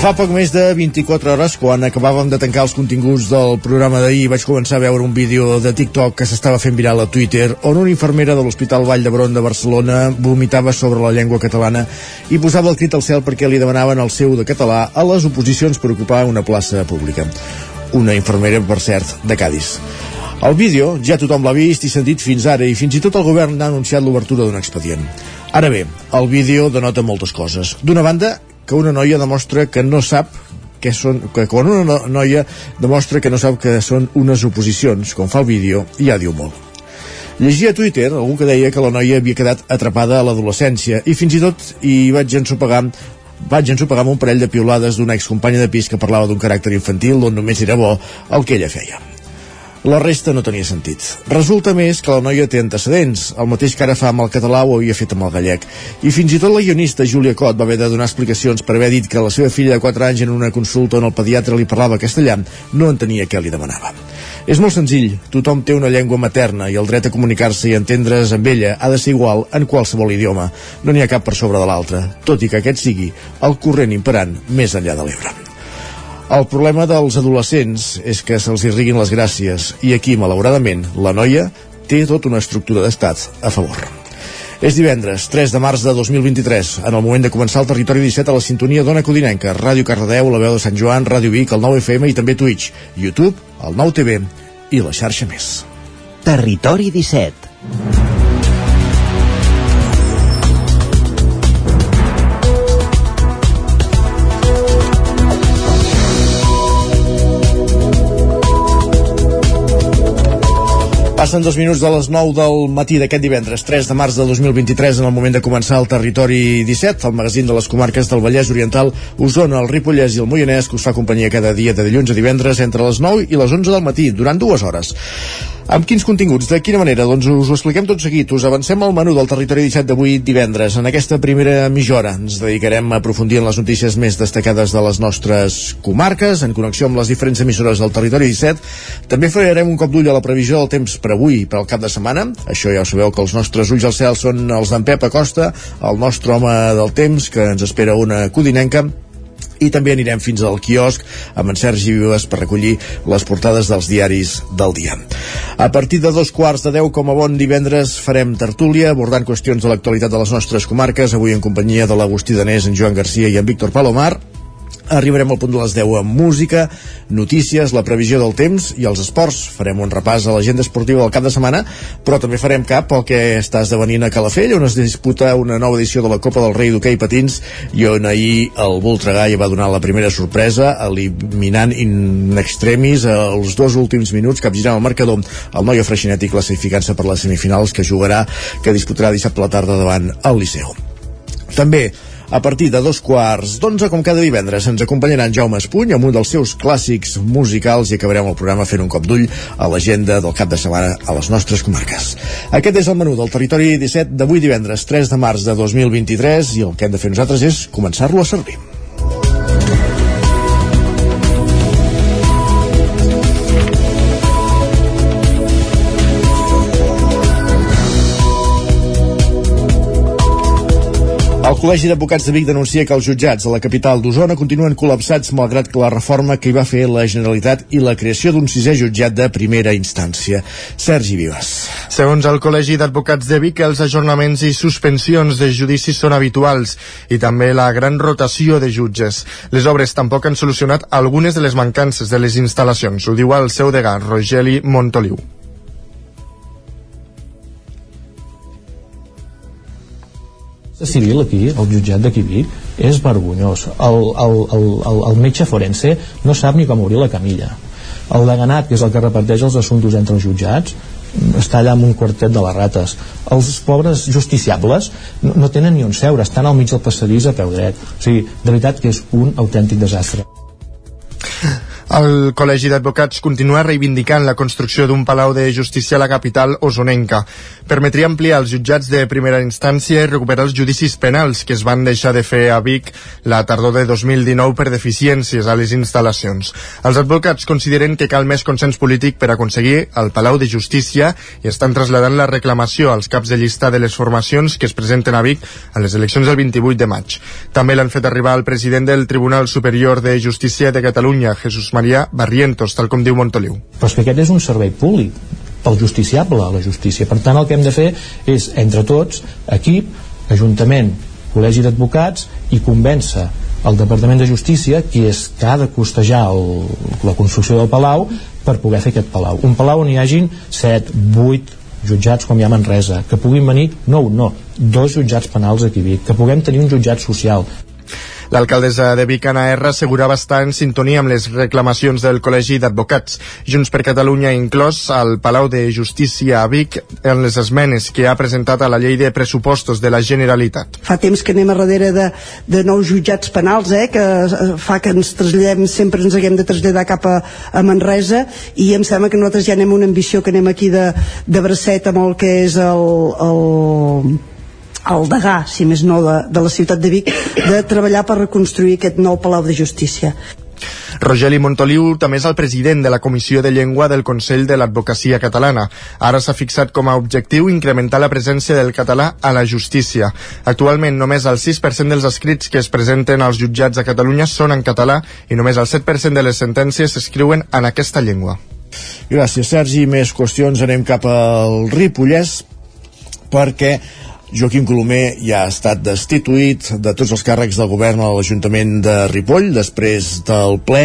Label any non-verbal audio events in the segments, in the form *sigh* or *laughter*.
Fa poc més de 24 hores, quan acabàvem de tancar els continguts del programa d'ahir, vaig començar a veure un vídeo de TikTok que s'estava fent viral a Twitter, on una infermera de l'Hospital Vall d'Hebron de Barcelona vomitava sobre la llengua catalana i posava el crit al cel perquè li demanaven el seu de català a les oposicions per ocupar una plaça pública. Una infermera, per cert, de Cádiz. El vídeo ja tothom l'ha vist i sentit fins ara i fins i tot el govern ha anunciat l'obertura d'un expedient. Ara bé, el vídeo denota moltes coses. D'una banda, que una noia demostra que no sap que, són, que quan una noia demostra que no sap que són unes oposicions, com fa el vídeo, ja diu molt. Llegia a Twitter algú que deia que la noia havia quedat atrapada a l'adolescència i fins i tot hi vaig ensopegar vaig ensopegar amb un parell de piulades d'una excompanya de pis que parlava d'un caràcter infantil on només era bo el que ella feia. La resta no tenia sentit. Resulta més que la noia té antecedents, el mateix que ara fa amb el català ho havia fet amb el gallec. I fins i tot la guionista Júlia Cot va haver de donar explicacions per haver dit que la seva filla de 4 anys en una consulta on el pediatre li parlava castellà no entenia què li demanava. És molt senzill, tothom té una llengua materna i el dret a comunicar-se i entendre's amb ella ha de ser igual en qualsevol idioma. No n'hi ha cap per sobre de l'altre, tot i que aquest sigui el corrent imperant més enllà de l'Ebre. El problema dels adolescents és que se'ls irriguin les gràcies i aquí, malauradament, la noia té tota una estructura d'estat a favor. És divendres, 3 de març de 2023, en el moment de començar el Territori 17 a la sintonia d'Ona Codinenca, Ràdio Cardedeu, la veu de Sant Joan, Ràdio Vic, el 9FM i també Twitch, YouTube, el 9TV i la xarxa més. Territori 17 Passen dos minuts de les 9 del matí d'aquest divendres, 3 de març de 2023, en el moment de començar el Territori 17, el magazín de les comarques del Vallès Oriental, Osona, el Ripollès i el Moianès, que us fa companyia cada dia de dilluns a divendres entre les 9 i les 11 del matí, durant dues hores. Amb quins continguts? De quina manera? Doncs us ho expliquem tot seguit. Us avancem al menú del Territori 17 d'avui divendres. En aquesta primera mitja hora ens dedicarem a aprofundir en les notícies més destacades de les nostres comarques, en connexió amb les diferents emissores del Territori 17. També farem un cop d'ull a la previsió del temps per avui, per al cap de setmana. Això ja ho sabeu que els nostres ulls al cel són els d'en Pep Acosta, el nostre home del temps, que ens espera una codinenca i també anirem fins al quiosc amb en Sergi Vives per recollir les portades dels diaris del dia. A partir de dos quarts de deu com a bon divendres farem tertúlia abordant qüestions de l'actualitat de les nostres comarques, avui en companyia de l'Agustí Danés, en Joan Garcia i en Víctor Palomar Arribarem al punt de les 10 amb música, notícies, la previsió del temps i els esports. Farem un repàs a l'agenda esportiva del cap de setmana, però també farem cap al que està esdevenint a Calafell, on es disputa una nova edició de la Copa del Rei d'hoquei patins i on ahir el Voltregà ja va donar la primera sorpresa, eliminant in extremis els dos últims minuts, capgirant el marcador el Noia Freixenet i classificant-se per les semifinals que jugarà, que disputarà dissabte a la tarda davant el Liceu. També a partir de dos quarts d'onze, com cada divendres, ens acompanyarà en Jaume Espuny amb un dels seus clàssics musicals i acabarem el programa fent un cop d'ull a l'agenda del cap de setmana a les nostres comarques. Aquest és el menú del Territori 17 d'avui divendres 3 de març de 2023 i el que hem de fer nosaltres és començar-lo a servir. El Col·legi d'Advocats de Vic denuncia que els jutjats de la capital d'Osona continuen col·lapsats malgrat que la reforma que hi va fer la Generalitat i la creació d'un sisè jutjat de primera instància. Sergi Vives. Segons el Col·legi d'Advocats de Vic, els ajornaments i suspensions de judicis són habituals i també la gran rotació de jutges. Les obres tampoc han solucionat algunes de les mancances de les instal·lacions, ho diu el seu degà, Rogeli Montoliu. Civil aquí, el jutjat d'aquí Vic, és vergonyós. El, el, el, el, el metge forense no sap ni com obrir la camilla. El deganat, que és el que reparteix els assumptes entre els jutjats, està allà amb un quartet de les rates. Els pobres justiciables no, no tenen ni on seure, estan al mig del passadís a peu dret. O sigui, de veritat que és un autèntic desastre. *laughs* El Col·legi d'Advocats continua reivindicant la construcció d'un palau de justícia a la capital osonenca. Permetria ampliar els jutjats de primera instància i recuperar els judicis penals que es van deixar de fer a Vic la tardor de 2019 per deficiències a les instal·lacions. Els advocats consideren que cal més consens polític per aconseguir el Palau de Justícia i estan traslladant la reclamació als caps de llista de les formacions que es presenten a Vic a les eleccions del 28 de maig. També l'han fet arribar al president del Tribunal Superior de Justícia de Catalunya, Jesús Maria Barrientos, tal com diu Montoliu. Però és que aquest és un servei públic pel justiciable a la justícia. Per tant, el que hem de fer és, entre tots, equip, Ajuntament, Col·legi d'Advocats i convèncer el Departament de Justícia, qui és que ha de costejar el, la construcció del Palau, per poder fer aquest Palau. Un Palau on hi hagin 7, 8 jutjats com hi ha a Manresa, que puguin venir, no no, dos jutjats penals aquí a Vic, que puguem tenir un jutjat social, L'alcaldessa de Vic, Anna R, assegurava estar en sintonia amb les reclamacions del Col·legi d'Advocats. Junts per Catalunya inclòs al Palau de Justícia a Vic en les esmenes que ha presentat a la llei de pressupostos de la Generalitat. Fa temps que anem a darrere de, de nous jutjats penals, eh, que fa que ens traslladem, sempre ens haguem de traslladar cap a, a Manresa, i em sembla que nosaltres ja anem una ambició que anem aquí de, de bracet amb el que és el, el el degà, si més no, de, de la ciutat de Vic, de treballar per reconstruir aquest nou Palau de Justícia. Rogeli Montoliu també és el president de la Comissió de Llengua del Consell de l'Advocacia Catalana. Ara s'ha fixat com a objectiu incrementar la presència del català a la justícia. Actualment només el 6% dels escrits que es presenten als jutjats a Catalunya són en català i només el 7% de les sentències s'escriuen en aquesta llengua. Gràcies, Sergi. Més qüestions. Anem cap al Ripollès perquè Joaquim Colomer ja ha estat destituït de tots els càrrecs del govern a l'Ajuntament de Ripoll després del ple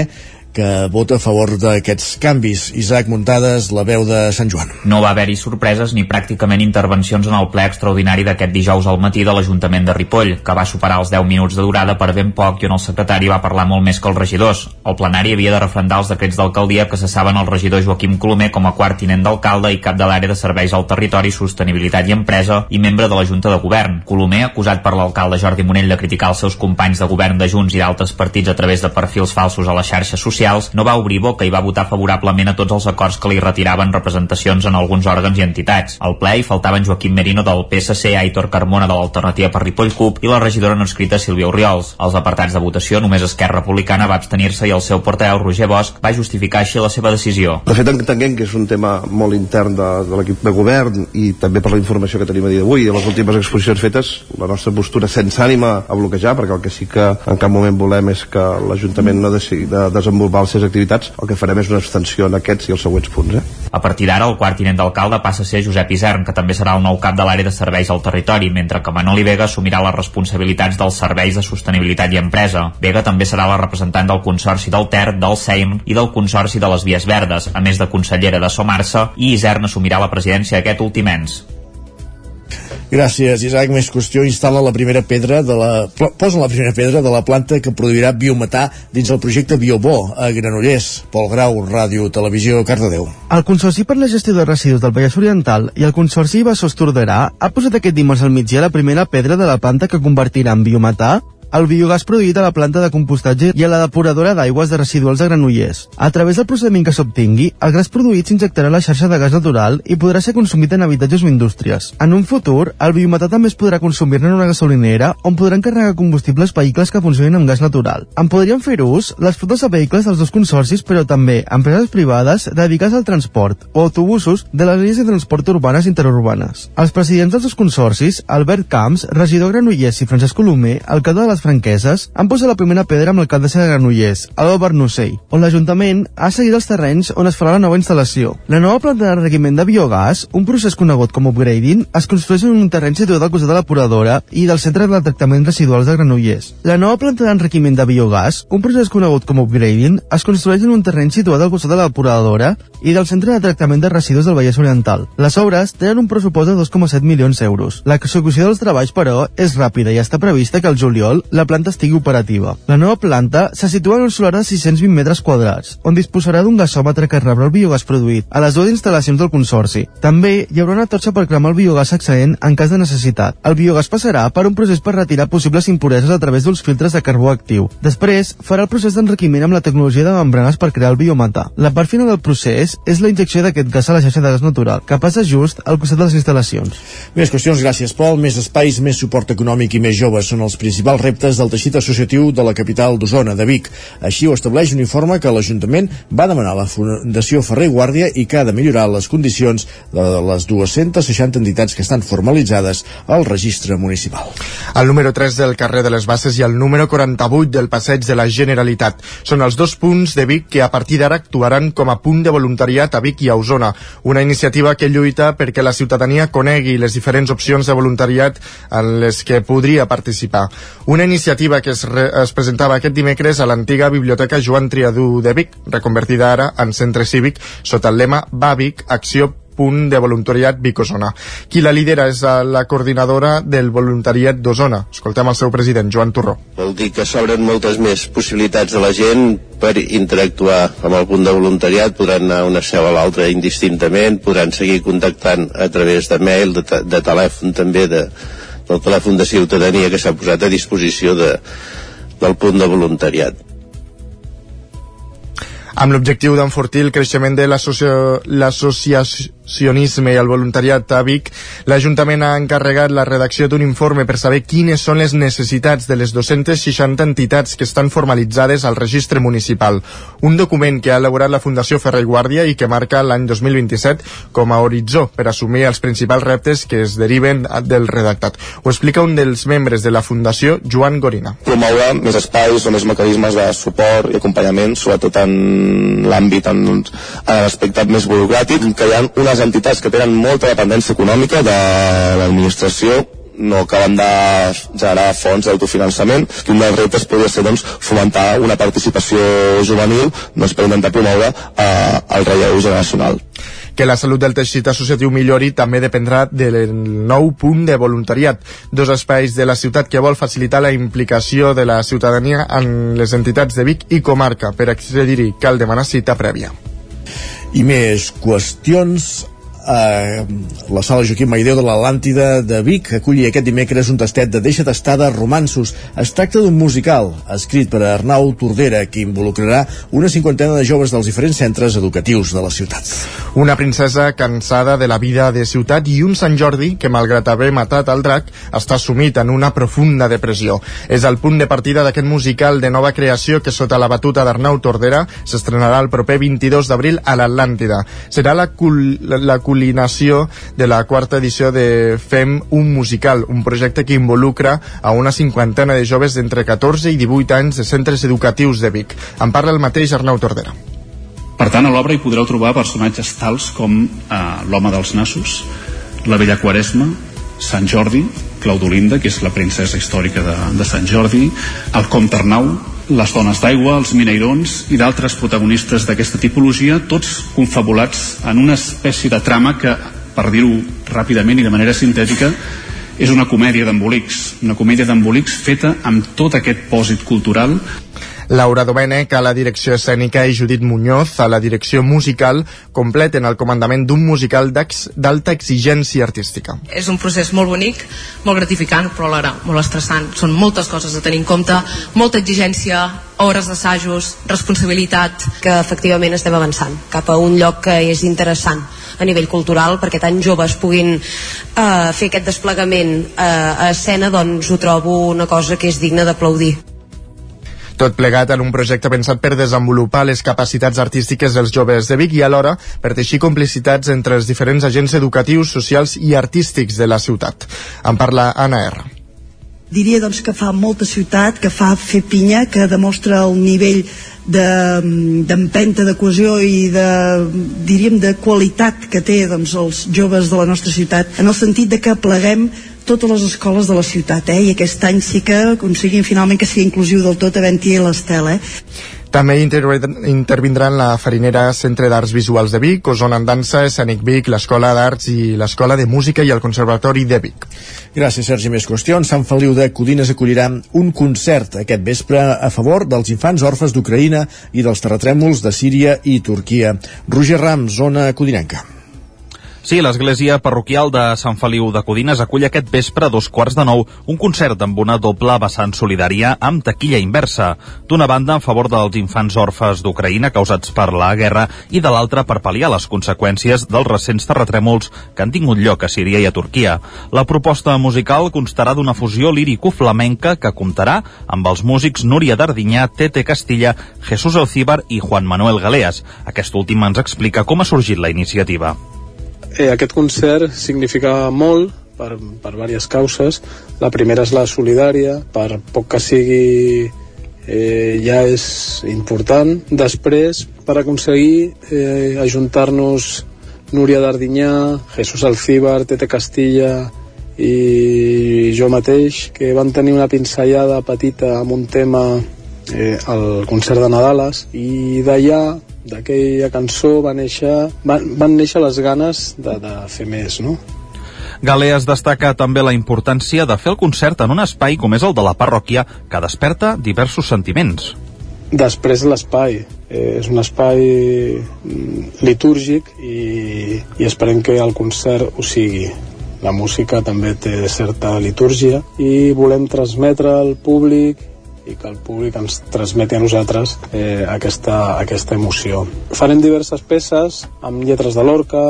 que vota a favor d'aquests canvis. Isaac Muntades, la veu de Sant Joan. No va haver-hi sorpreses ni pràcticament intervencions en el ple extraordinari d'aquest dijous al matí de l'Ajuntament de Ripoll, que va superar els 10 minuts de durada per ben poc i on el secretari va parlar molt més que els regidors. El plenari havia de refrendar els decrets d'alcaldia que cessaven el regidor Joaquim Colomer com a quart tinent d'alcalde i cap de l'àrea de serveis al territori, sostenibilitat i empresa i membre de la Junta de Govern. Colomer, acusat per l'alcalde Jordi Monell de criticar els seus companys de govern de Junts i d'altres partits a través de perfils falsos a les xarxes socials, socials, no va obrir boca i va votar favorablement a tots els acords que li retiraven representacions en alguns òrgans i entitats. Al ple hi faltaven Joaquim Merino del PSC, Aitor Carmona de l'Alternativa per Ripoll CUP i la regidora no escrita Sílvia Oriols. Als apartats de votació, només Esquerra Republicana va abstenir-se i el seu portaveu Roger Bosch va justificar així la seva decisió. De fet, entenguem que és un tema molt intern de, de l'equip de govern i també per la informació que tenim a dia d'avui i les últimes exposicions fetes, la nostra postura sense ànima a bloquejar, perquè el que sí que en cap moment volem és que l'Ajuntament no decidi de desenvolupar les seves activitats, el que farem és una abstenció en aquests i els següents punts. Eh? A partir d'ara, el quart tinent d'alcalde passa a ser Josep Isern, que també serà el nou cap de l'àrea de serveis al territori, mentre que Manoli Vega assumirà les responsabilitats dels serveis de sostenibilitat i empresa. Vega també serà la representant del Consorci del Ter, del SEIM i del Consorci de les Vies Verdes, a més de consellera de Somarsa, i Isern assumirà la presidència aquest últim ens. Gràcies, Isaac. Més qüestió, instal·la la primera pedra de la... Posa la primera pedra de la planta que produirà biometà dins el projecte Biobó a Granollers. Pol Grau, Ràdio, Televisió, Cardedeu. El Consorci per la Gestió de Residus del Vallès Oriental i el Consorci Bassos Torderà ha posat aquest dimarts al migdia la primera pedra de la planta que convertirà en biometà el biogàs produït a la planta de compostatge i a la depuradora d'aigües de residuals de Granollers. A través del procediment que s'obtingui, el gas produït s'injectarà a la xarxa de gas natural i podrà ser consumit en habitatges o indústries. En un futur, el biometà també es podrà consumir en una gasolinera on podran carregar combustibles vehicles que funcionin amb gas natural. En podrien fer ús les flotes de vehicles dels dos consorcis, però també empreses privades dedicades al transport o autobusos de les línies de transport urbanes i interurbanes. Els presidents dels dos consorcis, Albert Camps, regidor Granollers i Francesc Colomer, alcalde de les franqueses, han posat la primera pedra amb l'alcaldessa de Granollers, Alba Bernocell, on l'Ajuntament ha seguit els terrenys on es farà la nova instal·lació. La nova planta d'enriquiment de biogàs, un procés conegut com upgrading, es construeix en un terreny situat al costat de l'apuradora i del centre de tractament residuals de Granollers. La nova planta d'enriquiment de biogàs, un procés conegut com upgrading, es construeix en un terreny situat al costat de l'apuradora i del centre de tractament de residus del Vallès Oriental. Les obres tenen un pressupost de 2,7 milions d'euros. L'execució dels treballs, però, és ràpida i està prevista que al juliol la planta estigui operativa. La nova planta se situa en un solar de 620 metres quadrats, on disposarà d'un gasòmetre que rebrà el biogàs produït a les dues instal·lacions del Consorci. També hi haurà una torxa per cremar el biogàs excedent en cas de necessitat. El biogàs passarà per un procés per retirar possibles impureses a través dels filtres de carbó actiu. Després, farà el procés d'enriquiment amb la tecnologia de membranes per crear el biometà. La part final del procés és la injecció d'aquest gas a la xarxa de gas natural, que passa just al costat de les instal·lacions. Més qüestions, gràcies Pol. Més espais, més suport econòmic i més joves són els principals reptes del teixit associatiu de la capital d'Osona, de Vic. Així ho estableix un informe que l'Ajuntament va demanar a la Fundació Ferrer Guàrdia i que ha de millorar les condicions de les 260 entitats que estan formalitzades al registre municipal. El número 3 del carrer de les Basses i el número 48 del passeig de la Generalitat són els dos punts de Vic que a partir d'ara actuaran com a punt de voluntariat a Vic i a Osona, una iniciativa que lluita perquè la ciutadania conegui les diferents opcions de voluntariat en les que podria participar. Una iniciativa que es, re, es presentava aquest dimecres a l'antiga Biblioteca Joan Triadú de Vic, reconvertida ara en centre cívic sota el lema Va Vic, acció punt de voluntariat Vicosona. Qui la lidera és la coordinadora del voluntariat d'Osona. Escoltem el seu president, Joan Torró. Vol dir que s'obren moltes més possibilitats de la gent per interactuar amb el punt de voluntariat, podran anar una seu a l'altra indistintament, podran seguir contactant a través de mail, de, de telèfon també, de, del telèfon de ciutadania que s'ha posat a disposició de, del punt de voluntariat. Amb l'objectiu d'enfortir el creixement de l'associacionisme i el voluntariat a Vic, l'Ajuntament ha encarregat la redacció d'un informe per saber quines són les necessitats de les 260 entitats que estan formalitzades al registre municipal. Un document que ha elaborat la Fundació Ferrer i Guàrdia i que marca l'any 2027 com a horitzó per assumir els principals reptes que es deriven del redactat. Ho explica un dels membres de la Fundació, Joan Gorina. Promoure més espais o més mecanismes de suport i acompanyament, sobretot en l'àmbit en, en l'aspecte més burocràtic, que hi ha unes entitats que tenen molta dependència econòmica de l'administració no acaben de generar fons d'autofinançament i un dels reptes podria ser doncs, fomentar una participació juvenil doncs, per intentar promoure eh, el relleu generacional que la salut del teixit associatiu millori també dependrà del nou punt de voluntariat, dos espais de la ciutat que vol facilitar la implicació de la ciutadania en les entitats de Vic i comarca. Per accedir-hi cal demanar cita prèvia. I més qüestions eh, la sala Joaquim Maideu de l'Atlàntida de Vic aculli aquest dimecres un tastet de Deixa d'estada romansos. Es tracta d'un musical escrit per Arnau Tordera que involucrarà una cinquantena de joves dels diferents centres educatius de la ciutat. Una princesa cansada de la vida de ciutat i un Sant Jordi que, malgrat haver matat el drac, està sumit en una profunda depressió. És el punt de partida d'aquest musical de nova creació que, sota la batuta d'Arnau Tordera, s'estrenarà el proper 22 d'abril a l'Atlàntida. Serà la, cul la cul culminació de la quarta edició de Fem un musical, un projecte que involucra a una cinquantena de joves d'entre 14 i 18 anys de centres educatius de Vic. En parla el mateix Arnau Tordera. Per tant, a l'obra hi podreu trobar personatges tals com eh, l'home dels nassos, la vella Quaresma, Sant Jordi, Claudolinda, que és la princesa històrica de, de Sant Jordi, el comte Arnau, les dones d'aigua, els mineirons i d'altres protagonistes d'aquesta tipologia, tots confabulats en una espècie de trama que, per dir-ho ràpidament i de manera sintètica, és una comèdia d'embolics, una comèdia d'embolics feta amb tot aquest pòsit cultural Laura Domènech a la direcció escènica i Judit Muñoz a la direcció musical completen el comandament d'un musical d'alta exigència artística. És un procés molt bonic, molt gratificant, però alhora molt estressant. Són moltes coses a tenir en compte, molta exigència, hores d'assajos, responsabilitat. Que efectivament estem avançant cap a un lloc que és interessant a nivell cultural perquè tan joves puguin eh, fer aquest desplegament eh, a escena doncs ho trobo una cosa que és digna d'aplaudir. Tot plegat en un projecte pensat per desenvolupar les capacitats artístiques dels joves de Vic i alhora per teixir complicitats entre els diferents agents educatius, socials i artístics de la ciutat. En parla Anna R. Diria doncs que fa molta ciutat, que fa fer pinya, que demostra el nivell d'empenta, de, de cohesió i de, diríem, de qualitat que té doncs, els joves de la nostra ciutat, en el sentit de que pleguem totes les escoles de la ciutat, eh? i aquest any sí que aconseguim finalment que sigui inclusiu del tot havent-hi l'Estel. Eh? També intervindran la farinera Centre d'Arts Visuals de Vic, Osona en Dansa, Escènic Vic, l'Escola d'Arts i l'Escola de Música i el Conservatori de Vic. Gràcies, Sergi. Més qüestions. Sant Feliu de Codines acollirà un concert aquest vespre a favor dels infants orfes d'Ucraïna i dels terratrèmols de Síria i Turquia. Roger Ram, zona codinenca. Sí, l'església parroquial de Sant Feliu de Codines acull aquest vespre a dos quarts de nou un concert amb una doble vessant solidària amb taquilla inversa. D'una banda en favor dels infants orfes d'Ucraïna causats per la guerra i de l'altra per pal·liar les conseqüències dels recents terratrèmols que han tingut lloc a Síria i a Turquia. La proposta musical constarà d'una fusió lírico-flamenca que comptarà amb els músics Núria Dardinyà, Tete Castilla, Jesús Alcíbar i Juan Manuel Galeas. Aquest últim ens explica com ha sorgit la iniciativa. Eh, aquest concert significa molt per, per diverses causes. La primera és la solidària, per poc que sigui eh, ja és important. Després, per aconseguir eh, ajuntar-nos Núria Dardinyà, Jesús Alcíbar, Tete Castilla i jo mateix, que van tenir una pinzellada petita amb un tema eh, al concert de Nadales i d'allà d'aquella cançó va néixer, van, van néixer les ganes de, de fer més, no? Galeas destaca també la importància de fer el concert en un espai com és el de la parròquia, que desperta diversos sentiments. Després l'espai. Eh, és un espai mm, litúrgic i, i esperem que el concert ho sigui. La música també té certa litúrgia i volem transmetre al públic i que el públic ens transmeti a nosaltres eh, aquesta, aquesta emoció. Farem diverses peces amb lletres de l'orca,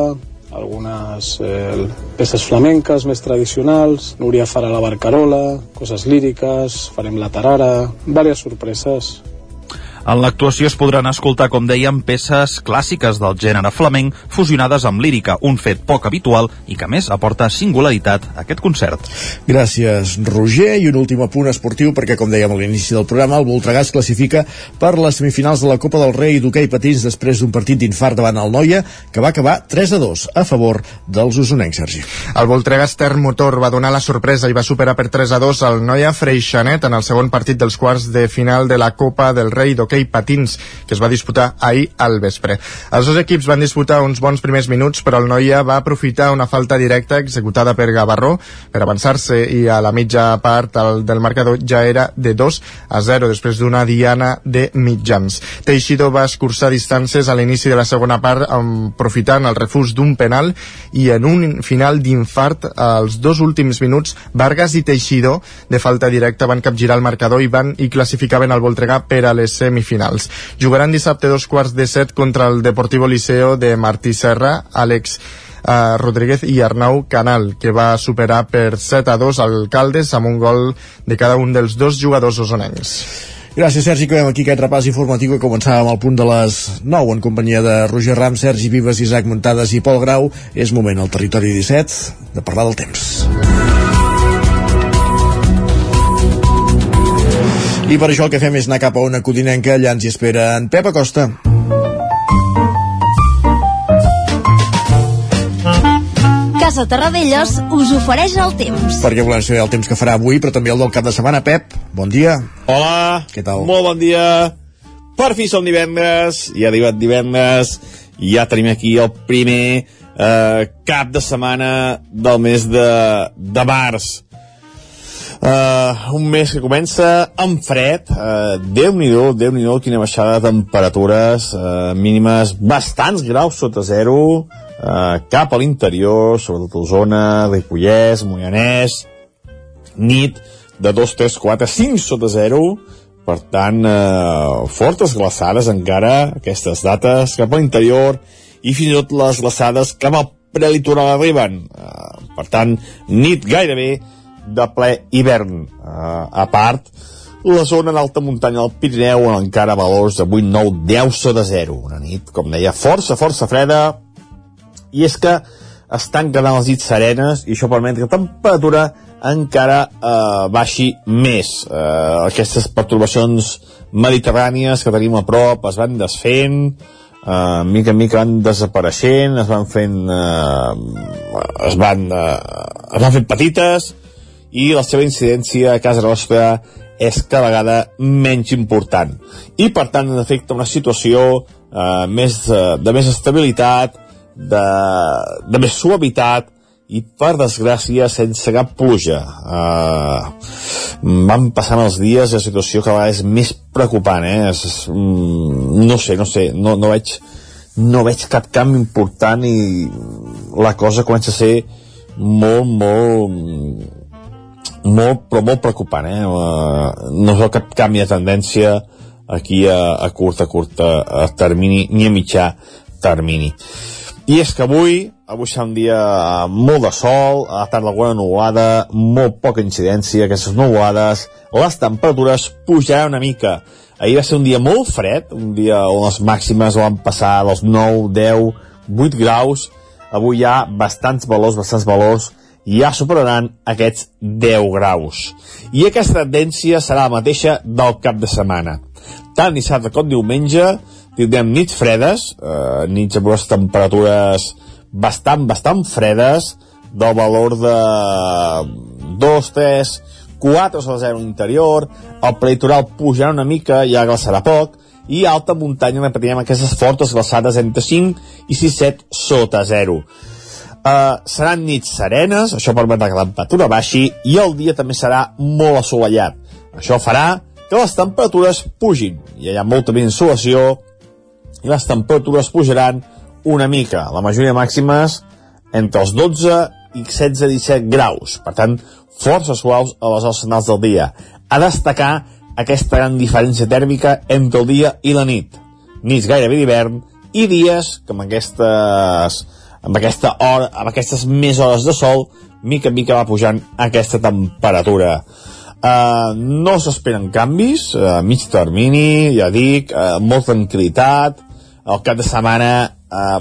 algunes eh, peces flamenques més tradicionals, Núria farà la barcarola, coses líriques, farem la tarara, diverses sorpreses en l'actuació es podran escoltar, com dèiem, peces clàssiques del gènere flamenc fusionades amb lírica, un fet poc habitual i que més aporta singularitat a aquest concert. Gràcies, Roger. I un últim apunt esportiu, perquè, com dèiem a l'inici del programa, el Voltregà es classifica per les semifinals de la Copa del Rei d'hoquei patins després d'un partit d'infart davant el Noia, que va acabar 3 a 2 a favor dels usonencs, Sergi. El Voltregà Stern Motor va donar la sorpresa i va superar per 3 a 2 al Noia Freixanet en el segon partit dels quarts de final de la Copa del Rei d'hoquei hoquei patins que es va disputar ahir al vespre. Els dos equips van disputar uns bons primers minuts, però el Noia va aprofitar una falta directa executada per Gavarró per avançar-se i a la mitja part el, del marcador ja era de 2 a 0 després d'una diana de mitjans. Teixidor va escurçar distàncies a l'inici de la segona part aprofitant el refús d'un penal i en un final d'infart als dos últims minuts Vargas i Teixidor de falta directa van capgirar el marcador i van i classificaven el Voltregà per a les semifinals semifinals. Jugaran dissabte dos quarts de set contra el Deportivo Liceo de Martí Serra, Àlex uh, Rodríguez i Arnau Canal, que va superar per 7 a 2 Alcaldes amb un gol de cada un dels dos jugadors osonencs. Gràcies, Sergi. Acabem aquí aquest repàs informatiu que començàvem al punt de les 9 en companyia de Roger Ram, Sergi Vives, Isaac Montades i Pol Grau. És moment al territori 17 de parlar del temps. I per això el que fem és anar cap a una codinenca, allà ens hi espera en Pep Acosta. Casa Terradellos us ofereix el temps. Perquè volem saber el temps que farà avui, però també el del cap de setmana. Pep, bon dia. Hola. Què tal? Molt bon dia. Per fi som divendres, ja ha arribat divendres, i ja tenim aquí el primer eh, cap de setmana del mes de, de març. Uh, un mes que comença amb fred, uh, Déu-n'hi-do, déu nhi déu quina baixada de temperatures uh, mínimes bastants graus sota zero, uh, cap a l'interior, sobretot a Osona, Ripollès, Moianès, nit de 2, 3, 4, 5 sota zero, per tant, uh, fortes glaçades encara, aquestes dates, cap a l'interior, i fins i tot les glaçades cap al prelitoral arriben. Uh, per tant, nit gairebé de ple hivern. Uh, a part, la zona en alta muntanya del Pirineu en encara valors de 8, 9, 10 sota zero. Una nit, com deia, força, força freda, i és que estan quedant les dits serenes i això permet que la temperatura encara eh, baixi més. Eh, aquestes perturbacions mediterrànies que tenim a prop es van desfent, eh, mica en mica van desapareixent, es van fent... Eh, es van, eh, es van fent petites, i la seva incidència a casa nostra és cada vegada menys important. I, per tant, en efecte, una situació eh, més, de, de més estabilitat, de, de més suavitat, i per desgràcia sense cap pluja uh, van passant els dies i la situació cada vegada és més preocupant eh? és, és, mm, no sé, no sé no, no, veig, no veig cap canvi important i la cosa comença a ser molt, molt molt, però molt preocupant eh? Uh, no veu cap canvi de tendència aquí a, a curt, a curt a termini, ni a mitjà termini i és que avui, avui serà un dia molt de sol, a la tarda alguna nuvolada, molt poca incidència, aquestes nuvolades, les temperatures pujaran una mica. Ahir va ser un dia molt fred, un dia on les màximes van passar dels 9, 10, 8 graus, avui hi ha bastants valors, bastants valors, ja superaran aquests 10 graus. I aquesta tendència serà la mateixa del cap de setmana. Tant dissabte com diumenge, tindrem nits fredes, eh, nits amb unes temperatures bastant, bastant fredes, del valor de 2, 3, 4 a 0 interior, el prelitoral pujarà una mica, ja glaçarà poc, i alta muntanya repetirem aquestes fortes glaçades entre 5 i 6, 7 sota 0. Uh, seran nits serenes, això permetrà que la temperatura baixi, i el dia també serà molt assolellat. Això farà que les temperatures pugin. i Hi ha molta insolació, i les temperatures pujaran una mica, la majoria màximes entre els 12 i 16-17 graus, per tant, força suaus a les hores centrals del dia. A destacar aquesta gran diferència tèrmica entre el dia i la nit. Nits gairebé d'hivern i dies que amb aquestes amb aquesta hora, amb aquestes més hores de sol, mica en mica va pujant aquesta temperatura. Uh, no s'esperen canvis, a uh, mig termini, ja dic, uh, molta tranquil·litat, el cap de setmana eh,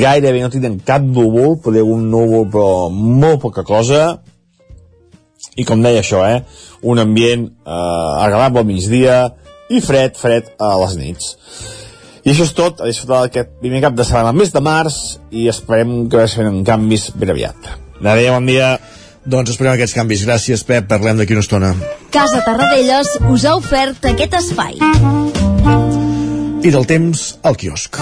gairebé no tindrem cap núvol, poder un núvol però molt poca cosa i com deia això, eh, un ambient eh, agradable al migdia i fred, fred a les nits. I això és tot, a disfrutar d'aquest primer cap de setmana mes de març i esperem que vagin canvis ben aviat. Adéu, bon dia. Doncs esperem aquests canvis. Gràcies, Pep. Parlem d'aquí una estona. Casa Tarradellas us ha ofert aquest espai i del temps al quiosc.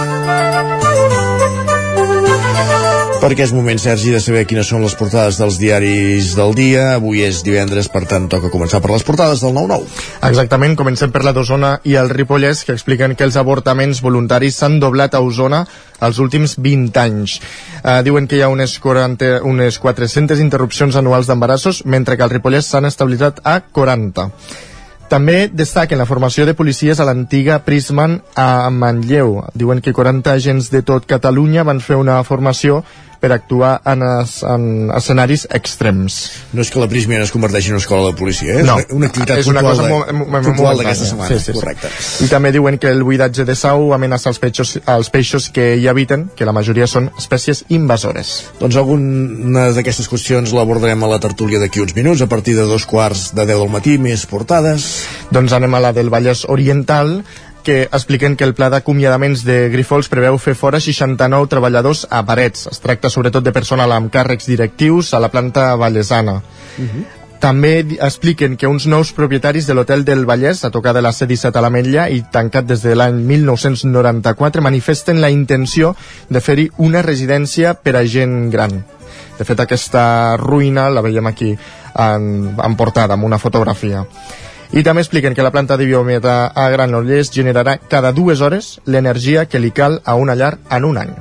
Perquè és moment, Sergi, de saber quines són les portades dels diaris del dia. Avui és divendres, per tant, toca començar per les portades del 9-9. Exactament, comencem per la d'Osona i el Ripollès, que expliquen que els avortaments voluntaris s'han doblat a Osona els últims 20 anys. Uh, diuen que hi ha unes, 40, unes 400 interrupcions anuals d'embarassos, mentre que al Ripollès s'han estabilitzat a 40. També destaquen la formació de policies a l'antiga Prisman a Manlleu. Diuen que 40 agents de tot Catalunya van fer una formació per actuar en, es, en escenaris extrems. No és que la Prismian es converteixi en una escola de policia, eh? No, una activitat és una cosa molt, molt, molt d'aquesta setmana. Sí, sí, sí. Correcte. I també diuen que el buidatge de sau amenaça els peixos, els peixos que hi habiten, que la majoria són espècies invasores. Doncs alguna d'aquestes qüestions l'abordarem a la tertúlia d'aquí uns minuts, a partir de dos quarts de 10 del matí, més portades. Doncs anem a la del Vallès Oriental, que expliquen que el pla d'acomiadaments de Grifols preveu fer fora 69 treballadors a Parets. Es tracta sobretot de personal amb càrrecs directius a la planta vallesana. Uh -huh. També expliquen que uns nous propietaris de l'Hotel del Vallès, a tocar de la C-17 a l'Ametlla i tancat des de l'any 1994, manifesten la intenció de fer-hi una residència per a gent gran. De fet, aquesta ruïna la veiem aquí en, en portada, amb una fotografia. I també expliquen que la planta de biometa a Granollers generarà cada dues hores l'energia que li cal a una llar en un any.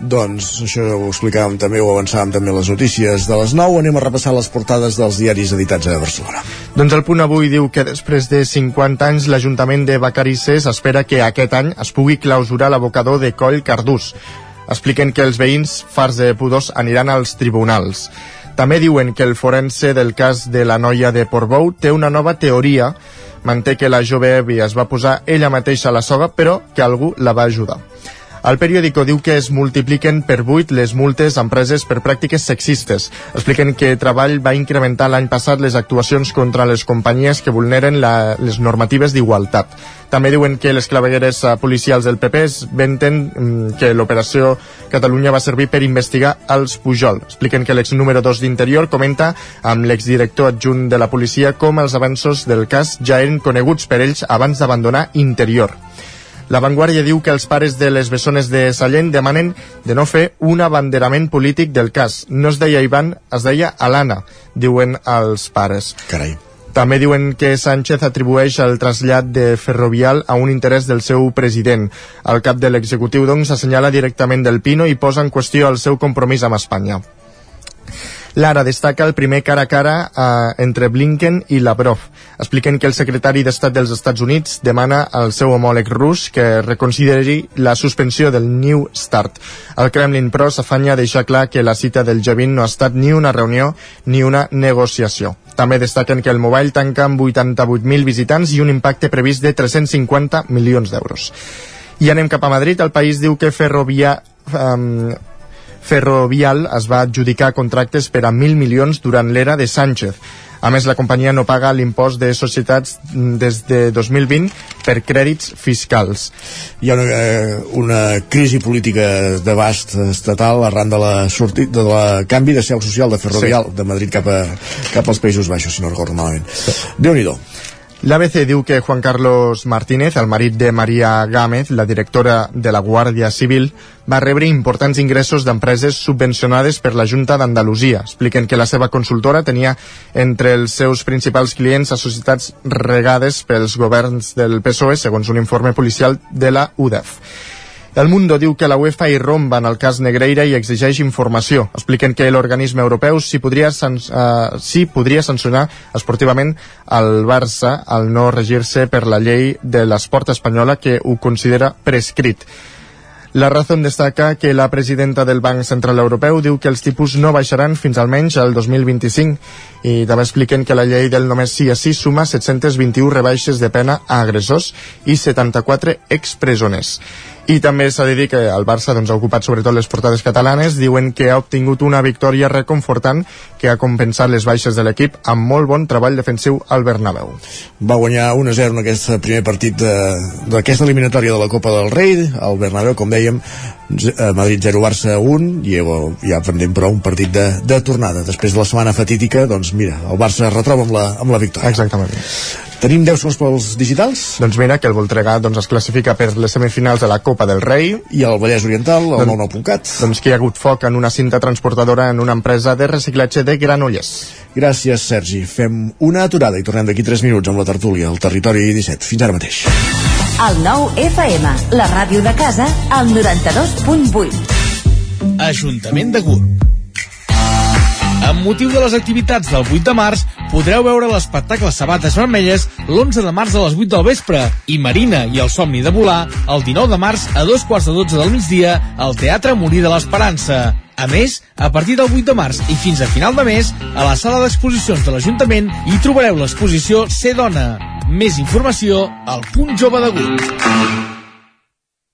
Doncs això ho explicàvem també, ho avançàvem també les notícies de les 9. Anem a repassar les portades dels diaris editats a Barcelona. Doncs el punt avui diu que després de 50 anys l'Ajuntament de Vacarisses espera que aquest any es pugui clausurar l'abocador de Coll Cardús. Expliquen que els veïns farts de pudors aniran als tribunals. També diuen que el forense del cas de la noia de Portbou té una nova teoria. Manté que la jove Evi es va posar ella mateixa a la soga, però que algú la va ajudar. El periòdico diu que es multipliquen per 8 les multes empreses per pràctiques sexistes. Expliquen que Treball va incrementar l'any passat les actuacions contra les companyies que vulneren la, les normatives d'igualtat. També diuen que les clavegueres eh, policials del PP es venten mm, que l'operació Catalunya va servir per investigar els Pujol. Expliquen que l'ex número 2 d'Interior comenta amb l'exdirector adjunt de la policia com els avanços del cas ja eren coneguts per ells abans d'abandonar Interior. La Vanguardia diu que els pares de les bessones de Sallent demanen de no fer un abanderament polític del cas. No es deia Ivan, es deia Alana, diuen els pares. Carai. També diuen que Sánchez atribueix el trasllat de Ferrovial a un interès del seu president. El cap de l'executiu, doncs, assenyala directament del Pino i posa en qüestió el seu compromís amb Espanya. Lara destaca el primer cara a cara eh, entre Blinken i Lavrov. Expliquen que el secretari d'Estat dels Estats Units demana al seu homòleg rus que reconsideri la suspensió del New START. El Kremlin, però, s'afanya a deixar clar que la cita del G20 no ha estat ni una reunió ni una negociació. També destaquen que el Mobile tanca amb 88.000 visitants i un impacte previst de 350 milions d'euros. I anem cap a Madrid. El país diu que Ferrovia... Um, Ferrovial es va adjudicar contractes per a 1.000 milions durant l'era de Sánchez. A més, la companyia no paga l'impost de societats des de 2020 per crèdits fiscals. Hi ha una, eh, una crisi política d'abast estatal arran de la, sortit, de la canvi de seu social de Ferrovial sí. de Madrid cap, a, cap als Països Baixos, si no recordo malament. Sí. Déu-n'hi-do. L'ABC diu que Juan Carlos Martínez, el marit de Maria Gámez, la directora de la Guàrdia Civil, va rebre importants ingressos d'empreses subvencionades per la Junta d'Andalusia. Expliquen que la seva consultora tenia entre els seus principals clients a societats regades pels governs del PSOE, segons un informe policial de la UDEF. El Mundo diu que la UEFA hi romba en el cas Negreira i exigeix informació. Expliquen que l'organisme europeu sí podria, uh, sí podria sancionar esportivament el Barça al no regir-se per la llei de l'esport espanyola que ho considera prescrit. La Razón destaca que la presidenta del Banc Central Europeu diu que els tipus no baixaran fins almenys al 2025 i també expliquen que la llei del només sí a sí suma 721 rebaixes de pena a agressors i 74 expresoners. I també s'ha de dir que el Barça doncs, ha ocupat sobretot les portades catalanes. Diuen que ha obtingut una victòria reconfortant que ha compensat les baixes de l'equip amb molt bon treball defensiu al Bernabéu. Va guanyar 1-0 en aquest primer partit d'aquesta eliminatòria de la Copa del Rei. Al Bernabéu, com dèiem, Madrid 0, Barça 1 i ja pendent però un partit de, de tornada. Després de la setmana fatídica, doncs mira, el Barça retroba amb la, amb la victòria. Exactament. Tenim 10 segons pels digitals? Doncs mira, que el Voltregà doncs, es classifica per les semifinals de la Copa del Rei. I el Vallès Oriental, el doncs, 99.cat. Doncs que hi ha hagut foc en una cinta transportadora en una empresa de reciclatge de Granollers. Gràcies, Sergi. Fem una aturada i tornem d'aquí 3 minuts amb la tertúlia al Territori 17. Fins ara mateix. El nou FM, la ràdio de casa, al 92.8. Ajuntament de Gurb. Amb motiu de les activitats del 8 de març, podreu veure l'espectacle Sabates Vermelles l'11 de març a les 8 del vespre i Marina i el somni de volar el 19 de març a dos quarts de 12 del migdia al Teatre Morí de l'Esperança. A més, a partir del 8 de març i fins a final de mes, a la sala d'exposicions de l'Ajuntament hi trobareu l'exposició Ser Dona. Més informació al punt jove de Gurb.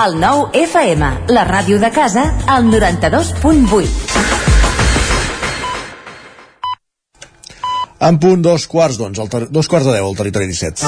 El 9 FM, la ràdio de casa, al 92.8. En punt dos quarts ter- dos quarts de deu al territori 17.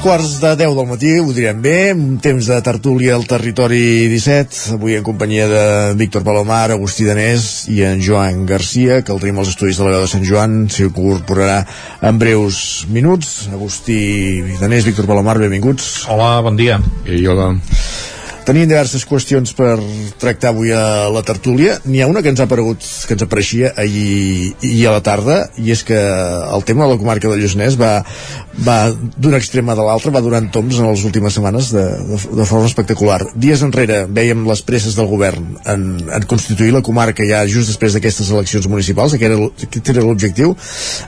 Dos quarts de 10 del matí, ho direm bé, un temps de tertúlia al territori 17, avui en companyia de Víctor Palomar, Agustí Danés i en Joan Garcia, que el tenim als estudis de la veu de Sant Joan, s'hi incorporarà en breus minuts. Agustí Danés, Víctor Palomar, benvinguts. Hola, bon dia. I hola. Tenim diverses qüestions per tractar avui a la tertúlia. N'hi ha una que ens ha aparegut, que ens apareixia ahir i a la tarda, i és que el tema de la comarca del Lluçanès va, va d'un extrem a de l'altre, va durant toms en les últimes setmanes de, de, de forma espectacular. Dies enrere veiem les presses del govern en, en constituir la comarca ja just després d'aquestes eleccions municipals, aquest era, aquest era l'objectiu.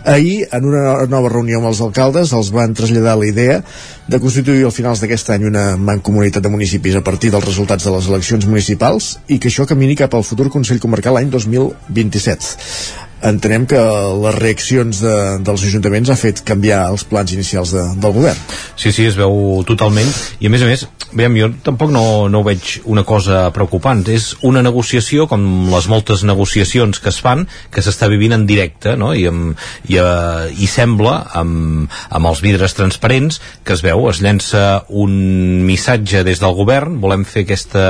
Ahir, en una nova reunió amb els alcaldes, els van traslladar la idea de constituir al finals d'aquest any una mancomunitat de municipis a partir dels resultats de les eleccions municipals i que això camini cap al futur Consell Comarcal l'any 2027 entenem que les reaccions de, dels ajuntaments ha fet canviar els plans inicials de, del govern. Sí, sí, es veu totalment. I a més a més, veiem, jo tampoc no, no veig una cosa preocupant. És una negociació, com les moltes negociacions que es fan, que s'està vivint en directe, no? I, amb, i, uh, i sembla, amb, amb els vidres transparents, que es veu, es llença un missatge des del govern, volem fer aquesta,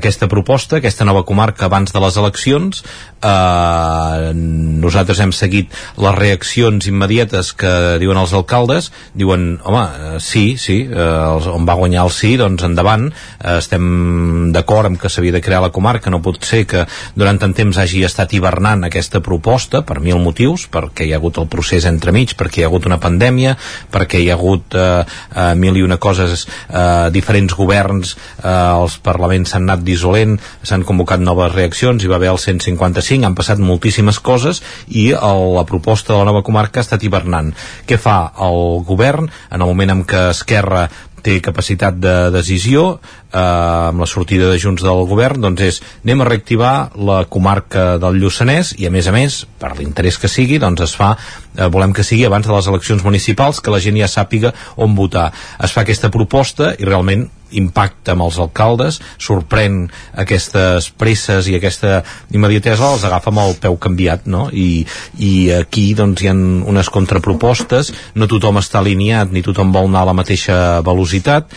aquesta proposta, aquesta nova comarca abans de les eleccions, eh, nosaltres hem seguit les reaccions immediates que diuen els alcaldes. Diuen, home, eh, sí, sí eh, els, on va guanyar el sí, doncs endavant. Eh, estem d'acord amb que s'havia de crear la comarca, no pot ser que durant tant temps hagi estat hivernant aquesta proposta per mil motius, perquè hi ha hagut el procés entremig, perquè hi ha hagut una pandèmia perquè hi ha hagut eh, eh, mil i una coses, eh, diferents governs eh, els parlaments s'han anat dissolent, s'han convocat noves reaccions, hi va haver el 155, han passat moltíssimes coses i el, la proposta de la nova comarca ha estat hivernant. Què fa el govern en el moment en què Esquerra té capacitat de decisió eh, amb la sortida de Junts del govern doncs és anem a reactivar la comarca del Lluçanès i a més a més per l'interès que sigui doncs es fa eh, volem que sigui abans de les eleccions municipals que la gent ja sàpiga on votar es fa aquesta proposta i realment impacta amb els alcaldes, sorprèn aquestes presses i aquesta immediatesa els agafa amb el peu canviat, no? I, i aquí doncs hi ha unes contrapropostes, no tothom està alineat ni tothom vol anar a la mateixa velocitat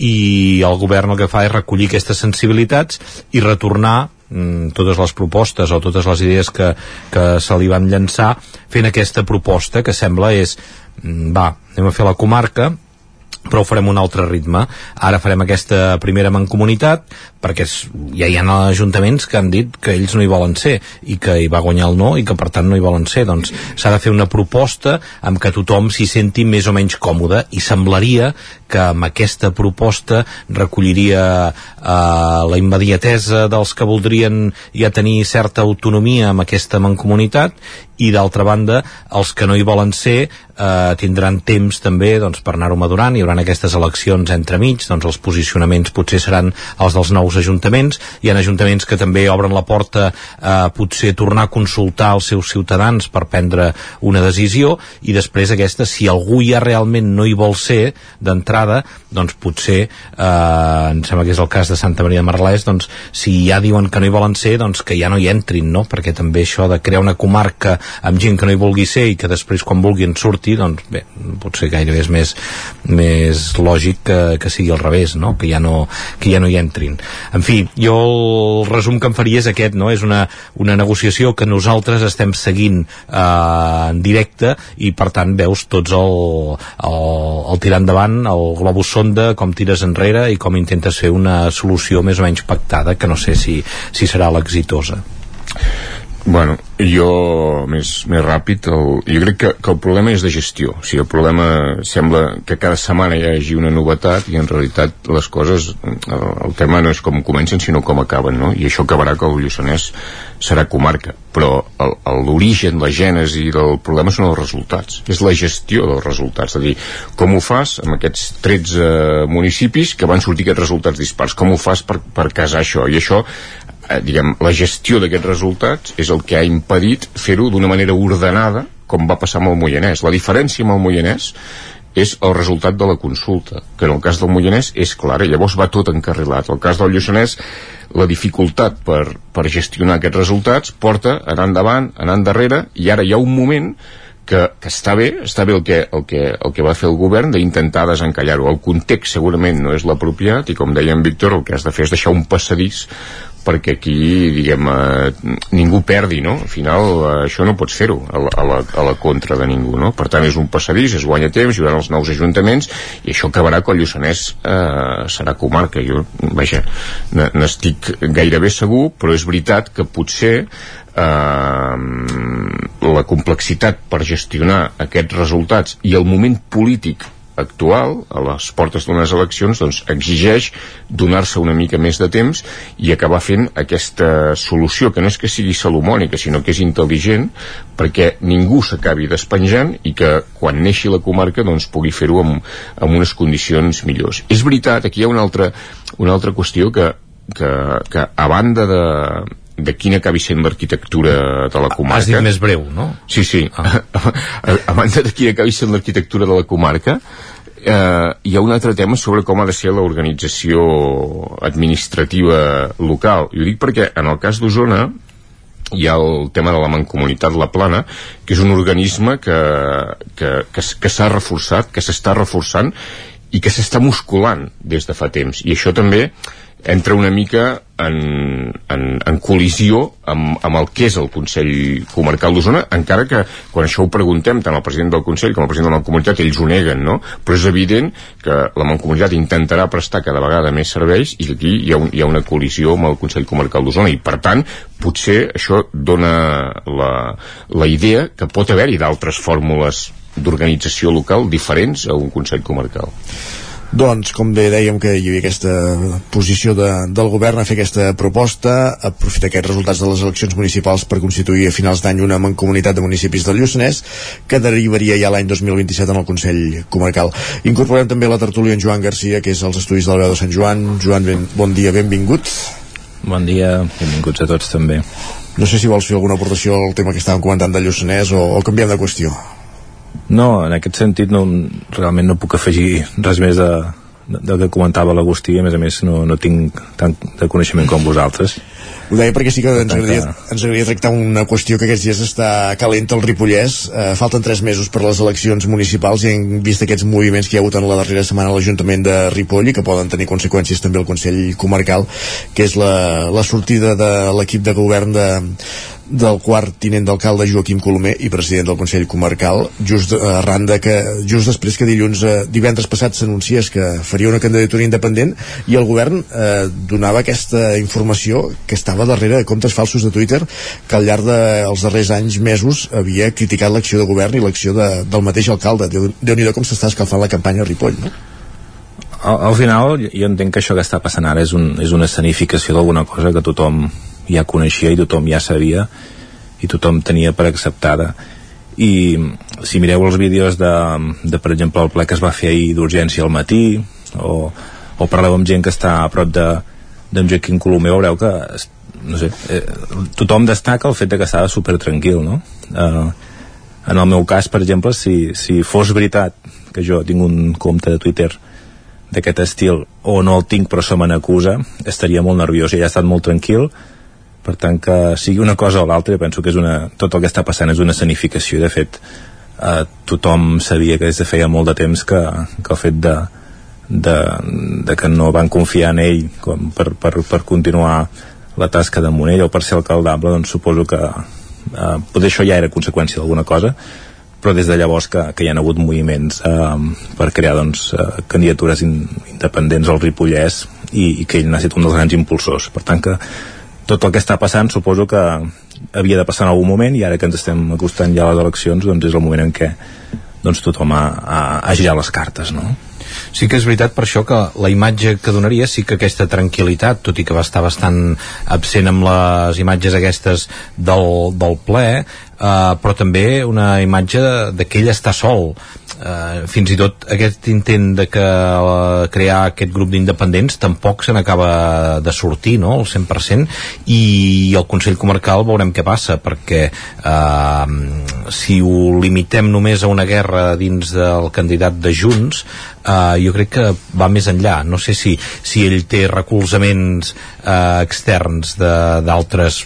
i el govern el que fa és recollir aquestes sensibilitats i retornar mm, totes les propostes o totes les idees que, que se li van llançar fent aquesta proposta que sembla és mm, va, anem a fer la comarca però ho farem un altre ritme. Ara farem aquesta primera mancomunitat perquè es, ja hi ha ajuntaments que han dit que ells no hi volen ser i que hi va guanyar el no i que per tant no hi volen ser. Doncs s'ha de fer una proposta amb que tothom s'hi senti més o menys còmode i semblaria que amb aquesta proposta recolliria eh, la immediatesa dels que voldrien ja tenir certa autonomia amb aquesta mancomunitat i d'altra banda els que no hi volen ser eh, tindran temps també doncs, per anar-ho madurant, hi haurà aquestes eleccions entremig, doncs els posicionaments potser seran els dels nous ajuntaments, hi ha ajuntaments que també obren la porta a eh, potser tornar a consultar els seus ciutadans per prendre una decisió. I després aquesta, si algú ja realment no hi vol ser d'entrada, doncs potser eh, em sembla que és el cas de Santa Maria de Marlès, doncs si ja diuen que no hi volen ser, doncs que ja no hi entrin, no? perquè també això de crear una comarca amb gent que no hi vulgui ser i que després quan vulguin surti, doncs bé, potser gairebé és més, més lògic que, que sigui al revés, no? Que, ja no, que ja no hi entrin. En fi, jo el resum que em faria és aquest, no? És una, una negociació que nosaltres estem seguint eh, en directe i per tant veus tots el, el, el tirar endavant, el globus sonda, com tires enrere i com intentes fer una solució més o menys pactada, que no sé si, si serà l'exitosa. Bueno, jo més, més ràpid el, jo crec que, que el problema és de gestió. O sigui, el problema sembla que cada setmana hi hagi una novetat i en realitat les coses, el, el tema no és com comencen sinó com acaben no? i això acabarà que el Lluçanès serà comarca. Però l'origen, la gènesi del problema són els resultats. És la gestió dels resultats. És a dir, com ho fas amb aquests 13 municipis que van sortir aquests resultats dispars? Com ho fas per, per casar això? I això eh, diguem, la gestió d'aquests resultats és el que ha impedit fer-ho d'una manera ordenada com va passar amb el Moianès. La diferència amb el Moianès és el resultat de la consulta, que en el cas del Moianès és clara, llavors va tot encarrilat. El cas del Lluçanès, la dificultat per, per gestionar aquests resultats porta anar endavant, anar endarrere, i ara hi ha un moment que, que està bé, està bé el que, el que, el que va fer el govern d'intentar desencallar-ho. El context segurament no és l'apropiat i com deia en Víctor, el que has de fer és deixar un passadís perquè aquí, diguem, eh, ningú perdi, no? Al final, eh, això no pots fer-ho a, la, a, la, a la contra de ningú, no? Per tant, és un passadís, es guanya temps, hi haurà els nous ajuntaments, i això acabarà que el Lluçanès eh, serà comarca. Jo, vaja, n'estic gairebé segur, però és veritat que potser eh, la complexitat per gestionar aquests resultats i el moment polític actual, a les portes d'unes eleccions, doncs exigeix donar-se una mica més de temps i acabar fent aquesta solució, que no és que sigui salomònica, sinó que és intel·ligent, perquè ningú s'acabi despenjant i que quan neixi la comarca doncs pugui fer-ho amb, amb unes condicions millors. És veritat, aquí hi ha una altra, una altra qüestió que, que, que a banda de, de quina acabi sent l'arquitectura de la comarca. Has dit més breu, no? Sí, sí. Ah. A, *laughs* a banda de quina acabi sent l'arquitectura de la comarca, eh, hi ha un altre tema sobre com ha de ser l'organització administrativa local. I ho dic perquè en el cas d'Osona hi ha el tema de la mancomunitat La Plana, que és un organisme que, que, que, que s'ha reforçat, que s'està reforçant i que s'està musculant des de fa temps. I això també entra una mica en, en, en col·lisió amb, amb el que és el Consell Comarcal d'Osona, encara que quan això ho preguntem tant al president del Consell com al president de la Mancomunitat, ells ho neguen, no? Però és evident que la Mancomunitat intentarà prestar cada vegada més serveis i aquí hi ha, un, hi ha una col·lisió amb el Consell Comarcal d'Osona i, per tant, potser això dona la, la idea que pot haver-hi d'altres fórmules d'organització local diferents a un Consell Comarcal. Doncs, com bé dèiem que hi havia aquesta posició de, del govern a fer aquesta proposta, aprofitar aquests resultats de les eleccions municipals per constituir a finals d'any una mancomunitat de municipis del Lluçanès que derivaria ja l'any 2027 en el Consell Comarcal. Incorporem també la tertúlia en Joan Garcia, que és als estudis del veu de Sant Joan. Joan, ben, bon dia, benvingut. Bon dia, benvinguts a tots també. No sé si vols fer alguna aportació al tema que estàvem comentant del Lluçanès o, o canviem de qüestió. No, en aquest sentit no, realment no puc afegir res més de, del que comentava l'Agustí, a més a més no, no tinc tant de coneixement com vosaltres. Ho deia perquè sí que ens agradaria, ens agradaria tractar una qüestió que aquests dies està calenta al Ripollès. Eh, falten tres mesos per les eleccions municipals i hem vist aquests moviments que hi ha hagut en la darrera setmana a l'Ajuntament de Ripoll i que poden tenir conseqüències també al Consell Comarcal, que és la, la sortida de l'equip de govern de, del quart tinent d'alcalde Joaquim Colomer i president del Consell Comarcal just eh, arran de que just després que dilluns eh, divendres passat s'anunciés que faria una candidatura independent i el govern eh, donava aquesta informació que estava darrere de comptes falsos de Twitter que al llarg dels darrers anys mesos havia criticat l'acció de govern i l'acció de, del mateix alcalde déu nhi com s'està escalfant la campanya a Ripoll no? al, al final jo entenc que això que està passant ara és, un, és una escenificació d'alguna cosa que tothom ja coneixia i tothom ja sabia i tothom tenia per acceptada i si mireu els vídeos de, de per exemple el ple que es va fer ahir d'urgència al matí o, o parleu amb gent que està a prop de d'en Joaquim Colomer veureu que no sé, eh, tothom destaca el fet de que estava super tranquil no? Eh, en el meu cas per exemple si, si fos veritat que jo tinc un compte de Twitter d'aquest estil o no el tinc però se me n'acusa estaria molt nerviós i ja he estat molt tranquil per tant que sigui una cosa o l'altra penso que és una, tot el que està passant és una escenificació. De fet eh, tothom sabia que des de feia molt de temps que, que el fet de, de, de que no van confiar en ell com per, per, per continuar la tasca de Monell o per ser alcaldable doncs suposo que eh, potser això ja era conseqüència d'alguna cosa però des de llavors que, que hi ha hagut moviments eh, per crear doncs, eh, candidatures in, independents al Ripollès i, i que ell n'ha estat un dels grans impulsors. Per tant que tot el que està passant suposo que havia de passar en algun moment i ara que ens estem acostant ja a les eleccions doncs és el moment en què doncs tothom ha, ha, ha girat les cartes no? Sí que és veritat per això que la imatge que donaria sí que aquesta tranquil·litat, tot i que va estar bastant absent amb les imatges aquestes del, del ple, eh, però també una imatge de, que ell està sol eh, fins i tot aquest intent de que uh, crear aquest grup d'independents tampoc se n'acaba de sortir no? el 100% i el Consell Comarcal veurem què passa perquè eh, si ho limitem només a una guerra dins del candidat de Junts eh, jo crec que va més enllà no sé si, si ell té recolzaments eh, externs d'altres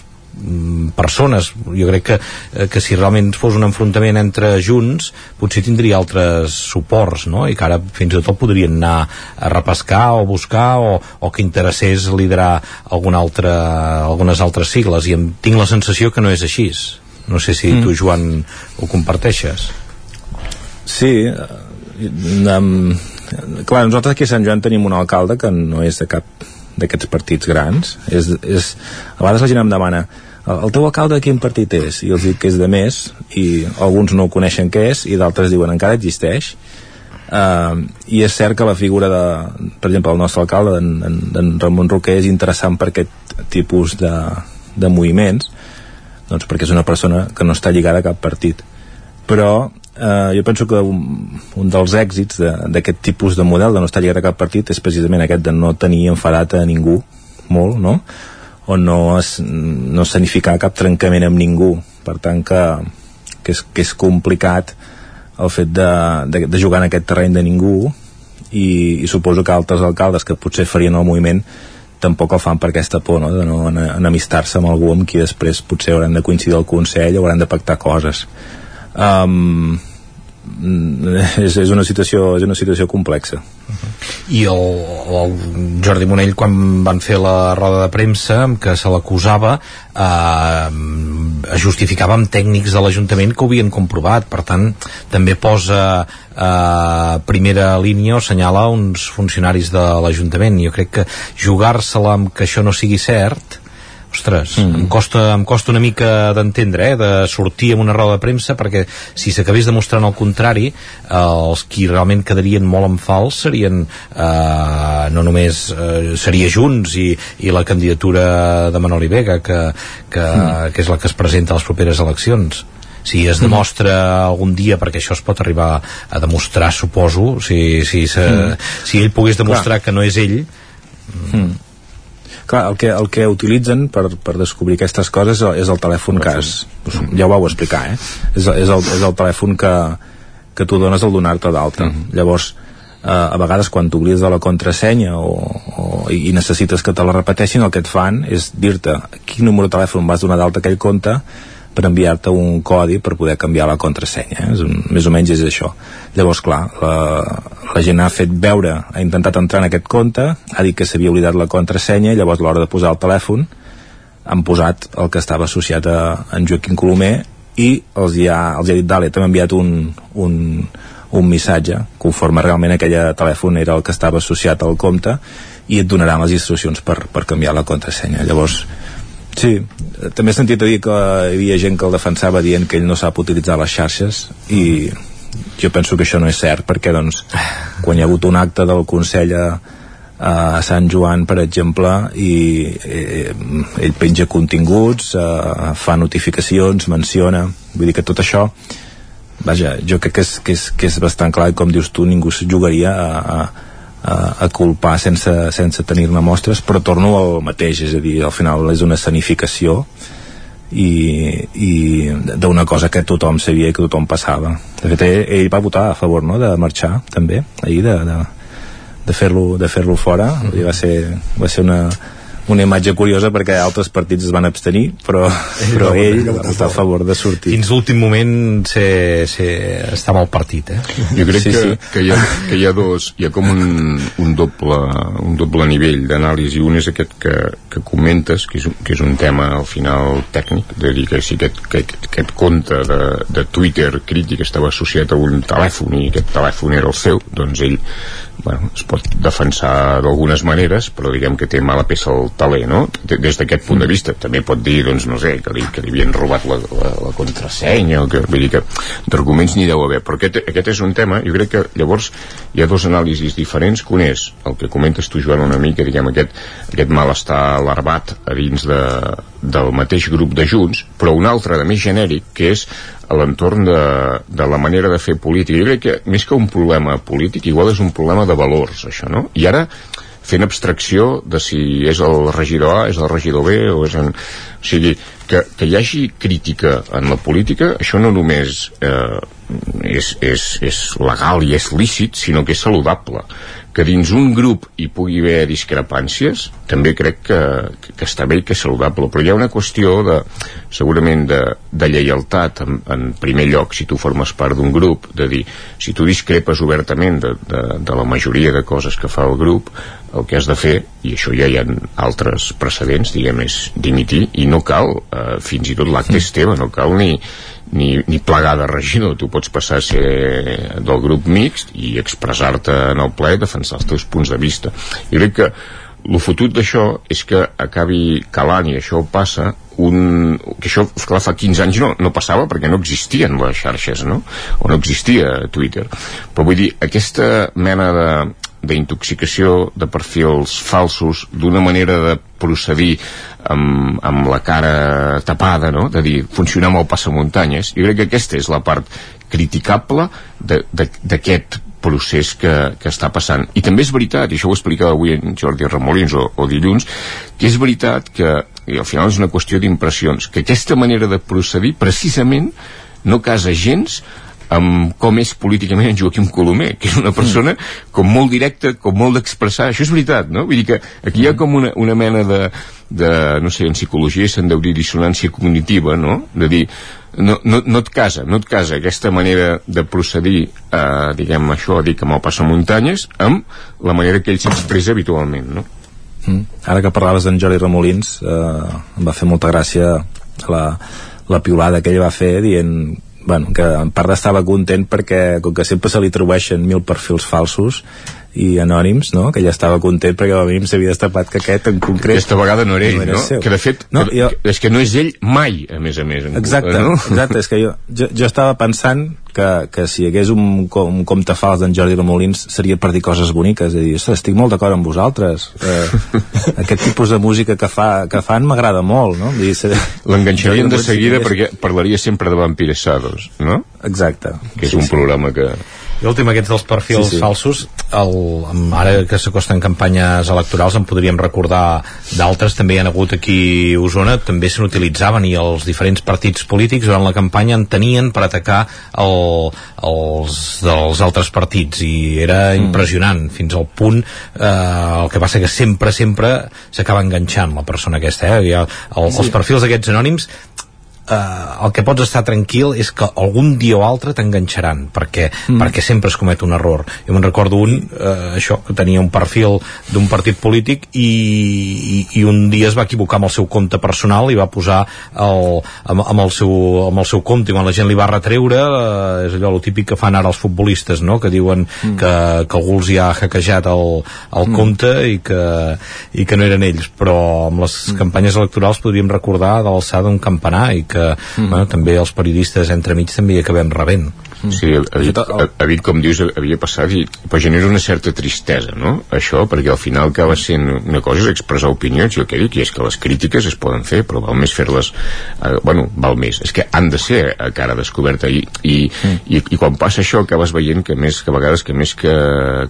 persones. Jo crec que, eh, que si realment fos un enfrontament entre Junts potser tindria altres suports no? i que ara fins i tot podrien anar a repescar o buscar o, o que interessés liderar alguna altra, algunes altres sigles. I em, tinc la sensació que no és així. No sé si mm. tu Joan ho comparteixes. Sí um, clar, nosaltres aquí a Sant Joan tenim un alcalde que no és de cap d'aquests partits grans. És, és, a vegades la gent em demana el teu alcalde de quin partit és? I els dic que és de més i alguns no ho coneixen què és i d'altres diuen encara existeix uh, i és cert que la figura de, per exemple, el nostre alcalde en, en, Ramon Roquer és interessant per aquest tipus de, de moviments doncs perquè és una persona que no està lligada a cap partit però eh, jo penso que un, un dels èxits d'aquest de, tipus de model de no estar lligat a cap partit és precisament aquest de no tenir enfadat a ningú molt, no? O no, es, no significar cap trencament amb ningú per tant que, que, és, que és complicat el fet de, de, de jugar en aquest terreny de ningú i, i suposo que altres alcaldes que potser farien el moviment tampoc el fan per aquesta por no? de no enemistar-se amb algú amb qui després potser hauran de coincidir al Consell o hauran de pactar coses um, és, és, una situació, és una situació complexa. I el, el Jordi Monell quan van fer la roda de premsa que se l'acusava eh, justificava amb tècnics de l'Ajuntament que ho havien comprovat. Per tant també posa eh, primera línia o senyala uns funcionaris de l'Ajuntament. Jo crec que jugar-se-la amb que això no sigui cert ostres, mm. em, costa, em costa una mica d'entendre, eh, de sortir amb una roda de premsa, perquè si s'acabés demostrant el contrari, eh, els qui realment quedarien molt en fals serien eh, no només eh, seria Junts i, i la candidatura de Manoli Vega, que, que, mm. que és la que es presenta a les properes eleccions si es mm. demostra mm. algun dia perquè això es pot arribar a demostrar suposo si, si, se, mm. si ell pogués demostrar Clar. que no és ell mm. Clar, el que, el que utilitzen per, per descobrir aquestes coses és el telèfon que has, ja ho vau explicar, eh? És, és, el, és el telèfon que, que tu dones al donar-te d'alta. Mm -hmm. Llavors, eh, a vegades quan t'oblides de la contrasenya o, o, i necessites que te la repeteixin, el que et fan és dir-te quin número de telèfon vas donar d'alta aquell compte per enviar-te un codi per poder canviar la contrasenya és un, més o menys és això. Llavors clar, la, la gent ha fet veure ha intentat entrar en aquest compte ha dit que s'havia oblidat la contrasenya i llavors a l'hora de posar el telèfon han posat el que estava associat a en Joaquim Colomer i els hi ha, els hi ha dit Dale, t'hem enviat un, un, un missatge conforme realment aquell telèfon era el que estava associat al compte i et donaran les instruccions per, per canviar la contrasenya. Llavors sí, també he sentit a dir que hi havia gent que el defensava dient que ell no sap utilitzar les xarxes i jo penso que això no és cert perquè doncs quan hi ha hagut un acte del Consell a, a Sant Joan, per exemple, i eh, ell penja continguts, eh, fa notificacions, menciona, vull dir que tot això vaja, jo crec que és, que és, que és bastant clar i com dius tu, ningú jugaria a, a, a culpar sense, sense tenir-ne mostres, però torno al mateix, és a dir, al final és una escenificació i, i d'una cosa que tothom sabia i que tothom passava. De fet, ell, ell va votar a favor no?, de marxar, també, ahir, de, de, de fer-lo de fer fora mm -hmm. va ser, va ser una, una imatge curiosa perquè altres partits es van abstenir però, *laughs* però ell està a favor de sortir fins l'últim moment se, se, estava al partit eh? jo crec sí, que, sí. que, hi ha, que hi ha dos hi ha com un, un, doble, un doble nivell d'anàlisi un és aquest que, que comentes que és, que és un tema al final tècnic de dir que si aquest, que, aquest compte de, de Twitter crític estava associat a un telèfon i aquest telèfon era el seu doncs ell bueno, es pot defensar d'algunes maneres, però diguem que té mala peça al taler, no? Des d'aquest punt de vista. També pot dir, doncs, no sé, que li, que li havien robat la, la, la contrasenya, o que, vull dir que d'arguments n'hi deu haver. Però aquest, aquest és un tema, jo crec que llavors hi ha dos anàlisis diferents, que un és el que comentes tu, Joan, una mica, diguem, aquest, aquest malestar larvat a dins de, del mateix grup de Junts, però un altre de més genèric, que és a l'entorn de, de la manera de fer política. Jo crec que més que un problema polític, igual és un problema de valors, això, no? I ara, fent abstracció de si és el regidor A, és el regidor B, o és en... O sigui, que, que hi hagi crítica en la política, això no només eh, és, és, és legal i és lícit, sinó que és saludable que dins un grup hi pugui haver discrepàncies també crec que, que està bé i que és saludable. Però hi ha una qüestió de, segurament de, de lleialtat en, en primer lloc si tu formes part d'un grup de dir, si tu discrepes obertament de, de, de la majoria de coses que fa el grup el que has de fer, i això ja hi ha altres precedents, diguem, és dimitir i no cal, eh, fins i tot l'acte és teva, no cal ni, ni, ni plegar de regidor, tu pots passar a ser del grup mixt i expressar-te en el ple defensar els teus punts de vista. Jo crec que el fotut d'això és que acabi calant i això passa un, que això clar, fa 15 anys no, no passava perquè no existien les xarxes no? o no existia Twitter però vull dir, aquesta mena de, d'intoxicació de perfils falsos, d'una manera de procedir amb, amb la cara tapada, no? de dir, funcionar amb el passamuntanyes. Jo crec que aquesta és la part criticable d'aquest procés que, que està passant. I també és veritat, i això ho explicava avui en Jordi Ramolins o, o dilluns, que és veritat que, i al final és una qüestió d'impressions, que aquesta manera de procedir precisament no casa gens amb com és políticament en Joaquim Colomer, que és una persona com molt directa, com molt d'expressar, això és veritat, no? Vull dir que aquí hi ha com una, una mena de, de, no sé, en psicologia se'n deu dir dissonància cognitiva, no? De dir, no, no, no et casa, no et casa aquesta manera de procedir, eh, diguem això, dic amb el passamuntanyes, amb la manera que ell s'expressa habitualment, no? Mm. Ara que parlaves d'en Jordi Ramolins, eh, em va fer molta gràcia la, la piulada que ell va fer dient bueno, que en part estava content perquè com que sempre se li atribueixen mil perfils falsos i anònims, no? que ja estava content perquè a mínim s'havia destapat que aquest en concret aquesta vegada no era ell, no? Era no? que de fet no, que, jo... és que no és ell mai a més a més exacte, no? exacte és que jo, jo, jo estava pensant que, que si hi hagués un, un compte fals d'en Jordi Ramolins seria per dir coses boniques és a dir, estic molt d'acord amb vosaltres eh, aquest tipus de música que, fa, que fan m'agrada molt no? l'enganxarien de seguida perquè parlaria sempre de Vampiresados no? exacte que és sí, un sí. programa que i l'últim aquests dels perfils sí, sí. falsos, el, ara que s'acosten campanyes electorals en podríem recordar d'altres, també hi ha hagut aquí a Osona, també se n'utilitzaven i els diferents partits polítics durant la campanya en tenien per atacar el, els dels altres partits i era mm. impressionant fins al punt eh, el que passa que sempre, sempre s'acaba enganxant la persona aquesta, eh? ha, el, sí. els perfils d'aquests anònims eh, el que pots estar tranquil és que algun dia o altre t'enganxaran perquè, mm. perquè sempre es comet un error jo me'n recordo un, eh, això que tenia un perfil d'un partit polític i, i, i un dia es va equivocar amb el seu compte personal i va posar el, amb, amb, el seu, amb el seu compte i quan la gent li va retreure eh, és allò el típic que fan ara els futbolistes no? que diuen mm. que, que algú els hi ha hackejat el, el mm. compte i que, i que no eren ells però amb les mm. campanyes electorals podríem recordar de l'alçada d'un campanar i que mm. bueno, també els periodistes entremig també hi acabem rebent Mm. Sí, havia, havia, com dius, havia passat i però genera una certa tristesa, no? Això, perquè al final acaba sent una cosa és expressar opinions, el que dic, i és que les crítiques es poden fer, però val més fer-les eh, bueno, val més, és que han de ser a cara descoberta i, i, mm. i, i quan passa això acabes veient que més que a vegades que més que,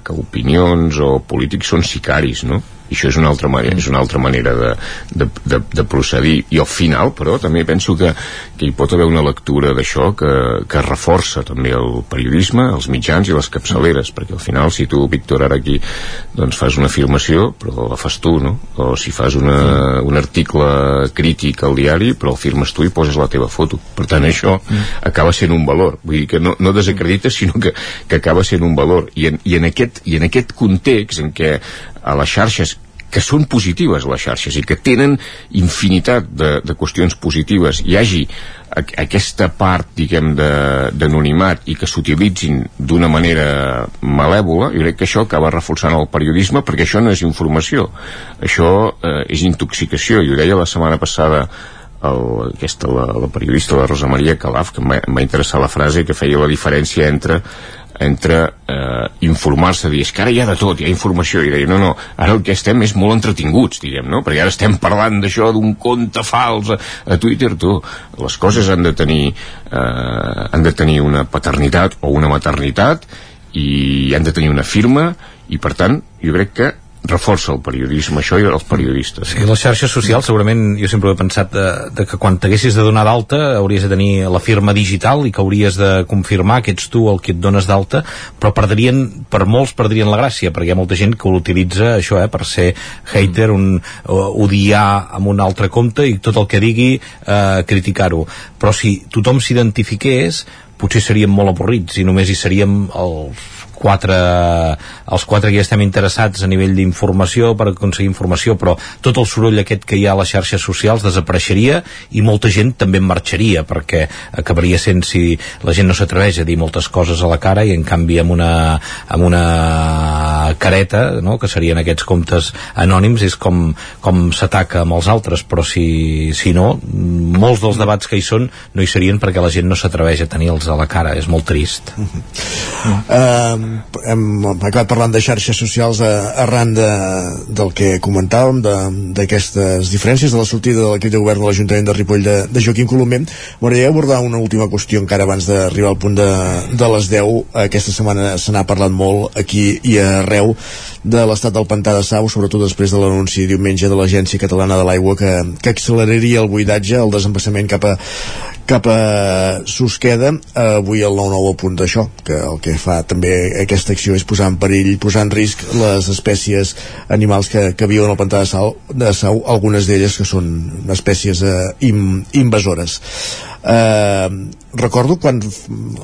que opinions o polítics són sicaris, no? I això és una altra manera, és una altra manera de, de, de, de procedir. I al final però també penso que, que hi pot haver una lectura d'això que, que reforça també el periodisme, els mitjans i les capçaleres, perquè al final si tu Víctor ara aquí doncs fas una afirmació però la fas tu, no? o si fas una, un article crític al diari però el firmes tu i poses la teva foto. Per tant això acaba sent un valor. Vull dir que no, no desacredita sinó que, que acaba sent un valor. I en, i en, aquest, i en aquest context en què a les xarxes que són positives les xarxes i que tenen infinitat de, de qüestions positives hi hagi a, aquesta part diguem d'anonimat i que s'utilitzin d'una manera malèvola jo crec que això acaba reforçant el periodisme perquè això no és informació. Això eh, és intoxicació. I ho deia la setmana passada el, aquesta, la, la periodista la Rosa Maria Calaf que va interessar la frase que feia la diferència entre entre eh, informar-se, dir, és que ara hi ha de tot, hi ha informació, i deia, no, no, ara el que estem és molt entretinguts, diguem, no? Perquè ara estem parlant d'això, d'un conte fals a, a Twitter, tu, les coses han de tenir, eh, han de tenir una paternitat o una maternitat i han de tenir una firma i per tant jo crec que reforça el periodisme, això i els periodistes. Sí, les xarxes socials, segurament, jo sempre he pensat de, de que quan t'haguessis de donar d'alta hauries de tenir la firma digital i que hauries de confirmar que ets tu el que et dones d'alta, però perdrien, per molts perdrien la gràcia, perquè hi ha molta gent que l'utilitza això, eh, per ser hater, un, odiar amb un altre compte i tot el que digui eh, criticar-ho. Però si tothom s'identifiqués, potser seríem molt avorrits i només hi seríem els quatre, els quatre que ja estem interessats a nivell d'informació per aconseguir informació, però tot el soroll aquest que hi ha a les xarxes socials desapareixeria i molta gent també en marxaria perquè acabaria sent si la gent no s'atreveix a dir moltes coses a la cara i en canvi amb una, amb una careta, no? que serien aquests comptes anònims, és com, com s'ataca amb els altres, però si, si no, molts dels debats que hi són no hi serien perquè la gent no s'atreveix a tenir-los a la cara, és molt trist. Uh -huh. uh, hem acabat parlant de xarxes socials a, arran de, del que comentàvem d'aquestes diferències de la sortida de l'equip de govern de l'Ajuntament de Ripoll de, de Joaquim Colomer. M'agradaria abordar una última qüestió encara abans d'arribar al punt de, de les 10 aquesta setmana se n'ha parlat molt aquí i arreu de l'estat del pantà de Sau, sobretot després de l'anunci diumenge de l'Agència Catalana de l'Aigua que, que acceleraria el buidatge, el desembassament cap a, cap a Susqueda avui el 9-9 apunt d'això que el que fa també aquesta acció és posar en perill, posar en risc les espècies animals que, que viuen al pantà de, Sau, de Sau algunes d'elles que són espècies eh, invasores eh, recordo quan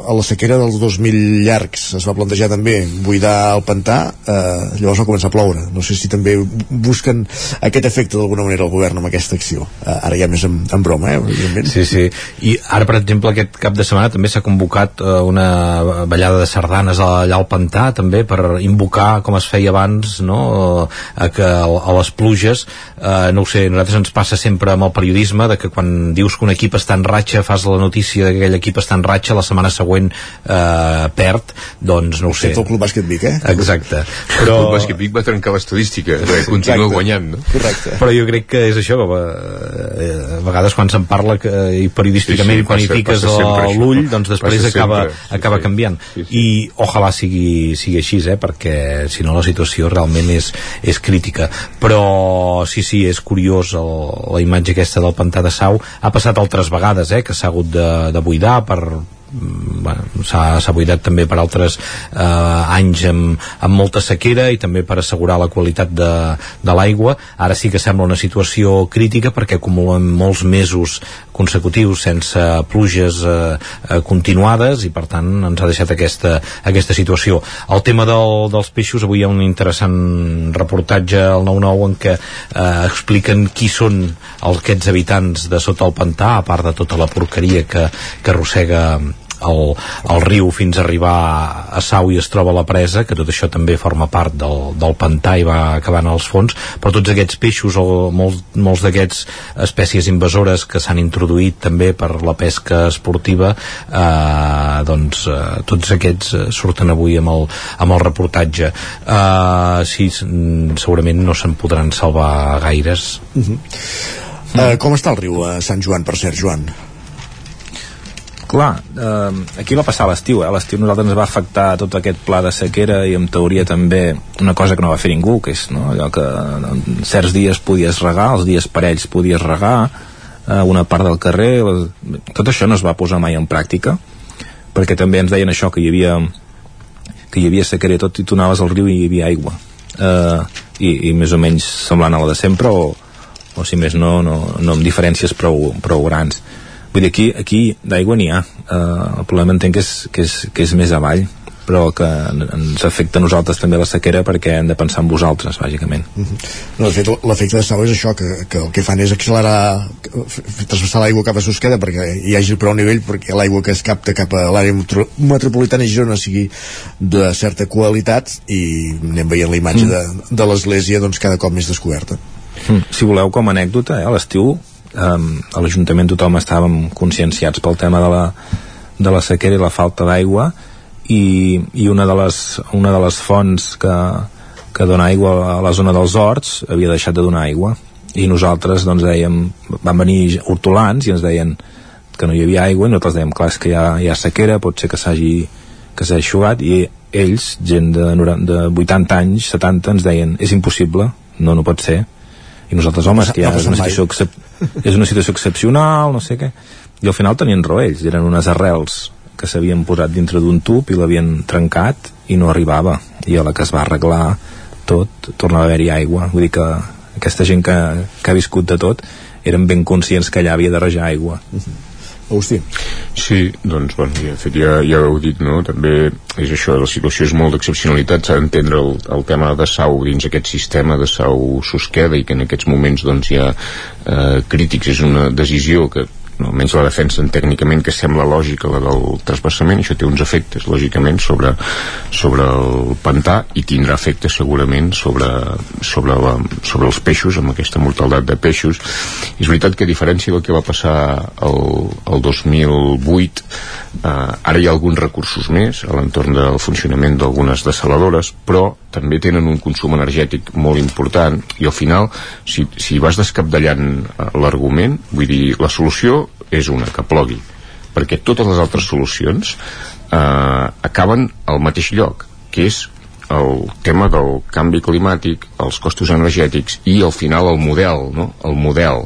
a la sequera dels 2000 llargs es va plantejar també buidar el pantà eh, llavors va començar a ploure. No sé si també busquen aquest efecte d'alguna manera el govern amb aquesta acció. Eh, ara ja més en, en broma eh, sí, sí, i ara per exemple aquest cap de setmana també s'ha convocat eh, una ballada de sardanes allà al pantà també per invocar com es feia abans no? a, que, a les pluges eh, no ho sé, nosaltres ens passa sempre amb el periodisme de que quan dius que un equip està en ratxa fas la notícia que aquell equip està en ratxa la setmana següent eh, perd doncs no ho sé. El Club Bàsquet Vic eh? exacte. Però... el Club Bàsquet Vic va trencar l'estadística. Perquè continua guanyant no? correcte. Però jo crec que és això eh, a vegades quan se'n parla que, i periodísticament sí, sí, quan hi fiques l'ull doncs després acaba, sempre, acaba sí, canviant. Sí, sí. i ojalà sigui, sigui així eh? perquè si no la situació realment és, és crítica. Però sí, sí, és curiós el, la imatge aquesta del pantà de Sau. Ha passat altres vegades eh, que s'ha hagut de, de buidar per mm, bueno, s'ha buidat també per altres eh, anys amb, amb molta sequera i també per assegurar la qualitat de, de l'aigua. Ara sí que sembla una situació crítica perquè acumulem molts mesos consecutius sense pluges eh, eh, continuades i per tant ens ha deixat aquesta, aquesta situació. El tema del, dels peixos, avui hi ha un interessant reportatge al 9-9 en què eh, expliquen qui són aquests habitants de sota el pantà, a part de tota la porqueria que, que arrossega el, el riu fins a arribar a Sau i es troba la presa, que tot això també forma part del, del pantà i va acabant als fons, però tots aquests peixos o molts, molts d'aquests espècies invasores que s'han introduït també per la pesca esportiva eh, doncs eh, tots aquests eh, surten avui amb el, amb el reportatge eh, sí, segurament no se'n podran salvar gaires uh -huh. uh, com està el riu a Sant Joan, per cert, Joan? Clar, eh, aquí va passar l'estiu, eh? l'estiu nosaltres ens va afectar tot aquest pla de sequera i en teoria també una cosa que no va fer ningú, que és no? allò que en certs dies podies regar, els dies parells podies regar, eh, una part del carrer, les... tot això no es va posar mai en pràctica, perquè també ens deien això, que hi havia que hi havia sequera tot, i tu anaves al riu i hi havia aigua. Eh, i, i més o menys semblant a la de sempre o, o si més no, no, no amb diferències prou, prou grans vull dir, aquí, aquí d'aigua n'hi ha uh, el problema entenc que és, que, és, que és més avall però que ens afecta a nosaltres també la sequera perquè hem de pensar en vosaltres, bàsicament. Mm -hmm. no, de fet, l'efecte de Sau és això, que, que el que fan és accelerar, traspassar l'aigua cap a Susqueda perquè hi hagi prou nivell, perquè l'aigua que es capta cap a l'àrea metropolitana de Girona sigui de certa qualitat i anem veient la imatge mm. de, de l'església doncs, cada cop més descoberta. Mm. Si voleu, com a anècdota, eh, a l'estiu um, a l'Ajuntament tothom estàvem conscienciats pel tema de la, de la sequera i la falta d'aigua i, i una, de les, una de les fonts que, que dona aigua a la zona dels horts havia deixat de donar aigua. I nosaltres doncs dèiem, van venir hortolans i ens deien que no hi havia aigua i nosaltres dèiem, clar, és que hi ha, hi ha sequera pot ser que s'hagi que s'ha eixugat. I ells, gent de, 90, de 80 anys, 70, ens deien és impossible, no, no pot ser. I nosaltres, home, és que ja és una situació és una situació excepcional, no sé què i al final tenien raó ells, eren unes arrels que s'havien posat dintre d'un tub i l'havien trencat i no arribava i a la que es va arreglar tot tornava a haver-hi aigua vull dir que aquesta gent que, que ha viscut de tot eren ben conscients que allà havia de rejar aigua. Agustí. Sí, doncs, bueno, ja, fet, ja, ja heu dit, no? També és això, la situació és molt d'excepcionalitat, s'ha d'entendre el, el tema de sau dins aquest sistema de sau Susqueda i que en aquests moments doncs, hi ha eh, crítics, és una decisió que no, almenys la defensen tècnicament que sembla lògica la del trasbassament això té uns efectes lògicament sobre, sobre el pantà i tindrà efectes segurament sobre, sobre, la, sobre els peixos amb aquesta mortalitat de peixos. És veritat que a diferència del que va passar el, el 2008 eh, ara hi ha alguns recursos més a l'entorn del funcionament d'algunes desaladores però també tenen un consum energètic molt important i al final si, si vas descapdallant eh, l'argument vull dir, la solució és una, que plogui perquè totes les altres solucions eh, acaben al mateix lloc que és el tema del canvi climàtic, els costos energètics i al final el model, no? El model.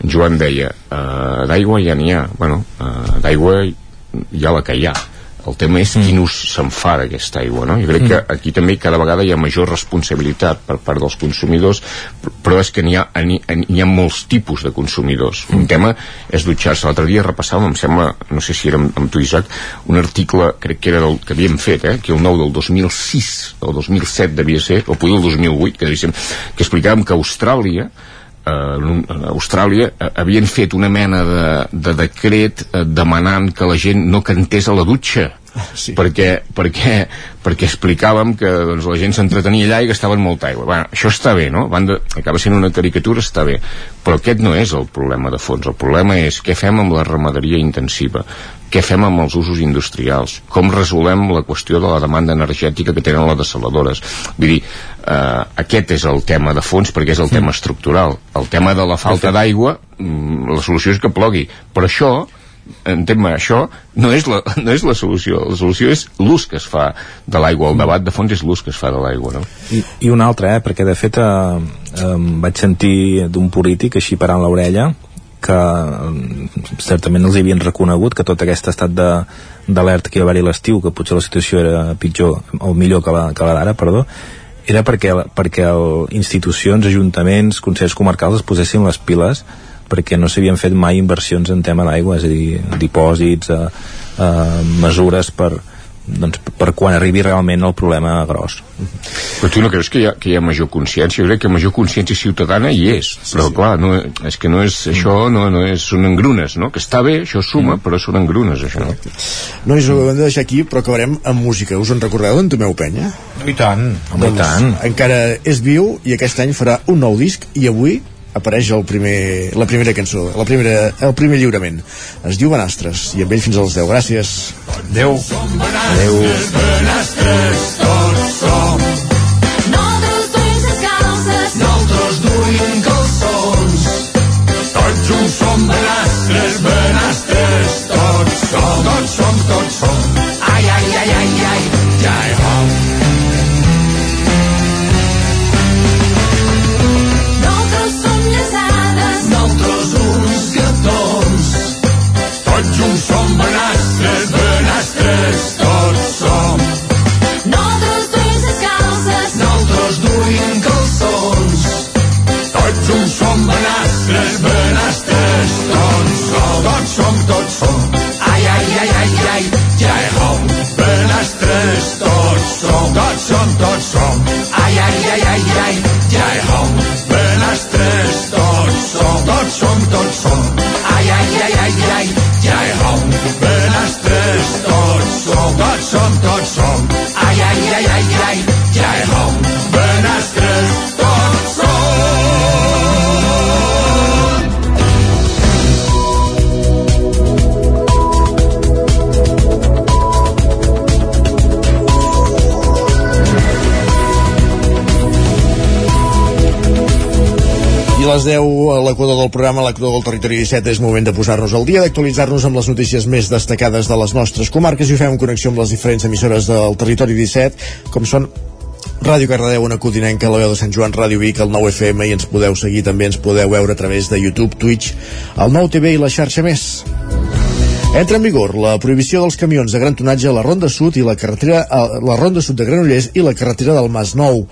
Joan deia, eh, d'aigua ja n'hi ha. Bueno, eh, d'aigua hi ha la que hi ha el tema és quin ús se'n fa d'aquesta aigua no? jo crec que aquí també cada vegada hi ha major responsabilitat per part dels consumidors però és que n'hi ha, hi ha molts tipus de consumidors un tema és dutxar-se l'altre dia repassàvem, em sembla, no sé si era amb, amb tu Isaac un article, crec que era del, que havíem fet, eh? que el nou del 2006 o 2007 devia ser, o potser el 2008 que, devia que explicàvem que Austràlia a Austràlia eh, havien fet una mena de, de decret eh, demanant que la gent no cantés a la dutxa sí. perquè, perquè, perquè explicàvem que doncs, la gent s'entretenia allà i gastaven molta aigua. Bueno, això està bé, no? Banda, acaba sent una caricatura, està bé. Però aquest no és el problema de fons. El problema és què fem amb la ramaderia intensiva, què fem amb els usos industrials, com resolem la qüestió de la demanda energètica que tenen les desaladores. Vull dir, eh, aquest és el tema de fons perquè és el tema estructural. El tema de la falta d'aigua, mm, la solució és que plogui. Però això entén-me, això no és, la, no és la solució. La solució és l'ús que es fa de l'aigua. El debat de fons és l'ús que es fa de l'aigua, no? I, I una altra, eh? Perquè, de fet, eh, eh, vaig sentir d'un polític així parant l'orella que eh, certament els havien reconegut que tot aquest estat d'alerta que hi va haver l'estiu, que potser la situació era pitjor o millor que la, que la d'ara, perdó, era perquè, perquè el, institucions, ajuntaments, consells comarcals es posessin les piles perquè no s'havien fet mai inversions en tema d'aigua, és a dir, dipòsits, eh, eh, mesures per, doncs, per quan arribi realment el problema gros. Però tu no creus que hi ha, que hi ha major consciència? Jo crec que major consciència ciutadana hi és, sí, però sí. clar, no, és que no és, mm. això no, no és, són engrunes, no? Que està bé, això suma, mm. però són engrunes, això. No? Nois, ho hem de deixar aquí, però acabarem amb música. Us en recordeu d'en Tomeu Penya? I tant, home, doncs, i tant. Encara és viu i aquest any farà un nou disc i avui apareix el primer, la primera cançó, la primera, el primer lliurament. Es diu Benastres, i amb ell fins als 10. Gràcies. Adéu. Adéu. Benastres, tots som. Nosaltres duim descalces. Nosaltres duim calçons. Tots junts som benastres, benastres, tots som. Tots som, tots som. Ai, ai, les 10 a l'equador del programa, l'equador del territori 17, és moment de posar-nos al dia, d'actualitzar-nos amb les notícies més destacades de les nostres comarques i ho fem en connexió amb les diferents emissores del territori 17, com són Ràdio Cardedeu, una codinenca, la veu de Sant Joan, Ràdio Vic, el 9 FM i ens podeu seguir també, ens podeu veure a través de YouTube, Twitch, el 9 TV i la xarxa més. Entra en vigor la prohibició dels camions de gran tonatge a la Ronda Sud i la carretera la Ronda Sud de Granollers i la carretera del Masnou.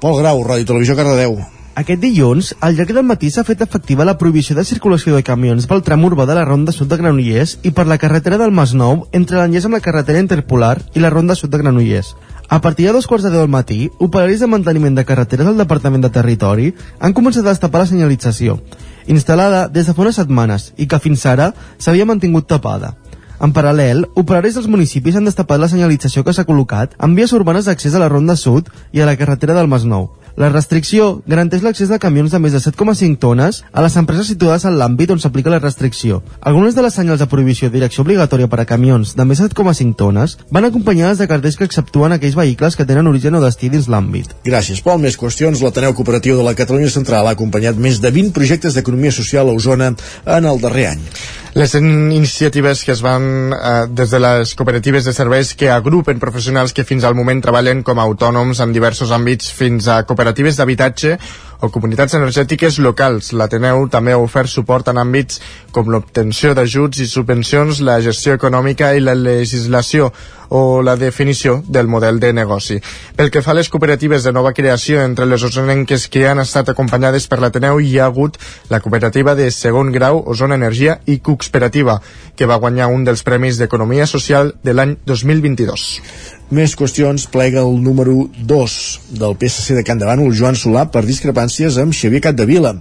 Pol Grau, Ràdio Televisió Cardedeu. Aquest dilluns, al llarg del matí s'ha fet efectiva la prohibició de circulació de camions pel tram urbà de la Ronda Sud de Granollers i per la carretera del Masnou entre l'enllaç amb la carretera interpolar i la Ronda Sud de Granollers. A partir de dos quarts de deu del matí, operaris de manteniment de carreteres del Departament de Territori han començat a destapar la senyalització, instal·lada des de fa unes setmanes i que fins ara s'havia mantingut tapada. En paral·lel, operaris dels municipis han destapat la senyalització que s'ha col·locat en vies urbanes d'accés a la Ronda Sud i a la carretera del Masnou. La restricció garanteix l'accés de camions de més de 7,5 tones a les empreses situades en l'àmbit on s'aplica la restricció. Algunes de les senyals de prohibició de direcció obligatòria per a camions de més de 7,5 tones van acompanyades de cartells que exceptuen aquells vehicles que tenen origen o destí dins l'àmbit. Gràcies, Pol. Més qüestions. L'Ateneu Cooperatiu de la Catalunya Central ha acompanyat més de 20 projectes d'economia social a Osona en el darrer any. Les iniciatives que es van eh, des de les cooperatives de serveis que agrupen professionals que fins al moment treballen com a autònoms en diversos àmbits fins a cooperatives d'habitatge o comunitats energètiques locals. L'Ateneu també ha ofert suport en àmbits com l'obtenció d'ajuts i subvencions, la gestió econòmica i la legislació o la definició del model de negoci. Pel que fa a les cooperatives de nova creació entre les osonenques que han estat acompanyades per l'Ateneu hi ha hagut la cooperativa de segon grau Osona Energia i Cuxperativa, que va guanyar un dels Premis d'Economia Social de l'any 2022. Més qüestions plega el número 2 del PSC de Can Davant, Joan Solà, per discrepàncies amb Xavier Capdevila.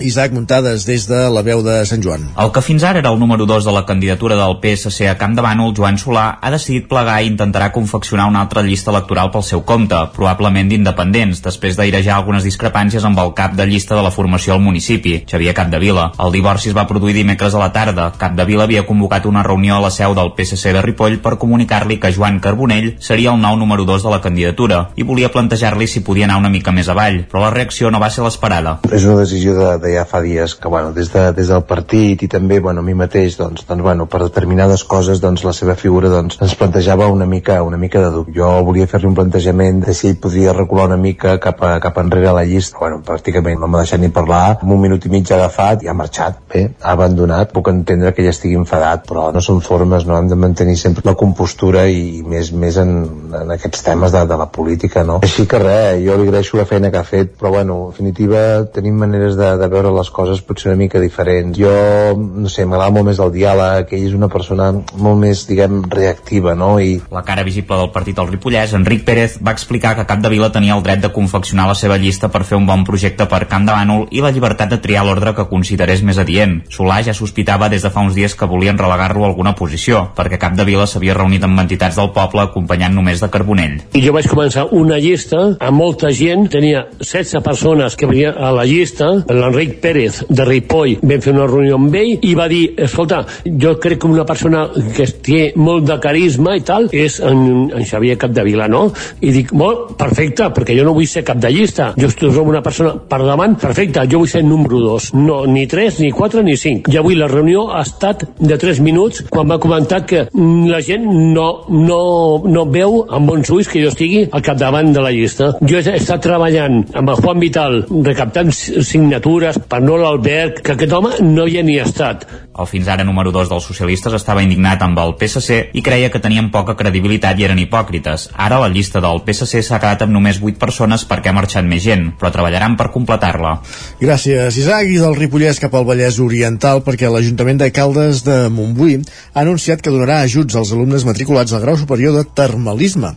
Isaac Muntades des de la veu de Sant Joan. El que fins ara era el número 2 de la candidatura del PSC a Camp de Bànol, Joan Solà, ha decidit plegar i intentarà confeccionar una altra llista electoral pel seu compte, probablement d'independents, després d'airejar algunes discrepàncies amb el cap de llista de la formació al municipi, Xavier Capdevila. El divorci es va produir dimecres a la tarda. Capdevila havia convocat una reunió a la seu del PSC de Ripoll per comunicar-li que Joan Carbonell seria el nou número 2 de la candidatura i volia plantejar-li si podia anar una mica més avall, però la reacció no va ser l'esperada. És una decisió de, de ja fa dies que bueno, des, de, des del partit i també bueno, a mi mateix doncs, doncs, bueno, per determinades coses doncs, la seva figura doncs, ens plantejava una mica, una mica de dubte. Jo volia fer-li un plantejament de si ell podia recular una mica cap, a, cap enrere a la llista. Bueno, pràcticament no m'ha deixat ni parlar. En un minut i mig ha agafat i ha marxat. Bé, ha abandonat. Puc entendre que ella estigui enfadat, però no són formes, no? Hem de mantenir sempre la compostura i més, més en, en aquests temes de, de la política, no? Així que res, jo li agraeixo la feina que ha fet, però bueno, en definitiva tenim maneres de, de veure veure les coses potser una mica diferents. Jo, no sé, m'agrada molt més el diàleg, ell és una persona molt més, diguem, reactiva, no? I... La cara visible del partit al Ripollès, Enric Pérez, va explicar que Capdevila tenia el dret de confeccionar la seva llista per fer un bon projecte per Camp de Bànol i la llibertat de triar l'ordre que considerés més adient. Solà ja sospitava des de fa uns dies que volien relegar-lo a alguna posició, perquè Capdevila s'havia reunit amb entitats del poble acompanyant només de Carbonell. I jo vaig començar una llista amb molta gent, tenia 16 persones que venien a la llista, l'Enric Pérez de Ripoll vam fer una reunió amb ell i va dir, escolta, jo crec que una persona que té molt de carisma i tal és en, en Xavier Capdevila, no? I dic, molt perfecte, perquè jo no vull ser cap de llista, jo som una persona per davant, perfecte, jo vull ser número 2, no, ni 3, ni 4, ni 5. I avui la reunió ha estat de 3 minuts quan m'ha comentat que la gent no, no, no veu amb bons ulls que jo estigui al capdavant de la llista. Jo he estat treballant amb el Juan Vital recaptant signatures per no l'Albert, que aquest home no hi ha ni estat. El fins ara número 2 dels socialistes estava indignat amb el PSC i creia que tenien poca credibilitat i eren hipòcrites. Ara la llista del PSC s'ha quedat amb només 8 persones perquè ha marxat més gent, però treballaran per completar-la. Gràcies, Isaac, i del Ripollès cap al Vallès Oriental perquè l'Ajuntament de Caldes de Montbui ha anunciat que donarà ajuts als alumnes matriculats al grau superior de termalisme.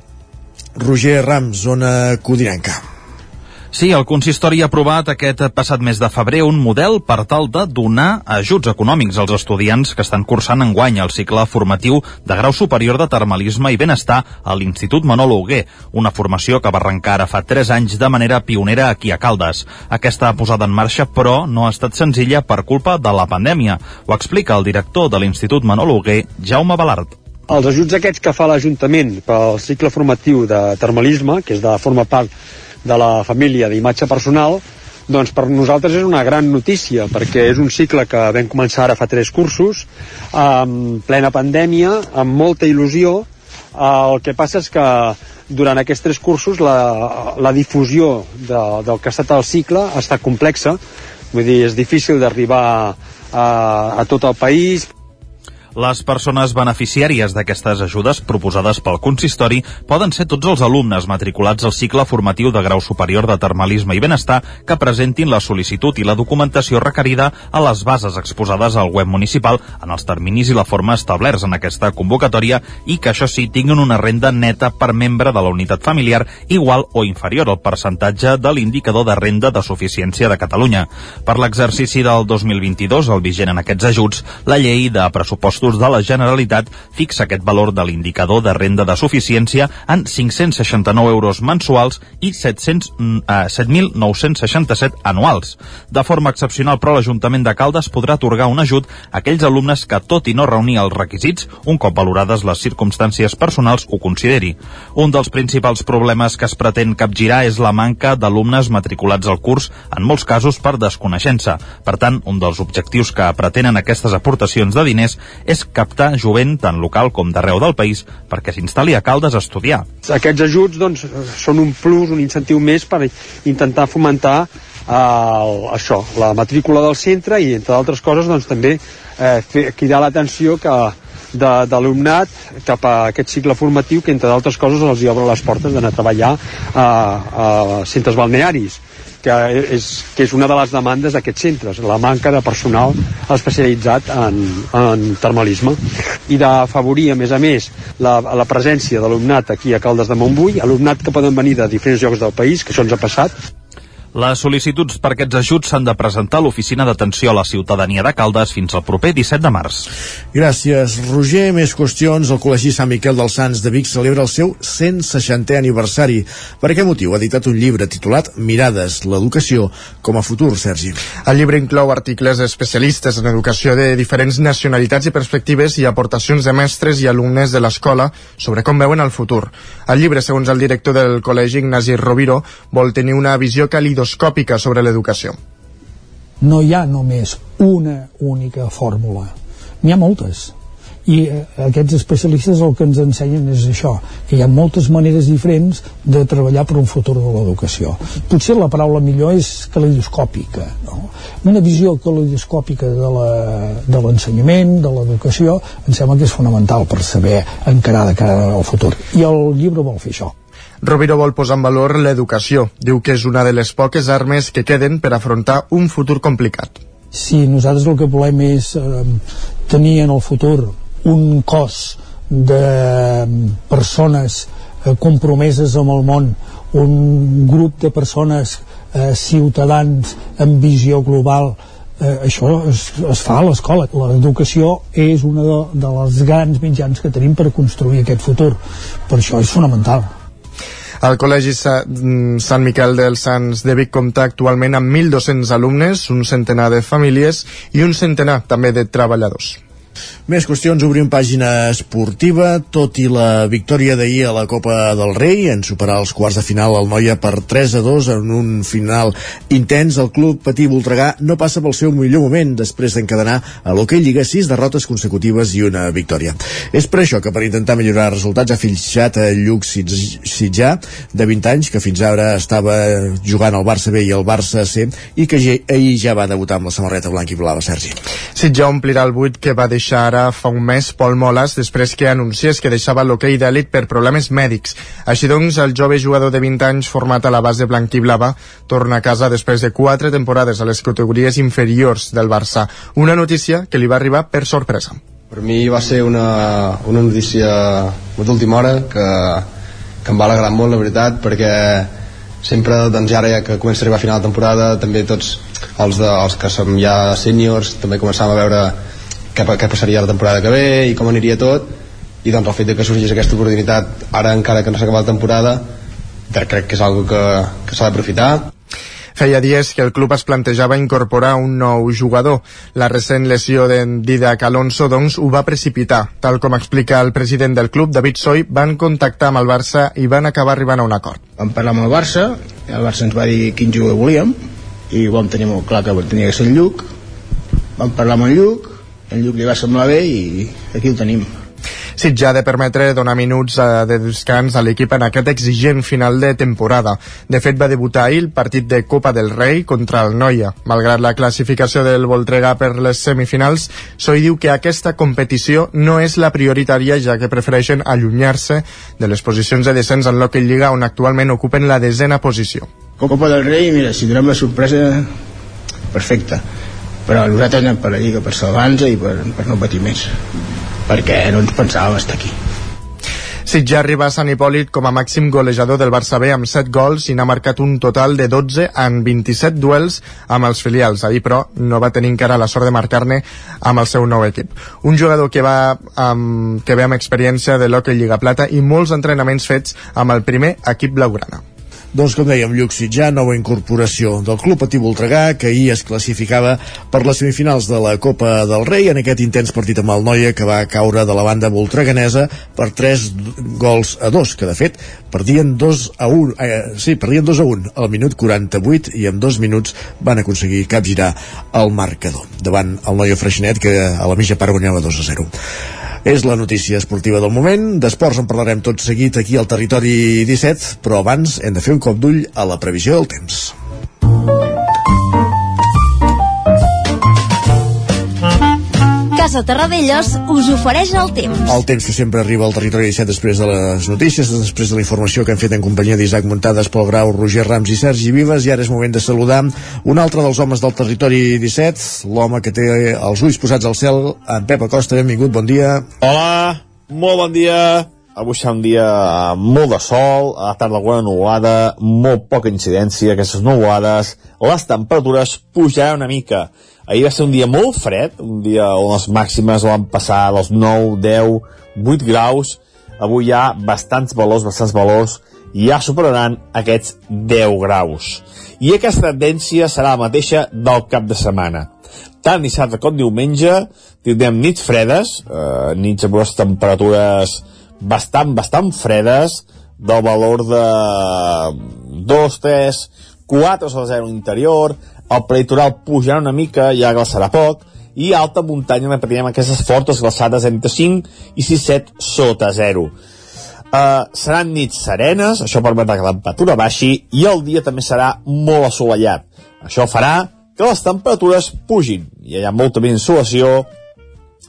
Roger Rams, zona Codinenca. Sí, el consistori ha aprovat aquest passat mes de febrer un model per tal de donar ajuts econòmics als estudiants que estan cursant enguany el cicle formatiu de grau superior de termalisme i benestar a l'Institut Manolo Huguer, una formació que va arrencar ara fa 3 anys de manera pionera aquí a Caldes. Aquesta posada en marxa, però, no ha estat senzilla per culpa de la pandèmia. Ho explica el director de l'Institut Manolo Huguer, Jaume Balart. Els ajuts aquests que fa l'Ajuntament pel cicle formatiu de termalisme, que és de forma part de la família d'imatge personal, doncs per nosaltres és una gran notícia, perquè és un cicle que vam començar ara fa tres cursos, amb plena pandèmia, amb molta il·lusió. El que passa és que durant aquests tres cursos la, la difusió de, del que ha estat el cicle ha estat complexa, vull dir, és difícil d'arribar a, a tot el país, les persones beneficiàries d'aquestes ajudes proposades pel consistori poden ser tots els alumnes matriculats al cicle formatiu de grau superior de termalisme i benestar que presentin la sol·licitud i la documentació requerida a les bases exposades al web municipal en els terminis i la forma establerts en aquesta convocatòria i que això sí tinguin una renda neta per membre de la unitat familiar igual o inferior al percentatge de l'indicador de renda de suficiència de Catalunya. Per l'exercici del 2022, el vigent en aquests ajuts, la llei de pressupostos de la Generalitat fixa aquest valor de l'indicador de renda de suficiència en 569 euros mensuals i 700, eh, 7.967 anuals. De forma excepcional, però, l'Ajuntament de Caldes podrà atorgar un ajut a aquells alumnes que, tot i no reunir els requisits, un cop valorades les circumstàncies personals, ho consideri. Un dels principals problemes que es pretén capgirar és la manca d'alumnes matriculats al curs, en molts casos per desconeixença. Per tant, un dels objectius que pretenen aquestes aportacions de diners és captar jovent tant local com d'arreu del país perquè s'instal·li a Caldes a estudiar. Aquests ajuts doncs, són un plus, un incentiu més per intentar fomentar eh, això, la matrícula del centre i, entre altres coses, doncs, també eh, fer, cridar l'atenció que d'alumnat cap a aquest cicle formatiu que, entre d'altres coses, els hi obre les portes d'anar a treballar a, a centres balnearis que és, que és una de les demandes d'aquests centres, la manca de personal especialitzat en, en termalisme. I d'afavorir, a més a més, la, la presència d'alumnat aquí a Caldes de Montbui, alumnat que poden venir de diferents llocs del país, que això ens ha passat, les sol·licituds per aquests ajuts s'han de presentar a l'Oficina d'Atenció a la Ciutadania de Caldes fins al proper 17 de març. Gràcies, Roger. Més qüestions. El Col·legi Sant Miquel dels Sants de Vic celebra el seu 160è aniversari. Per aquest motiu ha editat un llibre titulat Mirades, l'educació com a futur, Sergi. El llibre inclou articles especialistes en educació de diferents nacionalitats i perspectives i aportacions de mestres i alumnes de l'escola sobre com veuen el futur. El llibre, segons el director del col·legi, Ignasi Roviro, vol tenir una visió calidoscòpica sobre l'educació. No hi ha només una única fórmula, n'hi ha moltes i eh, aquests especialistes el que ens ensenyen és això, que hi ha moltes maneres diferents de treballar per un futur de l'educació. Potser la paraula millor és calidoscòpica, no? Una visió calidoscòpica de l'ensenyament, de l'educació, em sembla que és fonamental per saber encarar de cara al futur. I el llibre vol fer això. Roviro vol posar en valor l'educació. Diu que és una de les poques armes que queden per afrontar un futur complicat. Si nosaltres el que volem és eh, tenir en el futur un cos de persones eh, compromeses amb el món, un grup de persones eh, ciutadans amb visió global eh, això es, es fa a l'escola l'educació és una de, de les grans mitjans que tenim per construir aquest futur per això és fonamental el Col·legi mm, Sant Miquel dels Sants de Vic compta actualment amb 1.200 alumnes, un centenar de famílies i un centenar també de treballadors. Més qüestions, obrim pàgina esportiva, tot i la victòria d'ahir a la Copa del Rei, en superar els quarts de final el Noia per 3 a 2 en un final intens, el club Patí Voltregà no passa pel seu millor moment després d'encadenar a l'Hockey Lliga 6 derrotes consecutives i una victòria. És per això que per intentar millorar resultats ha fitxat a Lluc Sitjà, de 20 anys, que fins ara estava jugant al Barça B i al Barça C, i que ahir ja va debutar amb la samarreta blanca i blava, Sergi. Sitjà omplirà el buit que va deixar ara fa un mes Pol Moles després que anunciés que deixava l'hoquei d'èlit per problemes mèdics. Així doncs, el jove jugador de 20 anys format a la base blanquiblava torna a casa després de quatre temporades a les categories inferiors del Barça. Una notícia que li va arribar per sorpresa. Per mi va ser una, una notícia d'última hora que, que em va alegrar molt, la veritat, perquè sempre, doncs ara ja que comença a arribar a final de temporada, també tots els, de, els que som ja sèniors, també començàvem a veure què, què passaria la temporada que ve i com aniria tot i doncs el fet de que sorgís aquesta oportunitat ara encara que no s'ha acabat la temporada crec que és algo que, que s'ha d'aprofitar Feia dies que el club es plantejava incorporar un nou jugador. La recent lesió de Didac Alonso, doncs, ho va precipitar. Tal com explica el president del club, David Soy, van contactar amb el Barça i van acabar arribant a un acord. Vam parlar amb el Barça, el Barça ens va dir quin jugador volíem, i vam tenir molt clar que tenia que ser el Lluc. Vam parlar amb el Lluc, el Lluc li va semblar bé i aquí el tenim Sitjà ha de permetre donar minuts eh, de descans a l'equip en aquest exigent final de temporada. De fet, va debutar ahir el partit de Copa del Rei contra el Noia. Malgrat la classificació del Voltregà per les semifinals, Soi diu que aquesta competició no és la prioritària, ja que prefereixen allunyar-se de les posicions de descens en l'Hockey Lliga, on actualment ocupen la desena posició. Copa del Rei, mira, si donem la sorpresa, perfecte però nosaltres anem per la Lliga per salvar-nos i per, per no patir més perquè no ens pensàvem estar aquí Sitjà arriba a Sant Hipòlit com a màxim golejador del Barça B amb 7 gols i n'ha marcat un total de 12 en 27 duels amb els filials. Ahir, però, no va tenir encara la sort de marcar-ne amb el seu nou equip. Un jugador que, va, amb, que ve amb experiència de l'Hockey Lliga Plata i molts entrenaments fets amb el primer equip blaugrana. Doncs com dèiem, Lluc Sitjà, nova incorporació del Club Patí Voltregà, que ahir es classificava per les semifinals de la Copa del Rei en aquest intens partit amb el Noia que va caure de la banda voltreganesa per 3 gols a 2, que de fet perdien 2 a 1, eh, sí, perdien 2 a 1 al minut 48 i en dos minuts van aconseguir capgirar el marcador davant el Noia Freixenet que a la mitja part guanyava 2 a 0. És la notícia esportiva del moment. D'esports en parlarem tot seguit aquí al Territori 17, però abans hem de fer un cop d'ull a la previsió del temps. Casa Terradellos us ofereix el temps. El temps que sempre arriba al territori 17 després de les notícies, després de la informació que hem fet en companyia d'Isaac Muntades, Pol Grau, Roger Rams i Sergi Vives, i ara és moment de saludar un altre dels homes del territori 17, l'home que té els ulls posats al cel, en Pep Acosta, benvingut, bon dia. Hola, molt bon dia. Avui serà un dia molt de sol, a la tarda alguna nuvolada, molt poca incidència, aquestes nuvolades, les temperatures pujaran una mica. Ahir va ser un dia molt fred, un dia on les màximes van passar dels 9, 10, 8 graus. Avui hi ha bastants valors, bastants valors, i ja superaran aquests 10 graus. I aquesta tendència serà la mateixa del cap de setmana. Tant dissabte com diumenge tindrem nits fredes, eh, nits amb les temperatures bastant, bastant fredes, del valor de 2, 3, 4 a 0 interior, el prelitoral pujarà una mica, ja glaçarà poc, i alta muntanya repetirem aquestes fortes glaçades entre 5 i 6, 7 sota 0. Uh, seran nits serenes, això permetrà que la temperatura baixi i el dia també serà molt assolellat. Això farà que les temperatures pugin. Hi ha molta més insolació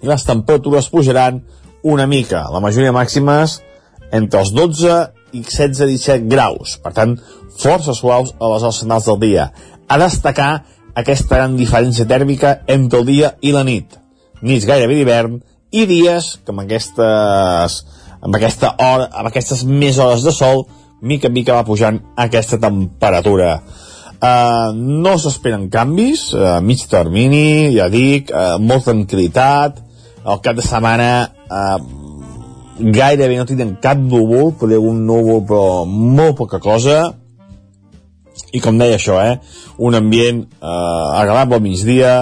i les temperatures pujaran una mica. La majoria màximes entre els 12 i 16-17 graus. Per tant, força suaus a les hores finals del dia. A destacar aquesta gran diferència tèrmica entre el dia i la nit. Nits gairebé d'hivern i dies que amb aquestes amb aquesta hora, amb aquestes més hores de sol, mica en mica va pujant aquesta temperatura. Uh, no s'esperen canvis a uh, mig termini, ja dic, uh, molta tranquil·litat, el cap de setmana uh, gairebé no tindrem cap núvol, podria un núvol però molt poca cosa, i com deia això, eh, un ambient uh, agradable al migdia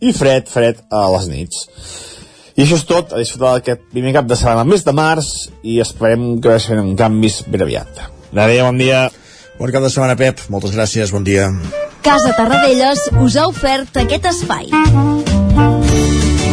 i fred, fred a les nits. I això és tot, a disfrutar d'aquest primer cap de setmana mes de març i esperem que vagin canvis ben aviat. Adéu, bon dia. Bon cap de setmana, Pep. Moltes gràcies, bon dia. Casa Tarradellas us ha ofert aquest espai.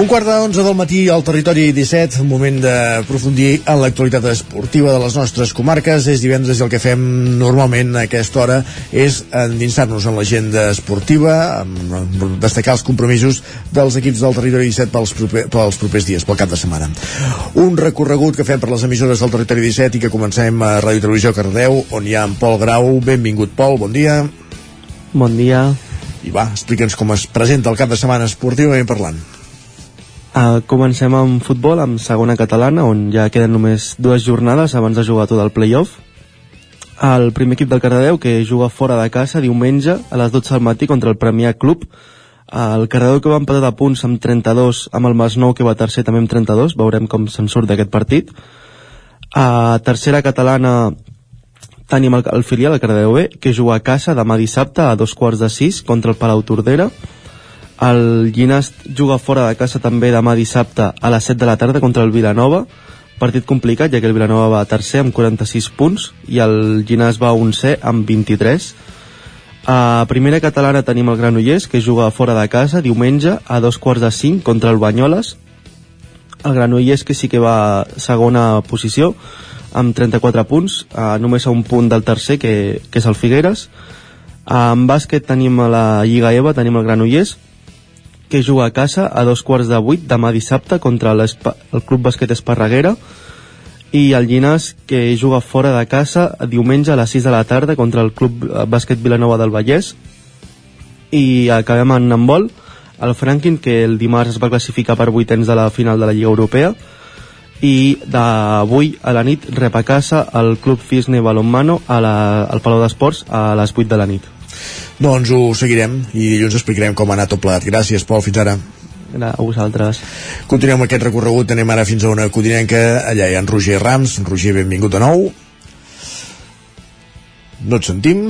Un quart d'onze del matí al territori 17, un moment d'aprofundir en l'actualitat esportiva de les nostres comarques. És divendres i el que fem normalment a aquesta hora és endinsar-nos en l'agenda esportiva, destacar els compromisos dels equips del territori 17 pels, proper, pels propers dies, pel cap de setmana. Un recorregut que fem per les emissores del territori 17 i que comencem a Ràdio Televisió Cardeu, on hi ha en Pol Grau. Benvingut, Pol, bon dia. Bon dia. I va, explica'ns com es presenta el cap de setmana esportivament parlant. Uh, comencem amb futbol, amb segona catalana, on ja queden només dues jornades abans de jugar tot el playoff. El primer equip del Cardedeu, que juga fora de casa diumenge a les 12 del matí contra el Premià Club. El Cardedeu que va empatar de punts amb 32, amb el Masnou que va tercer també amb 32, veurem com se'n surt d'aquest partit. A tercera catalana tenim el, el filial, el Cardedeu B, que juga a casa demà dissabte a dos quarts de sis contra el Palau Tordera. El Llinàs juga fora de casa també demà dissabte a les 7 de la tarda contra el Vilanova. Partit complicat, ja que el Vilanova va tercer amb 46 punts i el Llinàs va 11 amb 23. A primera catalana tenim el Granollers, que juga fora de casa diumenge a dos quarts de cinc contra el Banyoles. El Granollers que sí que va a segona posició amb 34 punts, a només a un punt del tercer, que, que és el Figueres. En bàsquet tenim la Lliga EVA, tenim el Granollers, que juga a casa a dos quarts de vuit demà dissabte contra el Club Basquet Esparreguera i el Llinàs que juga fora de casa diumenge a les 6 de la tarda contra el Club Bàsquet Vilanova del Vallès. I acabem en handbol. El Franklin que el dimarts es va classificar per vuitens de la final de la Lliga Europea. I d'avui a la nit rep a casa el Club Cisne Balonmano a la, al Palau d'Esports a les 8 de la nit doncs ho seguirem i dilluns explicarem com ha anat tot plegat. Gràcies, Pol, fins ara. A vosaltres. Continuem aquest recorregut, anem ara fins a una codinenca, allà hi ha en Roger Rams. En Roger, benvingut de nou. No et sentim.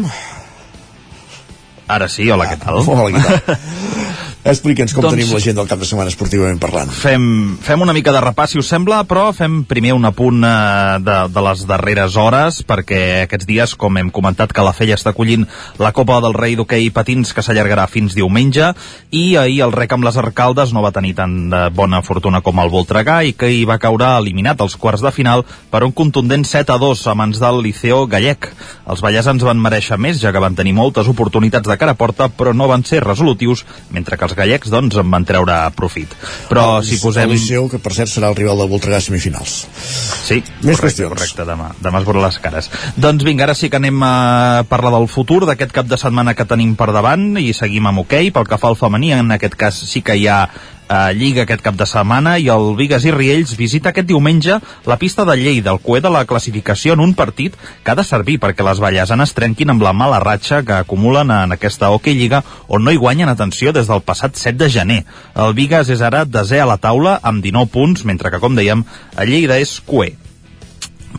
Ara sí, hola, què tal? *laughs* Hola, què tal? *laughs* Explica'ns com Doncs- tenim la gent del cap de setmana esportivament parlant. Fem, fem una mica de repàs, si us sembla, però fem primer un apunt eh, de, de les darreres hores, perquè aquests dies, com hem comentat, que la Fella està acollint la Copa del Rei d'hoquei patins que s'allargarà fins diumenge, i ahir el rec amb les arcaldes no va tenir tan de bona fortuna com el Voltregà i que hi va caure eliminat als quarts de final per un contundent 7 a 2 a mans del Liceo Gallec. Els ballesans van mereixer més, ja que van tenir moltes oportunitats de cara a porta, però no van ser resolutius, mentre que els gallecs doncs en van treure profit. Però el, si posem... El Liceu, que per cert serà el rival del Voltregà a semifinals. Sí, Més correcte, qüestions. correcte, demà, demà es veurà les cares. Doncs vinga, ara sí que anem a parlar del futur, d'aquest cap de setmana que tenim per davant, i seguim amb hoquei. Pel que fa al femení, en aquest cas sí que hi ha a Lliga aquest cap de setmana i el Vigues i Riells visita aquest diumenge la pista de Lleida, el coet de la classificació en un partit que ha de servir perquè les ballasanes trenquin amb la mala ratxa que acumulen en aquesta Hockey Lliga on no hi guanyen atenció des del passat 7 de gener. El Vigues és ara desè a la taula amb 19 punts, mentre que, com dèiem, a Lleida és coet.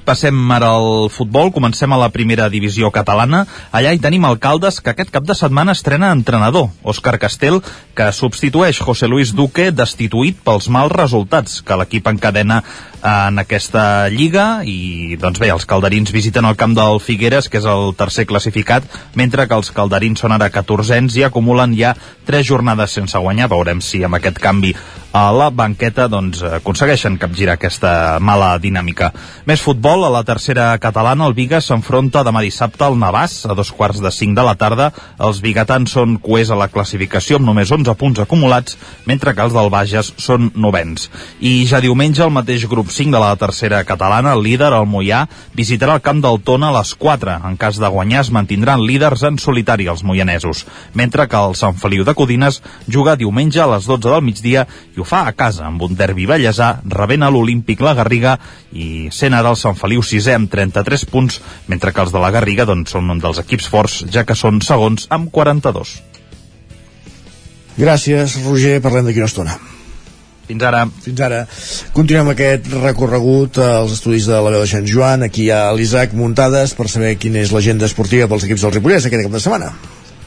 Passem ara al futbol, comencem a la primera divisió catalana. Allà hi tenim alcaldes que aquest cap de setmana estrena entrenador, Òscar Castel, que substitueix José Luis Duque, destituït pels mals resultats que l'equip encadena en aquesta lliga i doncs bé, els calderins visiten el camp del Figueres, que és el tercer classificat, mentre que els calderins són ara 14ens i acumulen ja tres jornades sense guanyar. Veurem si amb aquest canvi a la banqueta doncs, aconsegueixen capgirar aquesta mala dinàmica. Més futbol, a la tercera catalana, el Vigas s'enfronta demà dissabte al Navàs a dos quarts de cinc de la tarda. Els bigatans són coers a la classificació amb només 11 punts acumulats, mentre que els del Bages són novens. I ja diumenge el mateix grup 5 de la tercera catalana, el líder, el Moià, visitarà el camp del Tona a les 4. En cas de guanyar es mantindran líders en solitari els moianesos, mentre que el Sant Feliu de Codines juga diumenge a les 12 del migdia i ho fa a casa amb un derbi ballesà rebent a l'Olímpic la Garriga i sent ara el Sant Feliu 6è amb 33 punts, mentre que els de la Garriga doncs, són un dels equips forts, ja que són segons amb 42. Gràcies, Roger. Parlem d'aquí una estona. Fins ara. Fins ara. Continuem aquest recorregut als estudis de la veu de Sant Joan. Aquí hi ha l'Isaac Muntades per saber quina és l'agenda esportiva pels equips del Ripollès aquest cap de setmana.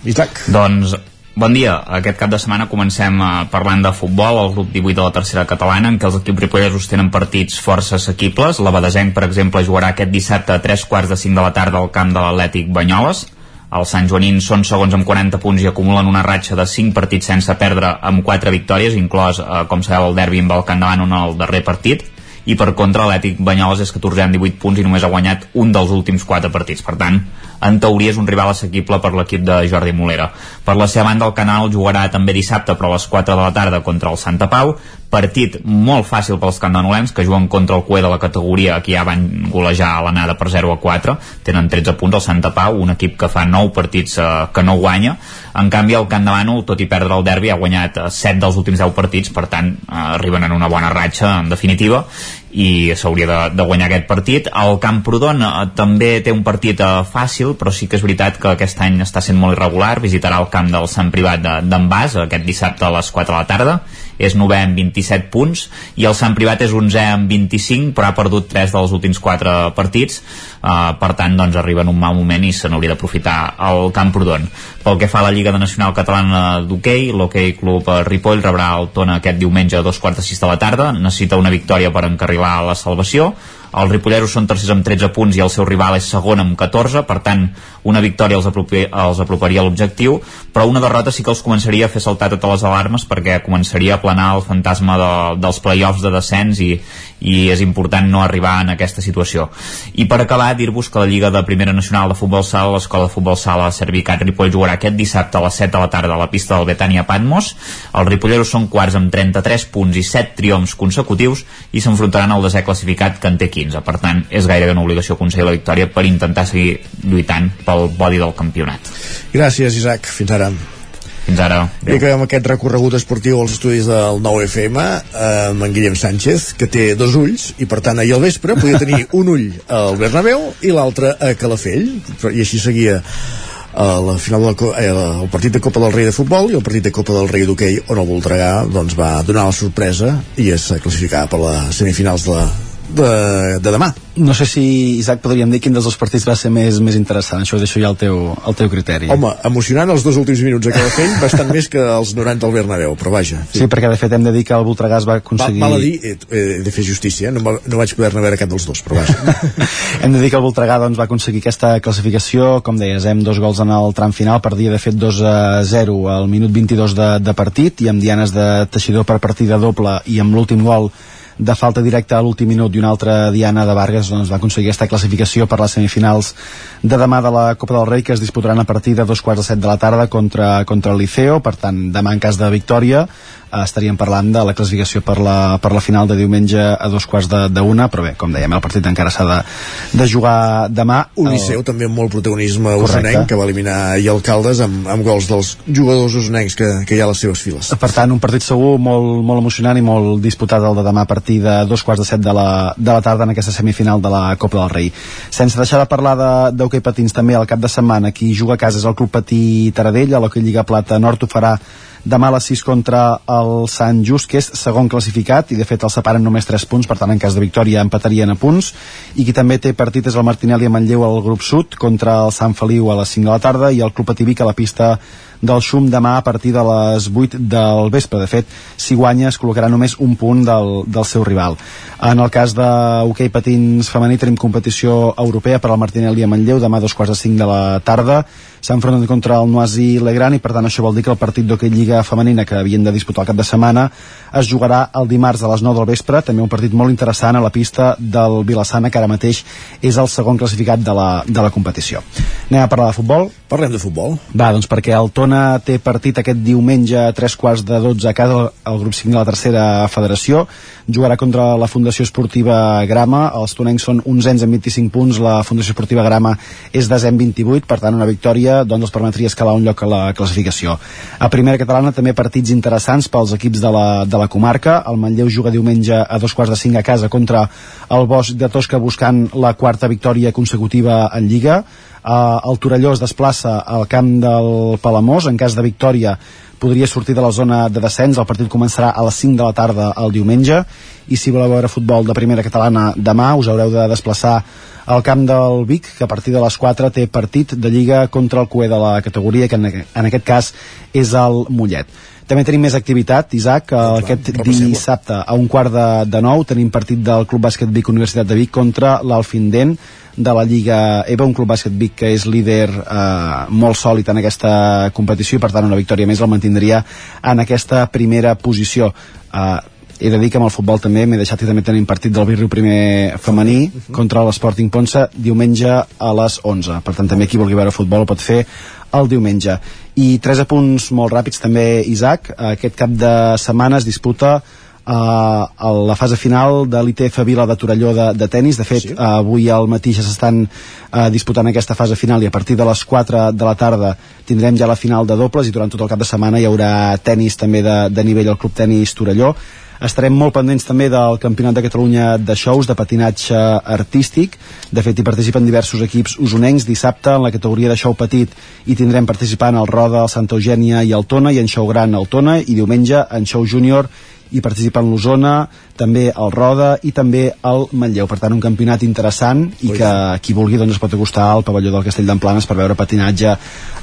Isaac. Doncs Bon dia. Aquest cap de setmana comencem uh, parlant de futbol, el grup 18 de la tercera catalana, en què els equips ripollesos tenen partits força assequibles. La Badesenc, per exemple, jugarà aquest dissabte a 3 quarts de 5 de la tarda al camp de l'Atlètic Banyoles. Els Sant Joanins són segons amb 40 punts i acumulen una ratxa de 5 partits sense perdre amb 4 victòries, inclòs, eh, com sabeu, el derbi amb el Camp davant en el darrer partit i per contra l'Ètic Banyoles és 14 amb 18 punts i només ha guanyat un dels últims 4 partits. Per tant, en teoria és un rival assequible per l'equip de Jordi Molera. Per la seva banda, el Canal jugarà també dissabte, però a les 4 de la tarda contra el Santa Pau. Partit molt fàcil pels candanolencs, que juguen contra el cué de la categoria, que ja van golejar a l'anada per 0 a 4. Tenen 13 punts al Santa Pau, un equip que fa 9 partits eh, que no guanya. En canvi, el Camp de Bànol, tot i perdre el derbi, ha guanyat eh, 7 dels últims 10 partits, per tant, eh, arriben en una bona ratxa, en definitiva, i s'hauria de, de guanyar aquest partit. El Camprodon eh, també té un partit eh, fàcil, però sí que és veritat que aquest any està sent molt irregular. Visitarà el camp del Sant Privat d'en Bas aquest dissabte a les 4 de la tarda. És 9 amb 27 punts i el Sant Privat és 11 amb 25, però ha perdut 3 dels últims 4 partits. Uh, per tant, doncs, arriba en un mal moment i se n'hauria d'aprofitar el Camprodon. Pel que fa a la Lliga de Nacional Catalana d'Hockey, l'Hockey Club Ripoll rebrà el Tona aquest diumenge a dos quarts de sis de la tarda. Necessita una victòria per encarrilar la salvació els ripolleros són tercers amb 13 punts i el seu rival és segon amb 14, per tant, una victòria els, apropi, els aproparia a l'objectiu, però una derrota sí que els començaria a fer saltar totes les alarmes perquè començaria a planar el fantasma de, dels play-offs de descens i, i és important no arribar en aquesta situació. I per acabar, dir-vos que la Lliga de Primera Nacional de Futbol Sala, l'Escola de Futbol Sala Servicat Ripoll jugarà aquest dissabte a les 7 de la tarda a la pista del Betània Patmos. Els ripolleros són quarts amb 33 punts i 7 triomfs consecutius i s'enfrontaran al desè classificat que en té 15. Per tant, és gairebé una obligació aconseguir la victòria per intentar seguir lluitant pel bodi del campionat. Gràcies, Isaac. Fins ara. Fins ara. I acabem aquest recorregut esportiu als estudis del 9FM amb en Guillem Sánchez, que té dos ulls, i per tant ahir al vespre podia tenir *laughs* un ull al Bernabéu i l'altre a Calafell, i així seguia a la final del eh, el partit de Copa del Rei de Futbol i el partit de Copa del Rei d'Hockey on el Voltregà doncs, va donar la sorpresa i es classificava per les semifinals de la, de, de demà. No sé si, Isaac, podríem dir quin dels dos partits va ser més, més interessant. Això ho deixo ja al teu, al teu criteri. Home, emocionant els dos últims minuts a Calafell, bastant més que els 90 al Bernabéu, però vaja. Sí. sí, perquè de fet hem de dir que el Voltregà va aconseguir... Va, val a dir, he, he de fer justícia, eh? no, no vaig poder-ne veure cap dels dos, però vaja. *laughs* hem de dir que el Voltregà doncs, va aconseguir aquesta classificació, com deies, hem dos gols en el tram final, perdia de fet 2 a 0 al minut 22 de, de partit, i amb dianes de teixidor per partida doble i amb l'últim gol de falta directa a l'últim minut i una altra Diana de Vargas doncs, va aconseguir aquesta classificació per les semifinals de demà de la Copa del Rei que es disputaran a partir de dos quarts de set de la tarda contra, contra el Liceo, per tant demà en cas de victòria eh, estaríem parlant de la classificació per la, per la final de diumenge a dos quarts de, de una, però bé, com dèiem, el partit encara s'ha de, de jugar demà. Un El- Liceu també amb molt protagonisme Correcte. usonenc que va eliminar ahir Alcaldes amb, amb gols dels jugadors usonencs que, que hi ha a les seves files. Per tant, un partit segur molt, molt emocionant i molt disputat el de demà a partir de dos quarts de set de la, de la tarda en aquesta semifinal de la Copa del Rei. Sense deixar de parlar de- d'hoquei patins també al cap de setmana, qui juga a casa és el Club Patí Taradell, a l'hoquei Lliga Plata Nord ho farà demà a les 6 contra el Sant Just, que és segon classificat, i de fet el separen només 3 punts, per tant en cas de victòria empatarien a punts, i qui també té partit és el Martinelli a Manlleu al grup sud, contra el Sant Feliu a les 5 de la tarda, i el Club Patí Vic a la pista del Xum demà a partir de les 8 del vespre. De fet, si guanya es col·locarà només un punt del, del seu rival. En el cas de hoquei patins femení tenim competició europea per al Martinelli a Manlleu demà a dos quarts de cinc de la tarda. S'enfronten contra el Noisy Legrand i per tant això vol dir que el partit d'hoquei Lliga femenina que havien de disputar el cap de setmana es jugarà el dimarts a les 9 del vespre. També un partit molt interessant a la pista del Vilassana que ara mateix és el segon classificat de la, de la competició. Anem a parlar de futbol. Parlem de futbol. Va, doncs perquè el Tona té partit aquest diumenge a tres quarts de 12 a casa al grup 5 de la tercera federació. Jugarà contra la Fundació Esportiva Grama. Els tonencs són 11 amb 25 punts. La Fundació Esportiva Grama és amb 28 per tant una victòria doncs els permetria escalar un lloc a la classificació. A primera catalana també partits interessants pels equips de la, de la comarca. El Manlleu juga diumenge a dos quarts de 5 a casa contra el Bosch de Tosca buscant la quarta victòria consecutiva en Lliga el Torelló es desplaça al camp del Palamós. En cas de victòria podria sortir de la zona de descens. El partit començarà a les 5 de la tarda el diumenge. I si voleu veure futbol de primera catalana demà us haureu de desplaçar al camp del Vic que a partir de les 4 té partit de Lliga contra el cué de la categoria que en, en aquest cas és el Mollet. També tenim més activitat, Isaac, aquest dissabte a un quart de, de nou tenim partit del Club Bàsquet Vic Universitat de Vic contra l'Alfindent de la Lliga EVA, un club bàsquet Vic que és líder eh, molt sòlid en aquesta competició i per tant una victòria més el mantindria en aquesta primera posició. Eh, he de dir que amb el futbol també m'he deixat i també tenim partit del Virriu primer femení contra l'Sporting Ponsa diumenge a les 11 per tant també qui vulgui veure futbol ho pot fer el diumenge. I tres apunts molt ràpids. També Isaac aquest cap de setmana es disputa uh, a la fase final de l'ITF Vila de Torelló de, de tennis de fet sí. uh, avui al matí ja s'estan uh, disputant aquesta fase final i a partir de les 4 de la tarda tindrem ja la final de dobles i durant tot el cap de setmana hi haurà tennis també de, de nivell al Club Tenis Torelló. Estarem molt pendents també del Campionat de Catalunya de shows de patinatge artístic. De fet hi participen diversos equips usonencs. Dissabte en la categoria de show petit hi tindrem participant el Roda, el Santa Eugènia i el Tona i en show gran el Tona i diumenge en show júnior hi participen l'Osona, també el Roda i també el Manlleu. Per tant, un campionat interessant i que qui vulgui doncs, es pot acostar al pavelló del Castell d'Emplanes per veure patinatge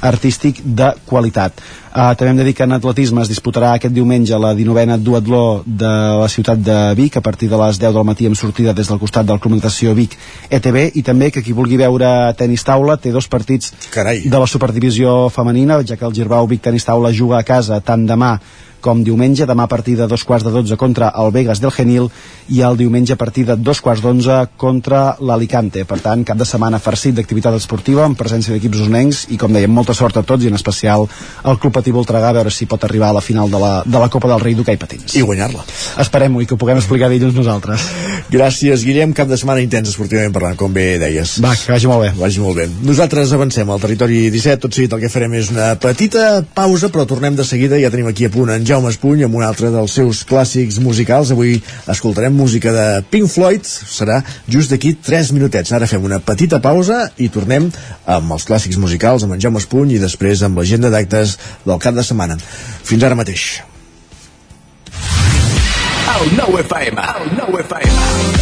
artístic de qualitat. Uh, també hem de dir que en atletisme es disputarà aquest diumenge la 19a duatló de la ciutat de Vic a partir de les 10 del matí amb sortida des del costat del Club Natació Vic ETB i també que qui vulgui veure tenis taula té dos partits Carai. de la superdivisió femenina, ja que el Girbau Vic Tenis Taula juga a casa tant demà com diumenge, demà a partir de dos quarts de dotze contra el Vegas del Genil i el diumenge a partir de dos quarts d'onze contra l'Alicante. Per tant, cap de setmana farcit d'activitat esportiva amb presència d'equips usonencs i, com dèiem, molta sort a tots i en especial al Club Patí Voltregà a veure si pot arribar a la final de la, de la Copa del Rei d'Hockey Patins. I guanyar-la. Esperem-ho i que ho puguem explicar dilluns nosaltres. Gràcies, Guillem. Cap de setmana intens esportivament parlant, com bé deies. Va, que vagi molt bé. Vagi molt bé. Nosaltres avancem al territori 17. Tot seguit el que farem és una petita pausa, però tornem de seguida. Ja tenim aquí a punt en Jaume Espuny amb un altre dels seus clàssics musicals. Avui escoltarem música de Pink Floyd. Serà just d'aquí 3 minutets. Ara fem una petita pausa i tornem amb els clàssics musicals, amb en Jaume Espuny i després amb l'agenda d'actes del cap de setmana. Fins ara mateix. El nou FM. El nou FM.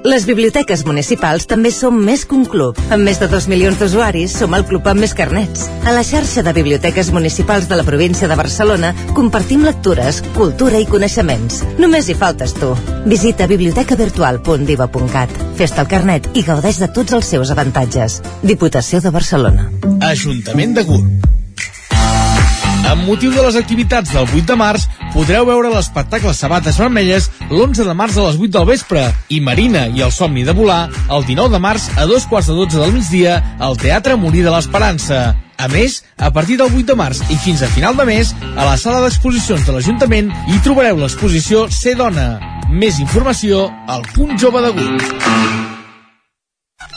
Les biblioteques municipals també som més que un club. Amb més de 2 milions d'usuaris, som el club amb més carnets. A la xarxa de biblioteques municipals de la província de Barcelona compartim lectures, cultura i coneixements. Només hi faltes tu. Visita bibliotecavirtual.diva.cat. Fes-te el carnet i gaudeix de tots els seus avantatges. Diputació de Barcelona. Ajuntament de Gurb. Amb motiu de les activitats del 8 de març, podreu veure l'espectacle Sabates Vermelles l'11 de març a les 8 del vespre i Marina i el somni de volar el 19 de març a dos quarts de 12 del migdia al Teatre Molí de l'Esperança. A més, a partir del 8 de març i fins a final de mes, a la sala d'exposicions de l'Ajuntament hi trobareu l'exposició Ser Dona. Més informació al punt jove de Gurb.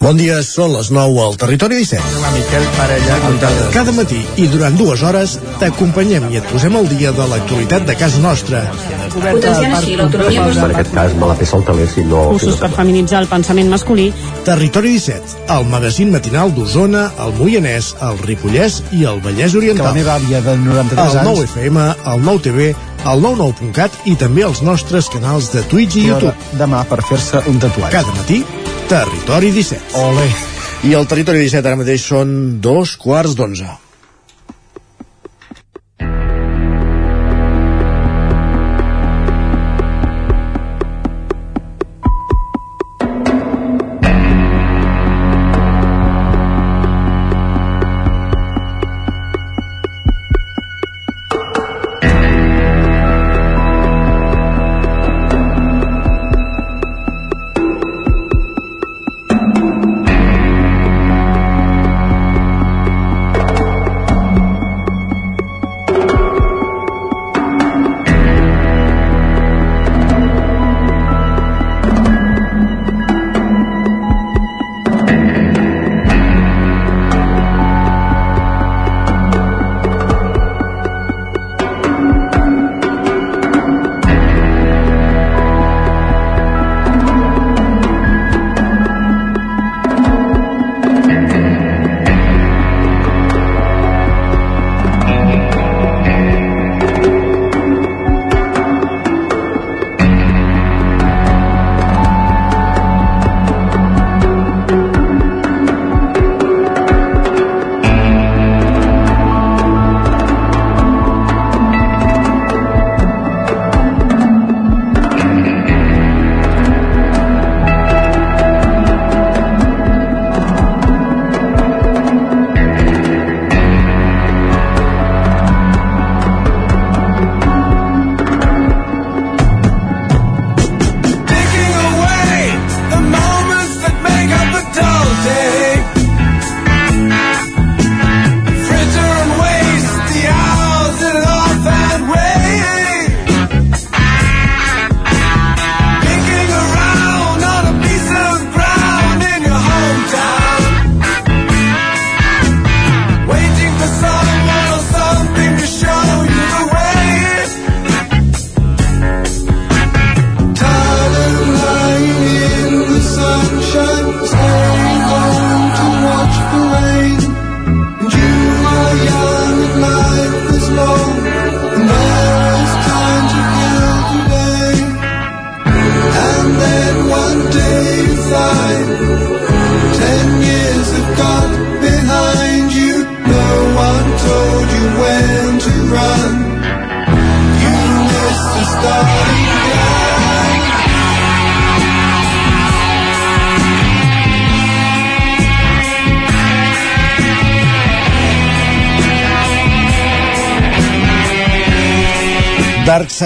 Bon dia, són les 9 al Territori 17. Miquel Parella, Cada matí i durant dues hores t'acompanyem i et posem al dia de l'actualitat de casa nostra. Potenciant així l'autonomia En aquest cas me la peça el teler si no... Cursos per feminitzar el pensament masculí. Territori 17, el magazín matinal d'Osona, el Moianès, el Ripollès i el Vallès Que la Oriental. meva àvia de 93 El nou anys... FM, el nou TV, el 99.cat i també els nostres canals de Twitch i YouTube. Demà per fer-se un tatuatge. Cada matí, Territori 17. Ole. I el Territori 17 ara mateix són dos quarts d'onze.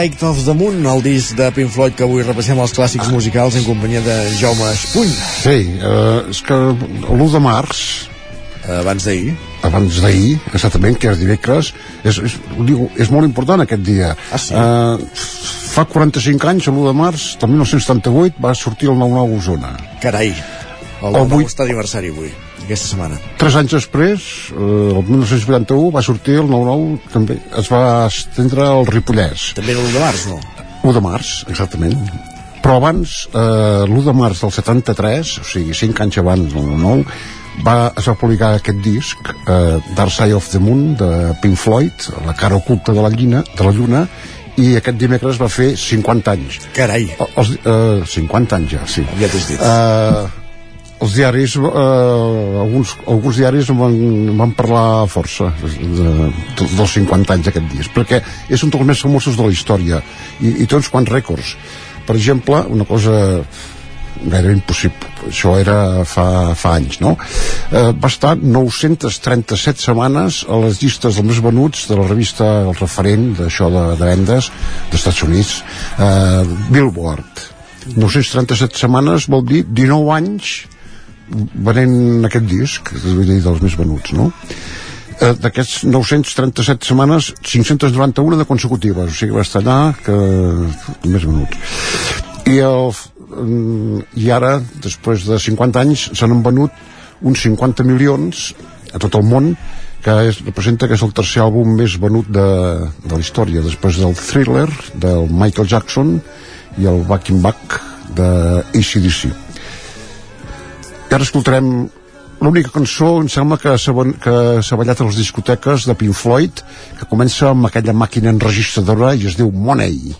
Side of the Moon, el disc de Pink Floyd que avui repassem els clàssics musicals en companyia de Jaume Espuny. Sí, eh, és que l'1 de març abans d'ahir abans d'ahir, exactament, que és dimecres és, és, diu, és molt important aquest dia ah, sí? eh, fa 45 anys, l'1 de març del 1978 va sortir el 9-9 Osona carai, el 9 està d'aniversari avui aquesta setmana. Tres anys després, eh, el 1981, va sortir el 9-9, també es va estendre al Ripollès. També l'1 de març, no? 1 de març, exactament. Però abans, eh, l'1 de març del 73, o sigui, 5 anys abans del 9 va, es va publicar aquest disc, eh, Dark Side of the Moon, de Pink Floyd, la cara oculta de la, lluna, de la lluna, i aquest dimecres va fer 50 anys. Carai! Els, eh, 50 anys ja, sí. Ja t'has dit. Eh, els diaris eh, alguns, alguns diaris van, van parlar força de, de, dels 50 anys d'aquest disc perquè és un dels més famosos de la història i, i té uns quants rècords. Per exemple, una cosa gairebé impossible això era fa, fa anys no? eh, va estar 937 setmanes a les llistes dels més venuts de la revista El Referent d'això de, de vendes dels Estats Units. Eh, Billboard. 937 setmanes vol dir 19 anys venent aquest disc dir, dels més venuts no? eh, d'aquests 937 setmanes 591 de consecutives o sigui va estar allà que més venuts i, el, i ara després de 50 anys se n'han venut uns 50 milions a tot el món que és, representa que és el tercer àlbum més venut de, de la història després del Thriller del Michael Jackson i el Back in Back de ACDC ara escoltarem l'única cançó em sembla que s'ha ballat a les discoteques de Pink Floyd que comença amb aquella màquina enregistradora i es diu Money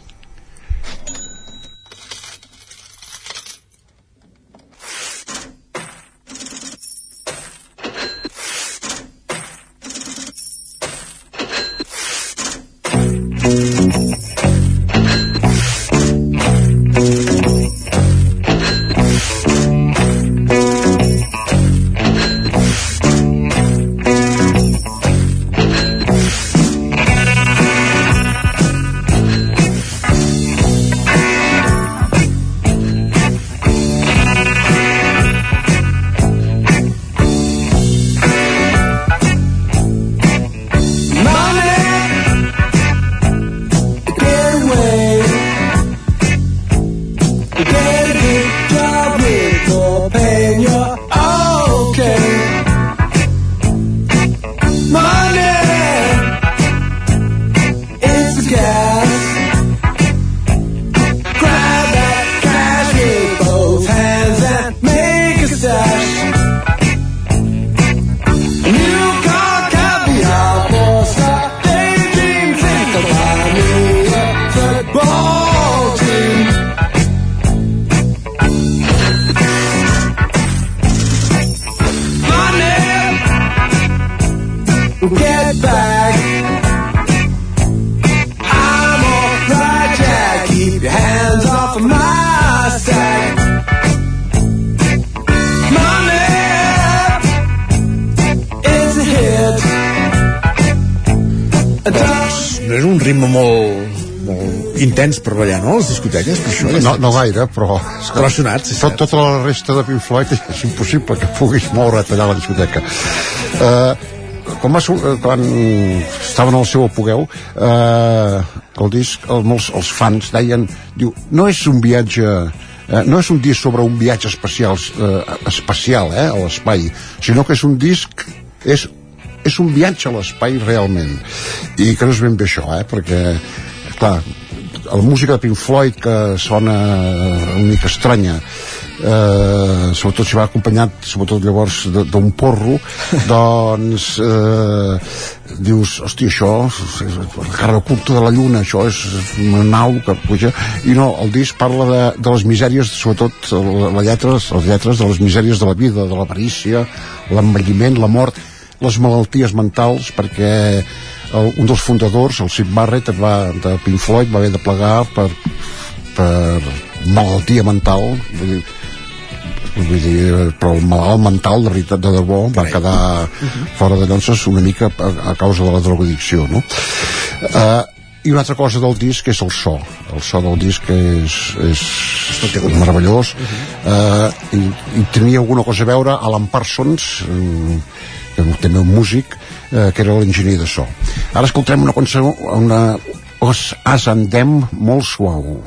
discoteques, per això. No, no gaire, però... Però ha sonat, sí, tot, Tota la resta de Pink Floyd és impossible que puguis moure't allà a la discoteca. Uh, quan, va, quan estaven al seu apogeu eh, el disc, el, molts, els fans deien, diu, no és un viatge eh, no és un disc sobre un viatge espacial, eh, espacial eh, a l'espai, sinó que és un disc és, és un viatge a l'espai realment i que no és ben bé això eh, perquè clar, la música de Pink Floyd que sona una mica estranya eh, sobretot si va acompanyat sobretot llavors d'un porro *laughs* doncs eh, dius, hòstia, això la cara oculta de la lluna, això és una nau que puja, i no, el disc parla de, de les misèries, sobretot la, la lletres, les lletres de les misèries de la vida de l'avarícia, l'envelliment la mort, les malalties mentals perquè el, un dels fundadors, el Sid Barrett va, de Pink Floyd, va haver de plegar per, per malaltia mental vull dir, vull dir, però el malalt mental de veritat de debò va quedar fora de llonses una mica a, a causa de la drogadicció no? Uh, i una altra cosa del disc és el so. El so del disc és, és meravellós. Uh -huh. uh, i, i tenia alguna cosa a veure Alan Parsons um, també un músic uh, que era l'enginyer de so. Ara escoltem una cançó una Os As Andem molt suau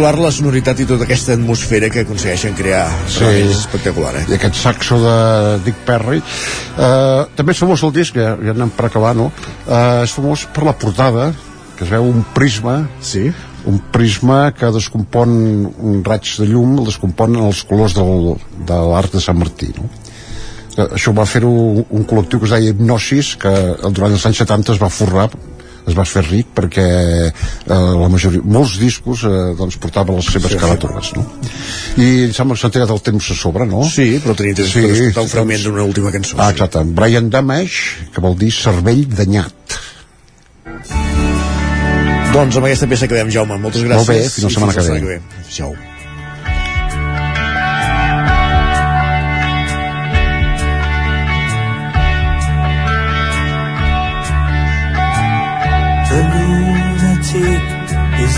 Espectacular la sonoritat i tota aquesta atmosfera que aconsegueixen crear. Sí. Realment és espectacular, eh? i aquest saxo de Dick Perry uh, també és famós el disc ja, ja anem per acabar no? uh, és famós per la portada que es veu un prisma sí. un prisma que descompon un raig de llum el descompon els colors del, de l'arc de Sant Martí no? Eh, això va fer-ho un col·lectiu que es deia Hipnosis que durant els anys 70 es va forrar es va fer ric perquè eh, la majoria, molts discos eh, doncs portaven les seves Sí, sí, sí. caratures no? i em sembla que s'ha tirat el temps a sobre no? Sí, però tenia temps per escoltar un fragment d'una última cançó. Ah, exacte. Brian Damage, que vol dir cervell danyat. Doncs amb aquesta peça quedem, Jaume. Moltes gràcies. Molt bé, fins la setmana que la ve. Adéu.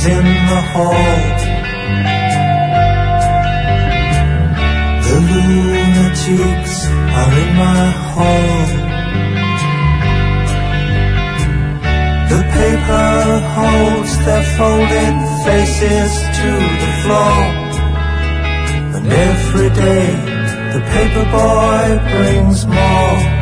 is in the hall. The lunatics are in my hall. The paper holds their folded faces to the floor. And every day the paper boy brings more.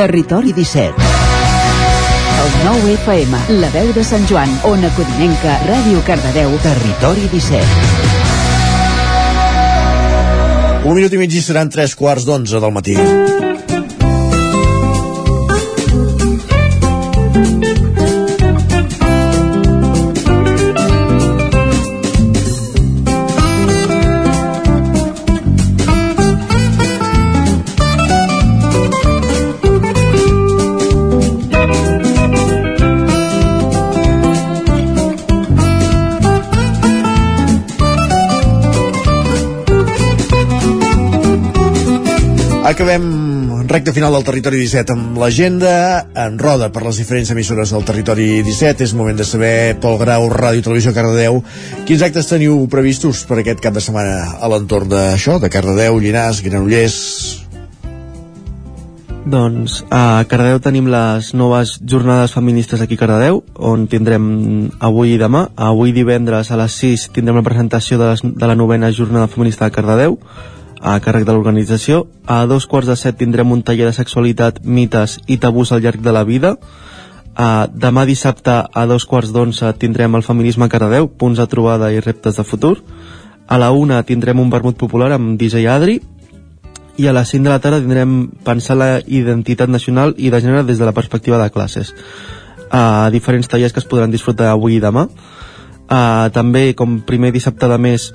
Territori 17 El 9 FM, la veu de Sant Joan, Ona Codinenca, Ràdio Cardedeu, Territori 17. Un minut i mig i seran tres quarts d'onze del matí. Acabem recte final del Territori 17 amb l'agenda en roda per les diferents emissores del Territori 17. És moment de saber, Pol Grau, Ràdio Televisió Cardedeu, quins actes teniu previstos per aquest cap de setmana a l'entorn d'això, de Cardedeu, Llinars, Granollers... Doncs a Cardedeu tenim les noves jornades feministes aquí a Cardedeu, on tindrem avui i demà. Avui divendres a les 6 tindrem la presentació de, les, de la novena jornada feminista de Cardedeu, a càrrec de l'organització. A dos quarts de set tindrem un taller de sexualitat, mites i tabús al llarg de la vida. A, demà dissabte a dos quarts d'onze tindrem el feminisme a Cardedeu, punts de trobada i reptes de futur. A la una tindrem un vermut popular amb DJ Adri i a les 5 de la tarda tindrem pensar la identitat nacional i de gènere des de la perspectiva de classes. A diferents tallers que es podran disfrutar avui i demà. A, també, com primer dissabte de mes,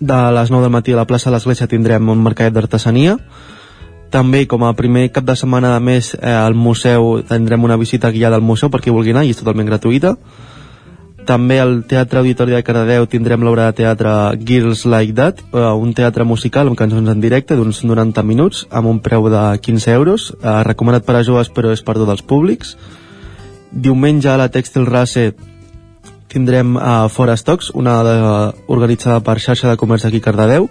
de les 9 del matí a la plaça de l'Església tindrem un mercat d'artesania. També, com a primer cap de setmana de mes, eh, al museu tindrem una visita guiada al museu per qui vulgui anar i és totalment gratuïta. També al Teatre Auditori de Cardedeu tindrem l'obra de teatre Girls Like That, eh, un teatre musical amb cançons en directe d'uns 90 minuts amb un preu de 15 euros, eh, recomanat per a joves però és per tots els públics. Diumenge a la Textil Race tindrem a Fora Stocks, una de, organitzada per xarxa de comerç aquí a Cardedeu,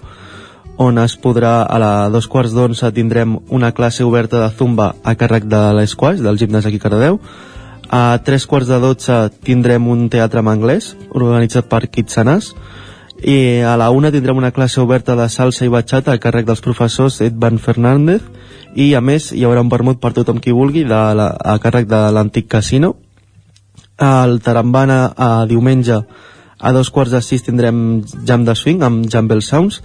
on es podrà, a la dos quarts d'onze tindrem una classe oberta de zumba a càrrec de l'Esquaix, del gimnàs aquí a Cardedeu. A tres quarts de dotze tindrem un teatre en anglès, organitzat per Kitsanàs, i a la una tindrem una classe oberta de salsa i batxata a càrrec dels professors Edvan Fernández. I a més hi haurà un vermut per tothom qui vulgui de la, a càrrec de l'antic casino al Tarambana a diumenge a dos quarts de sis tindrem Jam de Swing amb Jumble Sounds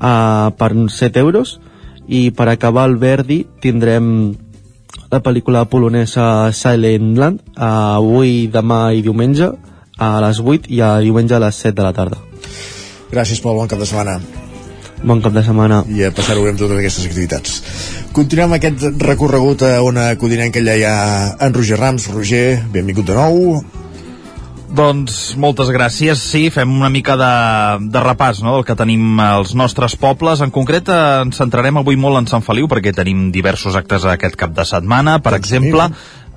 uh, per 7 euros. I per acabar el Verdi tindrem la pel·lícula polonesa Silent Land uh, avui, demà i diumenge a les 8 i a diumenge a les 7 de la tarda. Gràcies, Pol, bon cap de setmana. Bon cap de setmana. I a passar-ho bé amb totes aquestes activitats. Continuem aquest recorregut a Ona Codinenca, allà hi ha en Roger Rams. Roger, benvingut de nou. Doncs moltes gràcies. Sí, fem una mica de, de repàs no, del que tenim als nostres pobles. En concret eh, ens centrarem avui molt en Sant Feliu perquè tenim diversos actes aquest cap de setmana. Per Doncs exemple,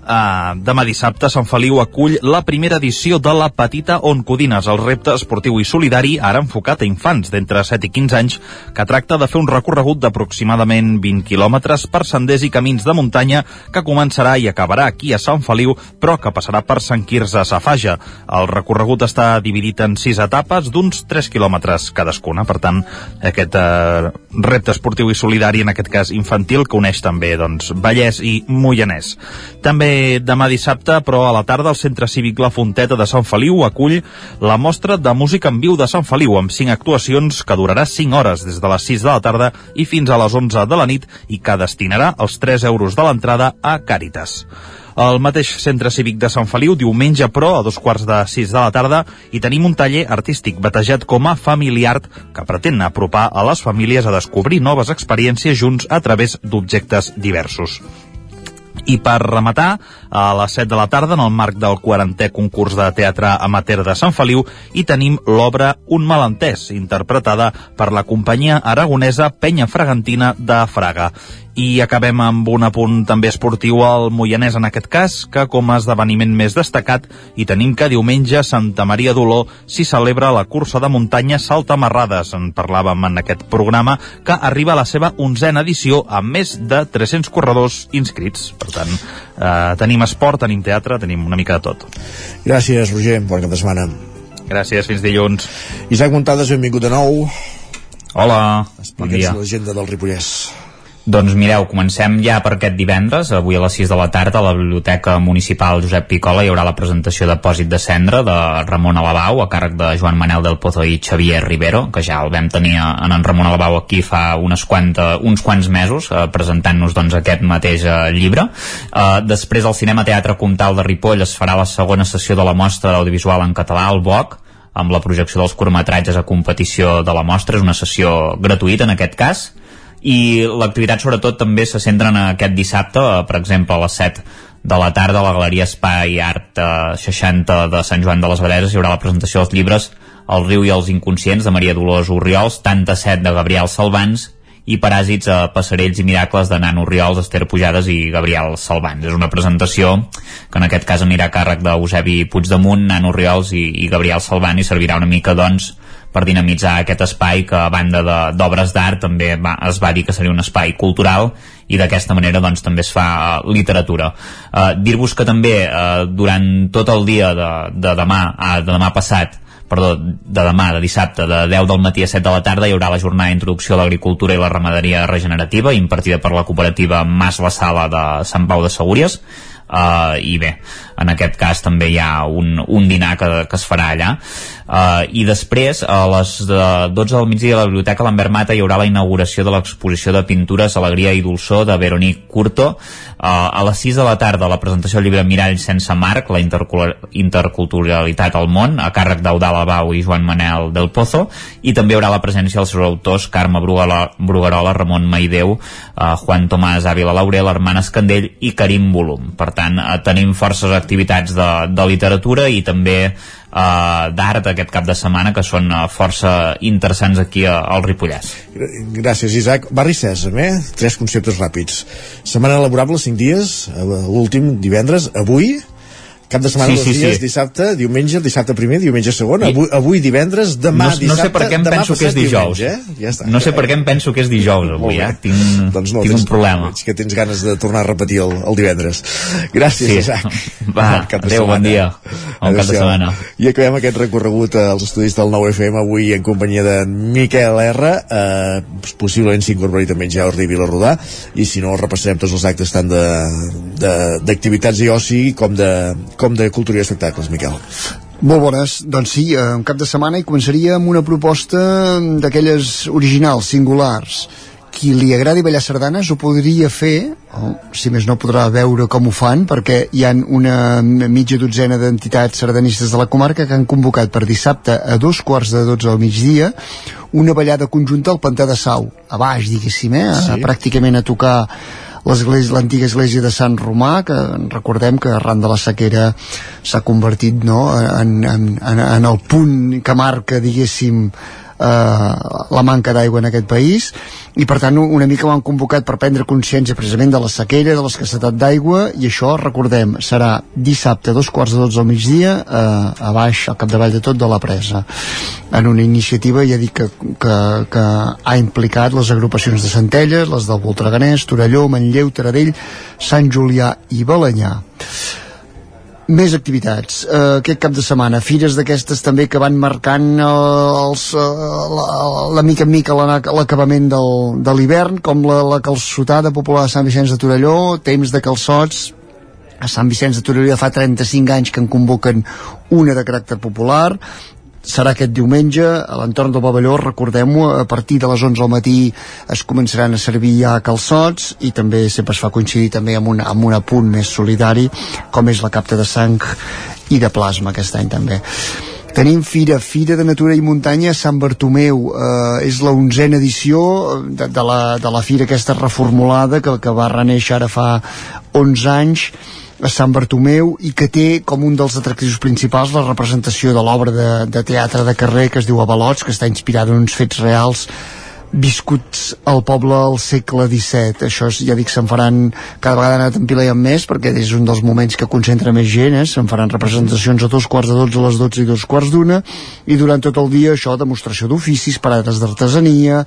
Uh, demà dissabte Sant Feliu acull la primera edició de la Petita Oncodines, el repte esportiu i solidari ara enfocat a infants d'entre 7 i 15 anys que tracta de fer un recorregut d'aproximadament 20 quilòmetres per senders i camins de muntanya que començarà i acabarà aquí a Sant Feliu però que passarà per Sant Quirze a Safaja. El recorregut està dividit en 6 etapes d'uns 3 quilòmetres cadascuna, per tant aquest uh, repte esportiu i solidari en aquest cas infantil que uneix també doncs, Vallès i Moianès. També demà dissabte, però a la tarda, el Centre Cívic La Fonteta de Sant Feliu acull la mostra de música en viu de Sant Feliu, amb 5 actuacions que durarà 5 hores, des de les 6 de la tarda i fins a les 11 de la nit, i que destinarà els 3 euros de l'entrada a Càritas. Al mateix centre cívic de Sant Feliu, diumenge, però, a dos quarts de sis de la tarda, hi tenim un taller artístic batejat com a Family Art, que pretén apropar a les famílies a descobrir noves experiències junts a través d'objectes diversos. I per rematar, a les 7 de la tarda, en el marc del 40è concurs de teatre amateur de Sant Feliu, hi tenim l'obra Un malentès, interpretada per la companyia aragonesa Penya Fragantina de Fraga. I acabem amb un apunt també esportiu al Moianès en aquest cas, que com a esdeveniment més destacat hi tenim que diumenge a Santa Maria d'Oló s'hi celebra la cursa de muntanya Salta Marrades. En parlàvem en aquest programa que arriba a la seva onzena edició amb més de 300 corredors inscrits. Per tant, eh, tenim esport, tenim teatre, tenim una mica de tot. Gràcies, Roger. Bon cap de setmana. Gràcies, fins dilluns. Isaac Montades, benvingut de nou. Hola, bon Explica'ns dia. l'agenda del Ripollès. Doncs mireu, comencem ja per aquest divendres, avui a les 6 de la tarda a la Biblioteca Municipal Josep Picola hi haurà la presentació de Pòsit de Cendra de Ramon Alabau a càrrec de Joan Manel del Pozo i Xavier Rivero, que ja el vam tenir en en Ramon Alabau aquí fa unes quanta, uns quants mesos eh, presentant-nos doncs, aquest mateix eh, llibre. Eh, després al Cinema Teatre Comtal de Ripoll es farà la segona sessió de la mostra d'audiovisual en català, el BOC, amb la projecció dels curtmetratges a competició de la mostra, és una sessió gratuïta en aquest cas, i l'activitat sobretot també se centra en aquest dissabte, eh, per exemple a les 7 de la tarda a la Galeria Espai Art eh, 60 de Sant Joan de les Abadeses hi haurà la presentació dels llibres El riu i els inconscients de Maria Dolors Oriols, Tanta set de Gabriel Salvans i Paràsits a Passarells i Miracles de Nano Oriols, Esther Pujades i Gabriel Salvans. És una presentació que en aquest cas anirà a càrrec d'Eusebi Puigdemunt, Nano Oriols i, i Gabriel Salvant i servirà una mica, doncs, per dinamitzar aquest espai que a banda d'obres d'art també va, es va dir que seria un espai cultural i d'aquesta manera doncs també es fa uh, literatura. Uh, Dir-vos que també uh, durant tot el dia de, de demà, uh, de demà passat perdó, de demà, de dissabte, de 10 del matí a 7 de la tarda, hi haurà la jornada d'introducció a l'agricultura i la ramaderia regenerativa, impartida per la cooperativa Mas La Sala de Sant Pau de Segúries, uh, i bé, en aquest cas també hi ha un, un dinar que, que es farà allà. Uh, i després a les de 12 del migdia a la Biblioteca Lambert Mata hi haurà la inauguració de l'exposició de pintures Alegria i Dolçor de Veronique Curto. Uh, a les 6 de la tarda la presentació del llibre Mirall sense marc la intercul- interculturalitat al món a càrrec d'Eudal Abau i Joan Manel del Pozo. I també hi haurà la presència dels seus autors Carme Brugarola, Ramon Maideu uh, Juan Tomàs Ávila Laurel Armand Escandell i Karim Volum. Per tant uh, tenim forces activitats de, de literatura i també uh, d'art aquest cap de setmana que són uh, força interessants aquí a, al Ripollès Gràcies, Isaac. Barri Cèsar, eh? Tres conceptes ràpids. Setmana laborable, cinc dies, eh, últim divendres, avui, cap de setmana Sí, dos sí, dies, sí. dissabte, diumenge, dissabte primer, diumenge segon, I- avui, avui divendres, demà no, no dissabte, sé per què em penso que és dijous diumenge, eh? Ja està. no sé per què em penso que és dijous avui eh? tinc, doncs no, tinc tens, un problema Veig que tens ganes de tornar a repetir el, el divendres. Gràcies, Sí. Isaac. *laughs* Va, Bon adéu, bon dia. Bon cap de setmana. I acabem aquest recorregut als estudis del 9FM avui en companyia de Miquel R. Eh, possiblement s'incorpori també Jordi Vilarrodà i si no repassarem tots els actes tant d'activitats i oci com de, com de cultura i espectacles, Miquel. Molt bones. Doncs sí, eh, un cap de setmana i començaria amb una proposta d'aquelles originals, singulars. Qui li agradi ballar sardanes ho podria fer, o si més no podrà veure com ho fan, perquè hi han una mitja dotzena d'entitats sardanistes de la comarca que han convocat per dissabte a dos quarts de dotze al migdia una ballada conjunta al Pantà de Sau, a baix, diguéssim, eh? Sí. pràcticament a tocar l'antiga església de Sant Romà, que recordem que arran de la sequera s'ha convertit no, en, en, en, el punt que marca, diguéssim, eh, la manca d'aigua en aquest país i per tant una mica ho han convocat per prendre consciència precisament de la sequera, de l'escassetat d'aigua i això, recordem, serà dissabte a dos quarts de dotze al migdia eh, a baix, al capdavall de tot de la presa. En una iniciativa, ja dic que, que, que ha implicat les agrupacions de Centelles, les del Voltreganès, Torelló, Manlleu, Taradell, Sant Julià i Balanyà més activitats eh, aquest cap de setmana, fires d'aquestes també que van marcant eh, els, eh, la, la mica en mica la- l'acabament de l'hivern com la, la calçotada popular de Sant Vicenç de Torelló temps de calçots. A Sant Vicenç de Torelló fa 35 anys que en convoquen una de caràcter popular serà aquest diumenge a l'entorn del pavelló, recordem-ho a partir de les 11 al matí es començaran a servir ja calçots i també sempre es fa coincidir també amb un, amb un apunt més solidari com és la capta de sang i de plasma aquest any també. Tenim Fira, Fira de Natura i Muntanya Sant Bartomeu. Eh, és la onzena edició de, de, la, de la fira aquesta reformulada que, que va reneixer ara fa 11 anys a Sant Bartomeu i que té com un dels atractius principals la representació de l'obra de, de teatre de carrer que es diu Avalots, que està inspirada en uns fets reals viscuts al poble al segle XVII. Això és, ja dic, se'n faran cada vegada anat empilant més perquè és un dels moments que concentra més gent, eh? se'n faran representacions a dos quarts de dotze, a les dotze i dos quarts d'una i durant tot el dia això, demostració d'oficis, parades d'artesania,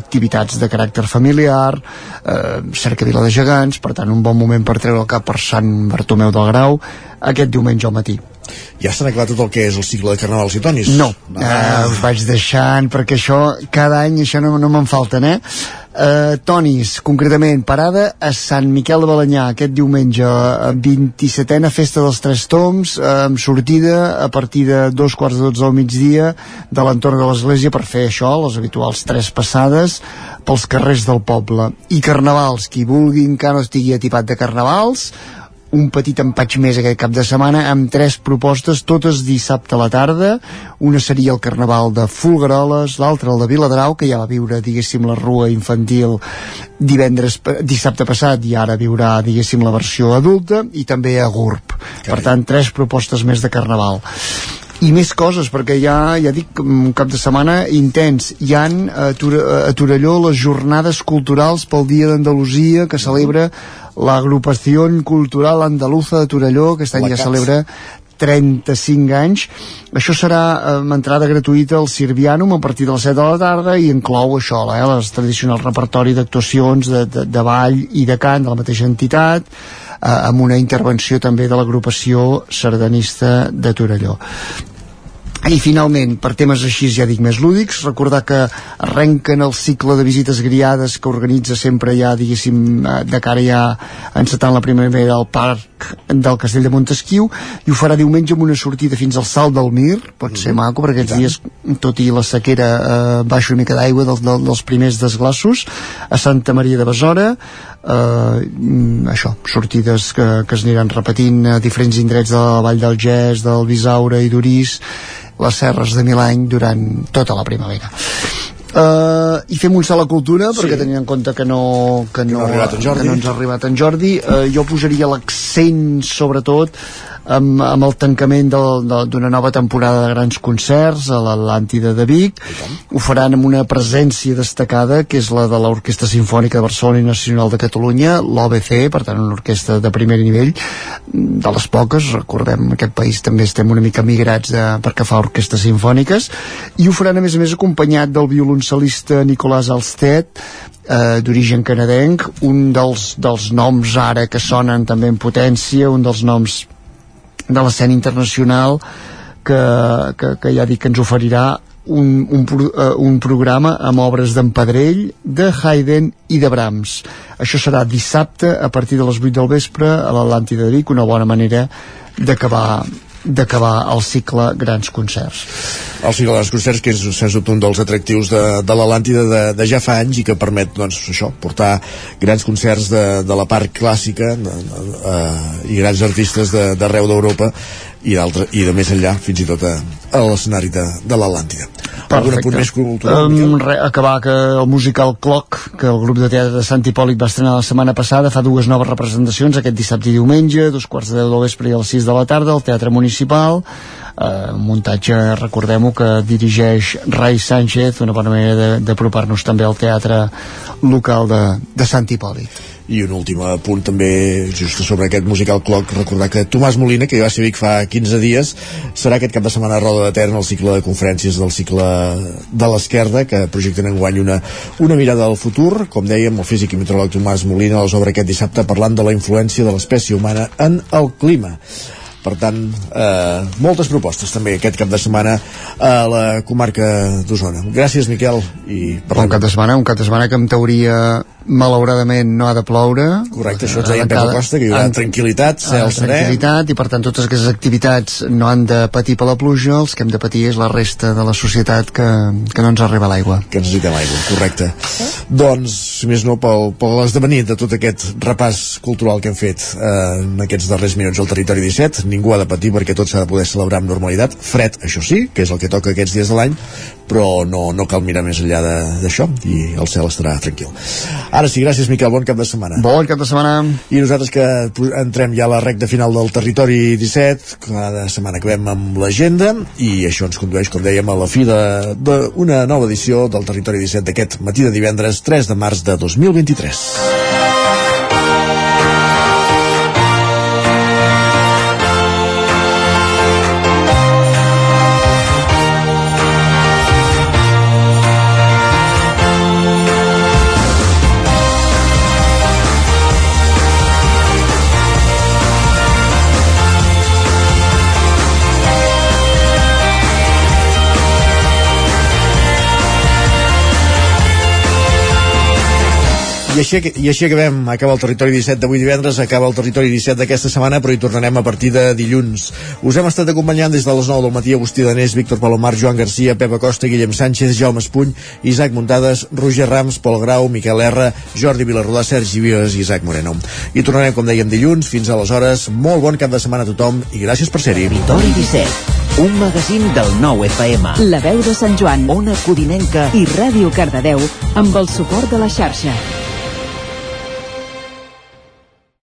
activitats de caràcter familiar, eh, cerca Vila de Gegants, per tant un bon moment per treure el cap per Sant Bartomeu del Grau aquest diumenge al matí. Ja s'han acabat tot el que és el cicle de carnavals i tonis? No, ah. uh, us vaig deixant perquè això, cada any això no, no me'n falten, eh? Uh, tonis, concretament, parada a Sant Miquel de Balanyà aquest diumenge, 27a Festa dels Tres Toms, uh, amb sortida a partir de dos quarts de dotze del migdia de l'entorn de l'església per fer això, les habituals tres passades pels carrers del poble. I carnavals, qui vulgui encara no estigui atipat de carnavals, un petit empatx més aquest cap de setmana amb tres propostes, totes dissabte a la tarda. Una seria el Carnaval de Fulgaroles, l'altra el de Viladrau, que ja va viure, diguéssim, la rua infantil divendres, dissabte passat i ara viurà, diguéssim, la versió adulta i també a Gurb. Per tant, tres propostes més de Carnaval i més coses, perquè ja, ja dic, un cap de setmana intens. Hi han a, Tor a Torelló les jornades culturals pel Dia d'Andalusia que celebra l'agrupació cultural andaluza de Torelló, que aquest any ja celebra 35 anys. Això serà eh, amb entrada gratuïta al Sirvianum a partir de les 7 de la tarda i inclou això, eh, les tradicionals repertori d'actuacions de, de, de ball i de cant de la mateixa entitat, eh, amb una intervenció també de l'agrupació sardanista de Torelló. I finalment, per temes així ja dic més lúdics, recordar que arrenquen el cicle de visites guiades que organitza sempre ja, diguéssim, eh, de cara ja encetant la primavera al parc del Castell de Montesquieu. I ho farà diumenge amb una sortida fins al Salt del Mir, pot ser mm. maco perquè aquests dies, tot i la sequera eh, baixa una mica d'aigua del, del, dels primers desglassos a Santa Maria de Besora eh, això, sortides que, que es aniran repetint a diferents indrets de la Vall del Gès, del Bisaure i d'Urís les serres de Milany durant tota la primavera. Uh, i fem un salt a cultura sí. perquè tenint en compte que no, que no, que no, que no ens ha arribat en Jordi uh, jo posaria l'accent sobretot amb, amb el tancament d'una nova temporada de grans concerts a l'Atlàntida de Vic. Ho faran amb una presència destacada que és la de l'Orquestra Sinfònica de Barcelona i Nacional de Catalunya l'OBC, per tant una orquestra de primer nivell. De les poques, recordem en aquest país també estem una mica migrats de, perquè fa orquestres sinfòniques. I ho faran a més a més acompanyat del violoncel·lista Nicolás Alsted eh, d'origen canadenc, un dels, dels noms ara que sonen també en potència, un dels noms de l'escena internacional que, que, que ja dic que ens oferirà un, un, uh, un programa amb obres d'en Pedrell, de Haydn i de Brahms. Això serà dissabte a partir de les 8 del vespre a l'Atlàntida de Vic, una bona manera d'acabar d'acabar el cicle Grans Concerts. El cicle Grans Concerts, que és sens dubte un dels atractius de, de l'Atlàntida de, de ja fa anys i que permet doncs, això, portar grans concerts de, de la part clàssica de, de, de, i grans artistes d'arreu de, d'Europa i, i de més enllà, fins i tot a, a l'escenari de, de l'Atlàntida. Algun punt més cultural? Um, re, acabar que el musical Clock, que el grup de teatre de Sant Hipòlit va estrenar la setmana passada, fa dues noves representacions, aquest dissabte i diumenge, dos quarts de deu del vespre i a les sis de la tarda, al Teatre Municipal, eh, un muntatge, recordem-ho, que dirigeix Rai Sánchez, una bona manera d'apropar-nos també al teatre local de, de Sant Hipòlit i un últim punt també just sobre aquest musical clock recordar que Tomàs Molina, que ja va ser Vic fa 15 dies serà aquest cap de setmana a Roda de Ter en el cicle de conferències del cicle de l'esquerda que projecten en guany una, una mirada al futur com dèiem, el físic i meteoròleg Tomàs Molina les obres aquest dissabte parlant de la influència de l'espècie humana en el clima per tant, eh, moltes propostes també aquest cap de setmana a la comarca d'Osona. Gràcies, Miquel. I un cap de setmana, un cap de setmana que en teoria malauradament no ha de ploure. Correcte, això ens deia en Pepa Costa, que hi haurà tranquil·litat, cel serè. tranquil·litat i per tant totes aquestes activitats no han de patir per la pluja els que hem de patir és la resta de la societat que, que no ens arriba l'aigua. Que necessitem aigua, correcte. Doncs, si més no, pel, per l'esdevenir de tot aquest repàs cultural que hem fet eh, en aquests darrers minuts al territori 17 ningú ha de patir perquè tot s'ha de poder celebrar amb normalitat. Fred, això sí, que és el que toca aquests dies de l'any però no, no cal mirar més enllà d'això i el cel estarà tranquil. Ara sí, gràcies Miquel, bon cap de setmana. Bon cap de setmana. I nosaltres que entrem ja a la recta final del territori 17, cada setmana acabem amb l'agenda i això ens condueix, com dèiem, a la fi d'una nova edició del territori 17 d'aquest matí de divendres 3 de març de 2023. I així, I així acabem, acaba el territori 17 d'avui divendres, acaba el territori 17 d'aquesta setmana, però hi tornarem a partir de dilluns. Us hem estat acompanyant des de les 9 del matí Agustí Danés, Víctor Palomar, Joan Garcia, Pepa Costa, Guillem Sánchez, Jaume Espuny, Isaac Muntades, Roger Rams, Pol Grau, Miquel R, Jordi Vilarrodà, Sergi Vives i Isaac Moreno. I tornarem, com dèiem, dilluns. Fins aleshores, molt bon cap de setmana a tothom i gràcies per ser-hi. Territori 17, un magazín del nou FM. La veu de Sant Joan, Ona Codinenca i Ràdio Cardedeu amb el suport de la xarxa.